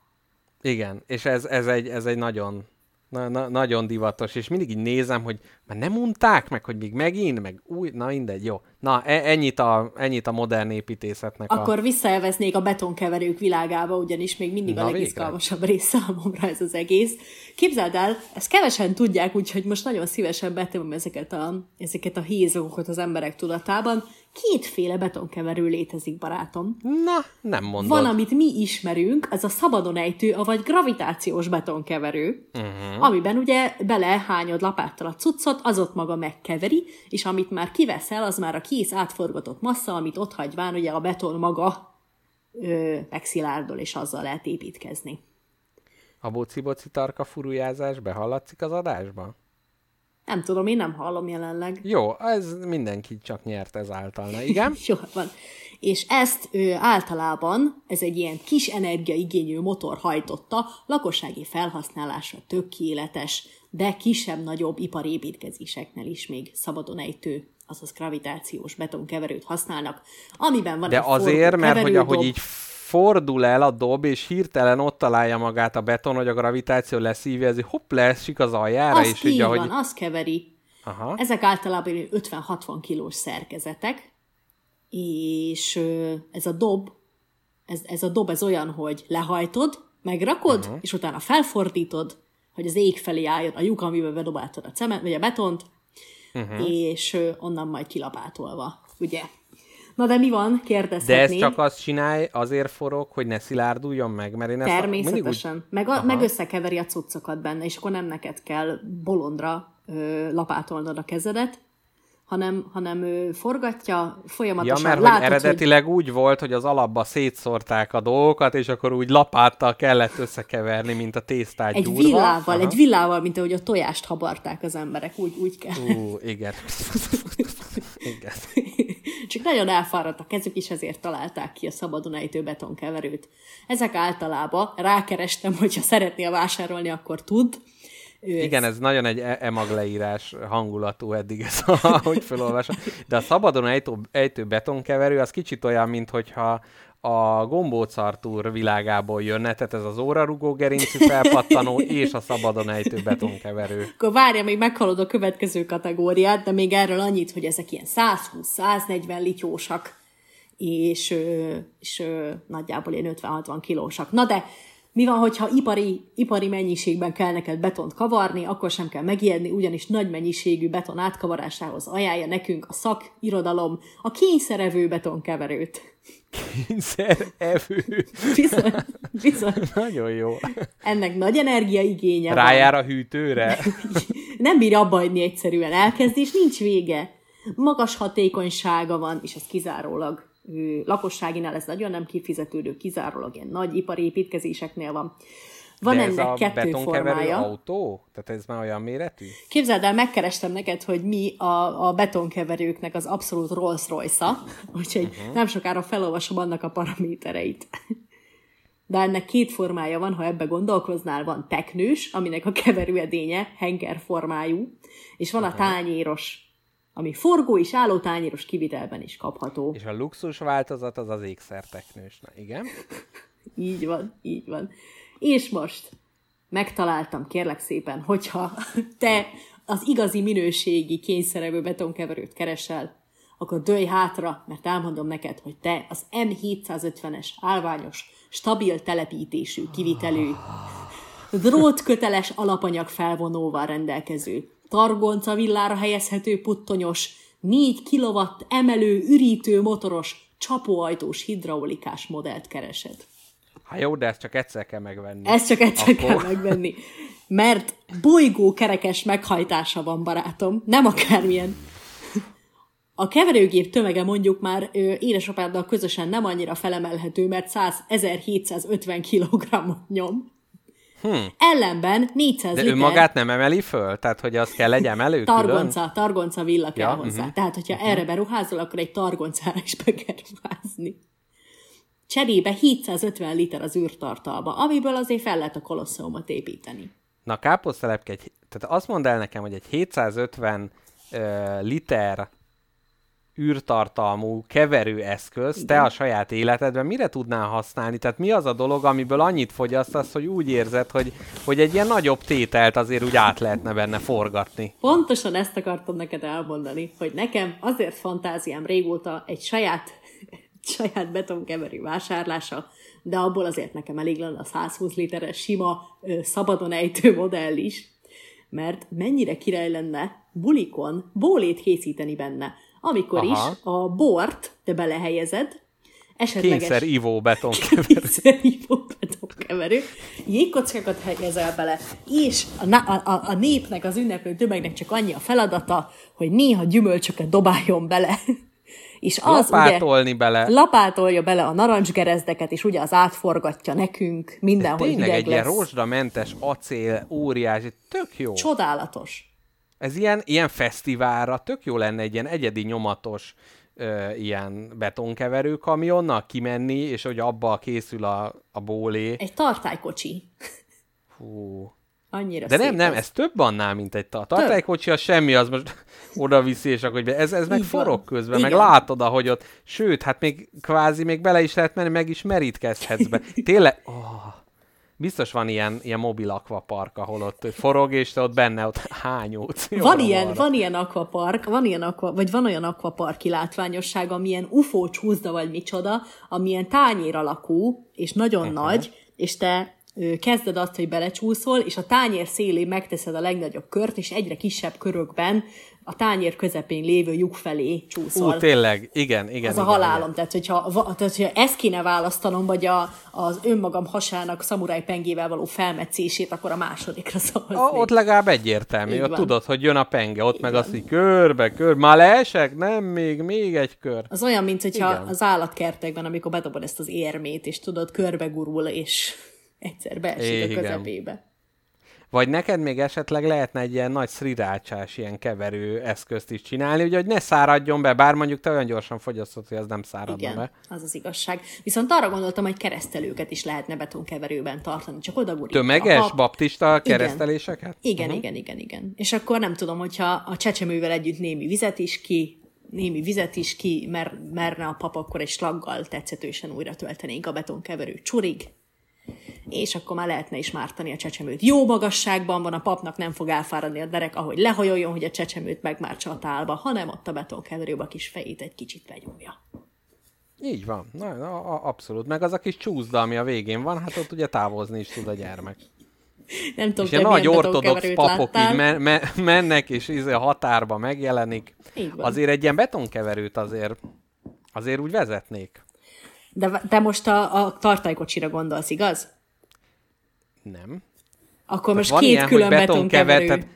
Igen, és ez, ez, egy, ez egy nagyon, na, na, nagyon divatos, és mindig így nézem, hogy már nem unták meg, hogy még megint, meg új, na mindegy, jó. Na, e- ennyit a, ennyit a modern építészetnek a... Akkor visszaelveznék a betonkeverők világába, ugyanis még mindig Na, a legizgalmasabb rész számomra ez az egész. Képzeld el, ezt kevesen tudják, úgyhogy most nagyon szívesen betömöm ezeket a, ezeket a hézagokat az emberek tudatában. Kétféle betonkeverő létezik, barátom. Na, nem mondod. Van, amit mi ismerünk, az a szabadon ejtő, vagy gravitációs betonkeverő, uh-huh. amiben ugye belehányod lapáttal a cuccot, az ott maga megkeveri, és amit már kiveszel, az már a kész átforgatott massza, amit ott hagyván ugye a beton maga ö, megszilárdol, és azzal lehet építkezni. A boci-boci tarka furujázás behallatszik az adásba? Nem tudom, én nem hallom jelenleg. Jó, ez mindenki csak nyert ezáltal, na igen? Jó van. És ezt ö, általában, ez egy ilyen kis energiaigényű motor hajtotta, lakossági felhasználásra tökéletes, de kisebb-nagyobb iparépítkezéseknél is még szabadon ejtő, azaz gravitációs betonkeverőt használnak, amiben van De egy azért, mert hogy ahogy így fordul el a dob, és hirtelen ott találja magát a beton, hogy a gravitáció leszívja, ez így hopp, leesik az aljára, Azt és így így, ahogy... van, azt keveri. Aha. Ezek általában ilyen 50-60 kilós szerkezetek, és ez a dob, ez, ez a dob ez olyan, hogy lehajtod, megrakod, uh-huh. és utána felfordítod, hogy az ég felé álljon a lyuk, amiben bedobáltad a cement, vagy a betont, uh-huh. és onnan majd kilapátolva, ugye? Na de mi van? De ez Kérdezhetnéd. csak azt csinálj, azért forog, hogy ne szilárduljon meg, mert én ezt mindig úgy... Természetesen. Meg, a, meg összekeveri a cuccokat benne, és akkor nem neked kell bolondra ö, lapátolnod a kezedet, hanem, hanem ő forgatja Ja, folyamatosan. mert hogy Látod, eredetileg úgy volt, hogy az alapba szétszórták a dolgokat, és akkor úgy lapáttal kellett összekeverni, mint a tésztát egy gyúrva. villával, Aha. egy villával, mint ahogy a tojást habarták az emberek, úgy, úgy kell. Ú, igen. igen. Csak nagyon elfáradt a kezük, és ezért találták ki a szabadon ejtő betonkeverőt. Ezek általában rákerestem, hogyha szeretnél vásárolni, akkor tud. Ő Igen, ez nagyon egy e- emag leírás hangulatú eddig, ez, ahogy felolvasom. De a szabadon ejtő, ejtő betonkeverő az kicsit olyan, mint hogyha a gombóc Artúr világából jönne, tehát ez az órarugó gerincű felpattanó és a szabadon ejtő betonkeverő. Akkor várja, még meghalod a következő kategóriát, de még erről annyit, hogy ezek ilyen 120-140 lityósak, és, és nagyjából ilyen 50-60 kilósak. Na de mi van, hogyha ipari, ipari mennyiségben kell neked betont kavarni, akkor sem kell megijedni, ugyanis nagy mennyiségű beton átkavarásához ajánlja nekünk a szakirodalom a kényszerevő betonkeverőt. Kényszer evő. Bizony, bizony. Nagyon jó. Ennek nagy energiaigénye van. Rájár a hűtőre. nem bírja abba hagyni egyszerűen. Elkezd, és nincs vége. Magas hatékonysága van, és ez kizárólag lakosságinál ez nagyon nem kifizetődő, kizárólag ilyen nagy ipari építkezéseknél van. Van De ez ennek a kettő betonkeverő formája. autó? Tehát ez már olyan méretű? Képzeld el, megkerestem neked, hogy mi a, a betonkeverőknek az abszolút Rolls Royce-a, úgyhogy uh-huh. nem sokára felolvasom annak a paramétereit. De ennek két formája van, ha ebbe gondolkoznál, van teknős, aminek a keverőedénye henger formájú, és van a tányéros, ami forgó és álló tányéros kivitelben is kapható. És a luxus változat az az ékszerteknős. Na igen. Így van, így van. És most megtaláltam, kérlek szépen, hogyha te az igazi minőségi kényszerevő betonkeverőt keresel, akkor dőj hátra, mert elmondom neked, hogy te az M750-es állványos, stabil telepítésű, kivitelő, drótköteles alapanyag felvonóval rendelkező, targonca villára helyezhető puttonyos, 4 kW emelő, ürítő motoros, csapóajtós hidraulikás modellt keresed. Hát jó, de ezt csak egyszer kell megvenni. Ezt csak egyszer Akkor- kell megvenni. Mert bolygó kerekes meghajtása van, barátom. Nem akármilyen. A keverőgép tömege mondjuk már ö, édesapáddal közösen nem annyira felemelhető, mert 100, 1750 kg nyom. Hmm. Ellenben 400 De liter ő magát nem emeli föl? Tehát, hogy az kell legyen elő külön? targonca, targonca villa kell Ja, hozzá. Uh-huh. Tehát, hogyha uh-huh. erre beruházol, akkor egy targoncára is be kell ruházni. Cserébe 750 liter az űrtartalma, amiből azért fel lehet a kolosszeumot építeni. Na, káposztelepke, egy, tehát azt mondd el nekem, hogy egy 750 uh, liter űrtartalmú keverőeszköz te a saját életedben mire tudnál használni? Tehát mi az a dolog, amiből annyit fogyasztasz, hogy úgy érzed, hogy, hogy egy ilyen nagyobb tételt azért úgy át lehetne benne forgatni? Pontosan ezt akartam neked elmondani, hogy nekem azért fantáziám régóta egy saját, saját betonkeverő vásárlása, de abból azért nekem elég lenne a 120 literes sima, szabadon ejtő modell is, mert mennyire király lenne bulikon bólét készíteni benne, amikor Aha. is a bort te belehelyezed, esetleges... Kényszer ivó betonkeverő. Kényszerívó betonkeverő, jégkockákat helyezel bele, és a, a, a, a népnek, az ünneplő tömegnek csak annyi a feladata, hogy néha gyümölcsöket dobáljon bele. És az Lapátolni ugye bele. lapátolja bele a narancsgerezdeket, és ugye az átforgatja nekünk, mindenhol Tényleg hideg egy ilyen lesz. rozsdamentes acél, óriási, tök jó. Csodálatos. Ez ilyen, ilyen fesztiválra tök jó lenne egy ilyen egyedi nyomatos ö, ilyen betonkeverő kamionnal kimenni, és hogy abba készül a, a bólé. Egy tartálykocsi. Hú. Annyira De nem, nem, az. ez több annál, mint egy ta- tartálykocsi, az semmi, az most oda viszi, és akkor be- ez, ez meg forog közben, meg Igen. látod, ahogy ott, sőt, hát még kvázi még bele is lehet menni, meg is merítkezhetsz be. Tényleg, oh, biztos van ilyen, ilyen mobil akvapark, ahol ott forog, és te ott benne ott hányódsz. Van ilyen, van ilyen akvapark, van ilyen akva, vagy van olyan akvaparki látványosság, amilyen UFO csúszda, vagy micsoda, amilyen tányér alakú, és nagyon uh-huh. nagy, és te kezded azt, hogy belecsúszol, és a tányér szélén megteszed a legnagyobb kört, és egyre kisebb körökben a tányér közepén lévő lyuk felé csúszol. Ú, tényleg, igen, igen. az a igen, halálom. Tehát hogyha, tehát, hogyha ezt kéne választanom, vagy a, az önmagam hasának szamuráj pengével való felmetszését, akkor a másodikra szavaznék. A, ott legalább egyértelmű, Így ott van. tudod, hogy jön a penge, ott meg az, hogy körbe, kör, már leesek? Nem, még, még egy kör. Az olyan, mint hogyha Igen. az állatkertekben, amikor bedobod ezt az érmét, és tudod, körbegurul, és egyszer beesik É, a igen. Vagy neked még esetleg lehetne egy ilyen nagy szrirácsás ilyen keverő eszközt is csinálni, ugye, hogy ne száradjon be, bár mondjuk te olyan gyorsan fogyasztod, hogy az nem száradna Igen, be. az az igazság. Viszont arra gondoltam, hogy keresztelőket is lehetne betonkeverőben tartani, csak oda gurít Tömeges, pap. baptista kereszteléseket? Igen, uh-huh. igen, igen, igen. És akkor nem tudom, hogyha a csecsemővel együtt némi vizet is ki, némi vizet is ki, mer, merne a pap, akkor egy slaggal tetszetősen újra töltenénk a betonkeverő csurig, és akkor már lehetne is mártani a csecsemőt. Jó magasságban van, a papnak nem fog elfáradni a derek, ahogy lehajoljon, hogy a csecsemőt megmártsa a tálba, hanem ott a betonkeverőbe a kis fejét egy kicsit benyomja. Így van, na, na, abszolút. Meg az a kis csúszda, ami a végén van, hát ott ugye távozni is tud a gyermek. Nem tudom, És te nagy ortodox papok láttál. így men- me- mennek, és izé a határba megjelenik. Így van. Azért egy ilyen betonkeverőt azért, azért úgy vezetnék. De te most a, a tartálykocsira gondolsz, igaz? Nem. Akkor most van két ilyen, külön betonkeverő. tehát,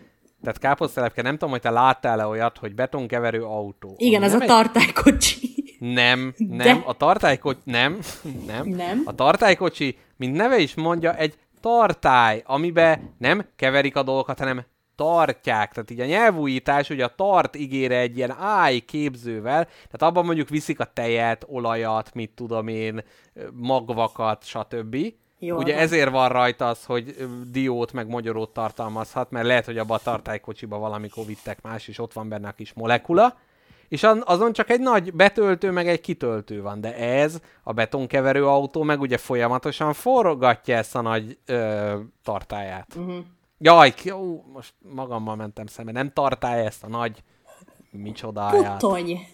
tehát káposztelepke, nem tudom, hogy te láttál-e olyat, hogy betonkeverő autó. Igen, az nem a egy- tartálykocsi. Nem, nem, De. a tartálykocsi, nem, nem, Nem. A tartálykocsi, mint neve is mondja, egy tartály, amiben nem keverik a dolgokat, hanem tartják. Tehát így a nyelvújítás, hogy a tart ígére egy ilyen áj képzővel, tehát abban mondjuk viszik a tejet, olajat, mit tudom én, magvakat, stb. Jó, Ugye hát. ezért van rajta az, hogy diót meg magyarót tartalmazhat, mert lehet, hogy abba a tartálykocsiba valamikor vittek más, és ott van benne a kis molekula, és azon csak egy nagy betöltő, meg egy kitöltő van, de ez, a betonkeverő autó meg ugye folyamatosan forgatja ezt a nagy ö, tartályát. Uh-huh. Jaj, ki, ó, most magammal mentem szembe, nem tartály ezt a nagy micsodáját. Puttony.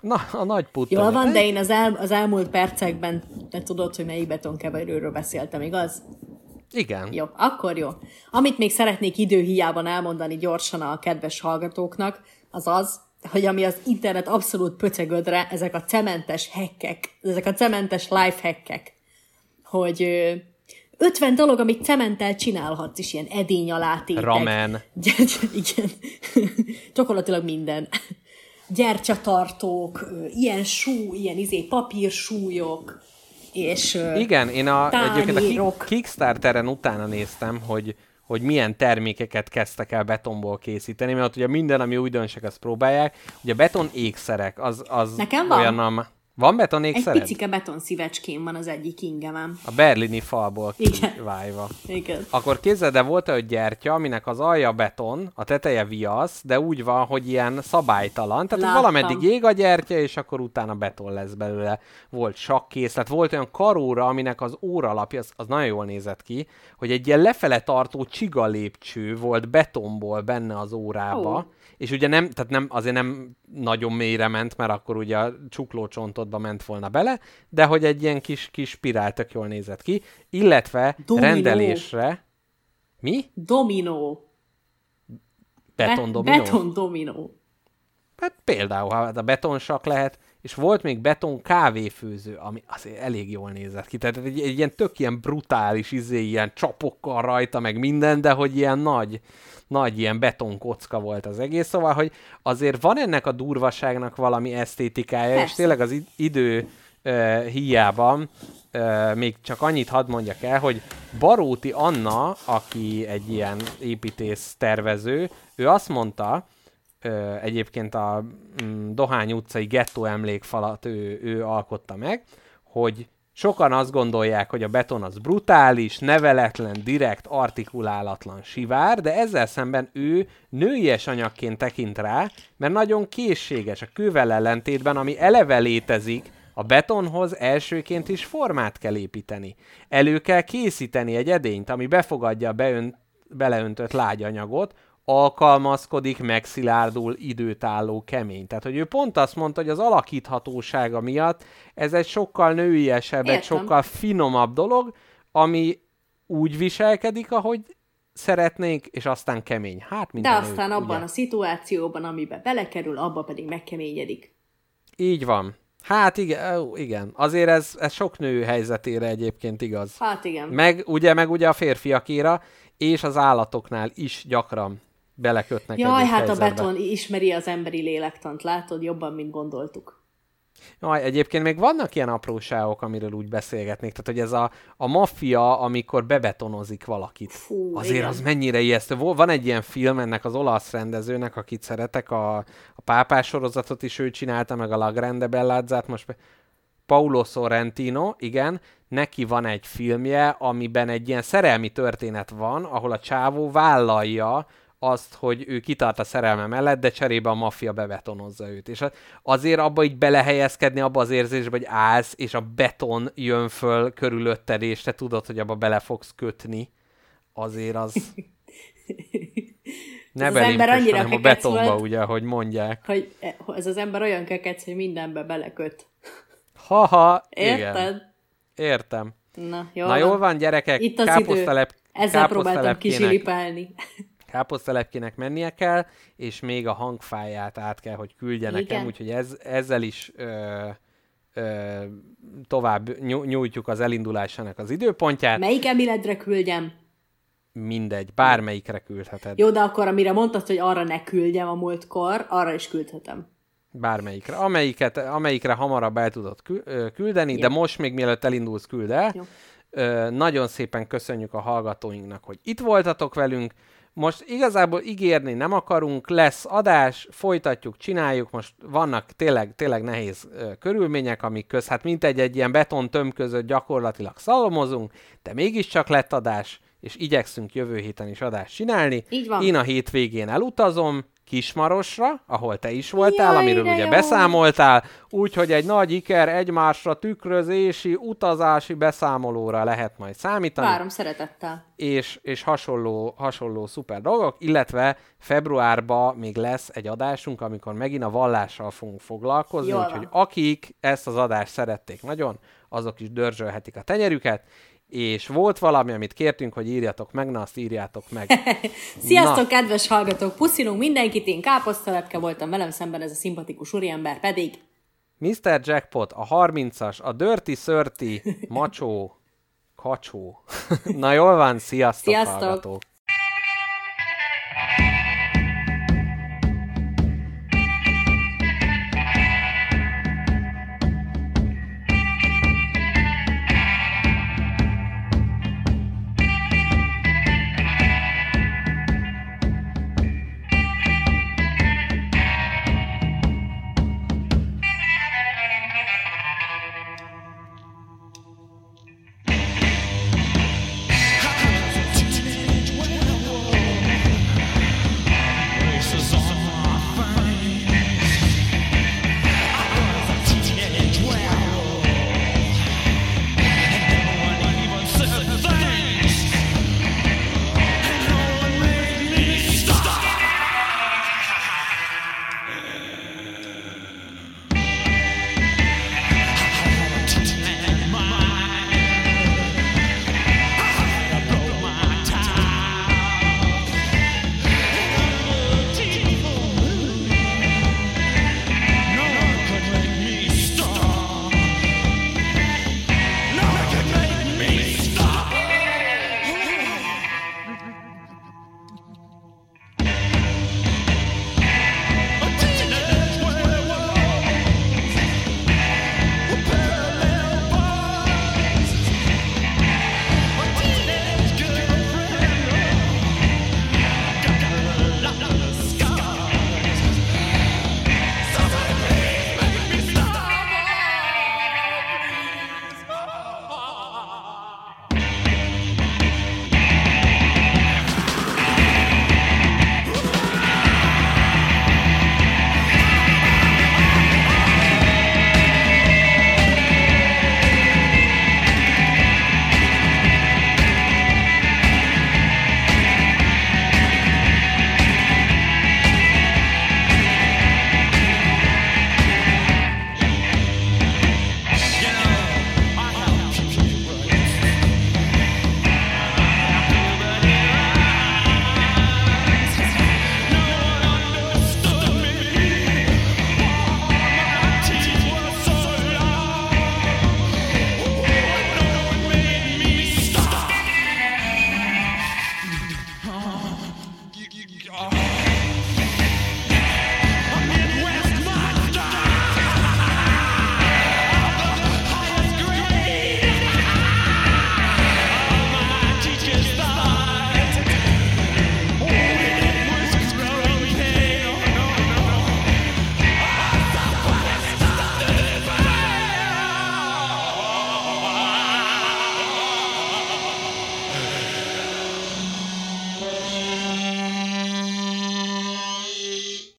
Na, a nagy puttony. Jól van, de én az, el, az elmúlt percekben te tudod, hogy melyik betonkeverőről beszéltem, igaz? Igen. Jó, akkor jó. Amit még szeretnék időhiában elmondani gyorsan a kedves hallgatóknak, az az, hogy ami az internet abszolút pöcegödre, ezek a cementes hackek, ezek a cementes life hackek, hogy 50 dolog, amit cementtel csinálhatsz is, ilyen edény alátétek. Ramen. Igen. Gyakorlatilag minden. Gyertyatartók, ilyen sú, ilyen izé, papírsúlyok, és Igen, én a, egyébként a. Kick- Kickstarteren utána néztem, hogy, hogy milyen termékeket kezdtek el betonból készíteni, mert ugye minden, ami újdonság, azt próbálják. Ugye beton ékszerek, az, az Nekem van. olyan, am... Van beton egy picike beton szívecském van az egyik ingemem. A berlini falból kivájva. Igen. Akkor képzeld, de volt egy gyertya, aminek az alja beton, a teteje viasz, de úgy van, hogy ilyen szabálytalan. Tehát Láttam. valameddig ég a gyertya, és akkor utána beton lesz belőle. Volt sakkészlet, volt olyan karóra, aminek az óralapja, az, az nagyon jól nézett ki, hogy egy ilyen lefele tartó csiga lépcső volt betonból benne az órába. Ó. És ugye nem, tehát nem, azért nem nagyon mélyre ment, mert akkor ugye a csuklócsontodba ment volna bele, de hogy egy ilyen kis, kis spirál tök jól nézett ki, illetve Dominó. rendelésre... Mi? Dominó. Beton Be- dominó? Beton dominó. Hát például, ha a betonsak lehet, és volt még beton kávéfőző, ami azért elég jól nézett ki. Tehát egy, egy ilyen tök ilyen brutális, izé, ilyen csapokkal rajta, meg minden, de hogy ilyen nagy, nagy ilyen betonkocka volt az egész. Szóval, hogy azért van ennek a durvaságnak valami esztétikája, és Persze. tényleg az id- idő uh, hiában uh, még csak annyit hadd mondjak el, hogy Baróti Anna, aki egy ilyen építész tervező, ő azt mondta, ö, egyébként a mm, Dohány utcai gettó emlékfalat ő, ő alkotta meg, hogy sokan azt gondolják, hogy a beton az brutális, neveletlen, direkt, artikulálatlan sivár, de ezzel szemben ő nőies anyagként tekint rá, mert nagyon készséges a kővel ellentétben, ami eleve létezik, a betonhoz elsőként is formát kell építeni. Elő kell készíteni egy edényt, ami befogadja a beönt, beleöntött lágyanyagot, alkalmazkodik, megszilárdul, időtálló, kemény. Tehát, hogy ő pont azt mondta, hogy az alakíthatósága miatt ez egy sokkal nőiesebb, egy Értem. sokkal finomabb dolog, ami úgy viselkedik, ahogy szeretnénk, és aztán kemény. Hát, mint De aztán nők, abban ugye? a szituációban, amiben belekerül, abban pedig megkeményedik. Így van. Hát igen, igen. Azért ez, ez sok nő helyzetére egyébként igaz. Hát igen. Meg ugye, meg ugye a férfiakéra, és az állatoknál is gyakran belekötnek Jaj, hát a beton ismeri az emberi lélektant, látod, jobban, mint gondoltuk. Jaj, egyébként még vannak ilyen apróságok, amiről úgy beszélgetnék. Tehát, hogy ez a, a maffia, amikor bebetonozik valakit. Fú, Azért igen. az mennyire ijesztő. Van egy ilyen film ennek az olasz rendezőnek, akit szeretek, a, a pápás sorozatot is ő csinálta, meg a La Grande Bellázzát, most be- Paulo Sorrentino, igen, neki van egy filmje, amiben egy ilyen szerelmi történet van, ahol a csávó vállalja azt, hogy ő kitart a szerelme mellett, de cserébe a maffia bebetonozza őt. És azért abba így belehelyezkedni, abba az érzésbe, hogy állsz, és a beton jön föl körülötted, és te tudod, hogy abba bele fogsz kötni, azért az... Ne Ez az ember annyira hanem a betonba, volt. ugye, ahogy mondják. Hogy ez az ember olyan kekec, hogy mindenbe beleköt. Haha, igen. Érted? Értem. Na, jó Na jól van, gyerekek, Itt az idő. Ezzel próbáltam kisilipálni. Káposztelepkének mennie kell, és még a hangfáját át kell, hogy küldje nekem, Igen. úgyhogy ez, ezzel is ö, ö, tovább nyú- nyújtjuk az elindulásának az időpontját. Melyik emiledre küldjem? Mindegy, bármelyikre küldheted. Jó, de akkor amire mondtad, hogy arra ne küldjem a múltkor, arra is küldhetem. Bármelyikre. Amelyiket, amelyikre hamarabb el tudod küldeni, de most még mielőtt elindulsz, küld el. Jó. Ö, nagyon szépen köszönjük a hallgatóinknak, hogy itt voltatok velünk. Most igazából ígérni nem akarunk, lesz adás, folytatjuk, csináljuk. Most vannak tényleg, tényleg nehéz ö, körülmények, amik köz, hát mint egy, egy ilyen beton töm között gyakorlatilag szalomozunk, de mégiscsak lett adás, és igyekszünk jövő héten is adást csinálni. Így van. Én a hétvégén elutazom, Kismarosra, ahol te is voltál, Jaj, amiről ugye jó. beszámoltál, úgyhogy egy nagy iker egymásra tükrözési, utazási beszámolóra lehet majd számítani Várom szeretettel. és, és hasonló, hasonló szuper dolgok, illetve februárban még lesz egy adásunk, amikor megint a vallással fogunk foglalkozni, Jól úgyhogy akik ezt az adást szerették nagyon, azok is dörzsölhetik a tenyerüket, és volt valami, amit kértünk, hogy írjatok meg, na azt írjátok meg. Sziasztok, Na. kedves hallgatók! Puszilunk mindenkit, én káposztalepke voltam velem szemben, ez a szimpatikus úriember pedig. Mr. Jackpot, a 30-as, a Dirty Thirty, macsó, kacsó. Na jól van, sziasztok, Sziasztok. hallgatók!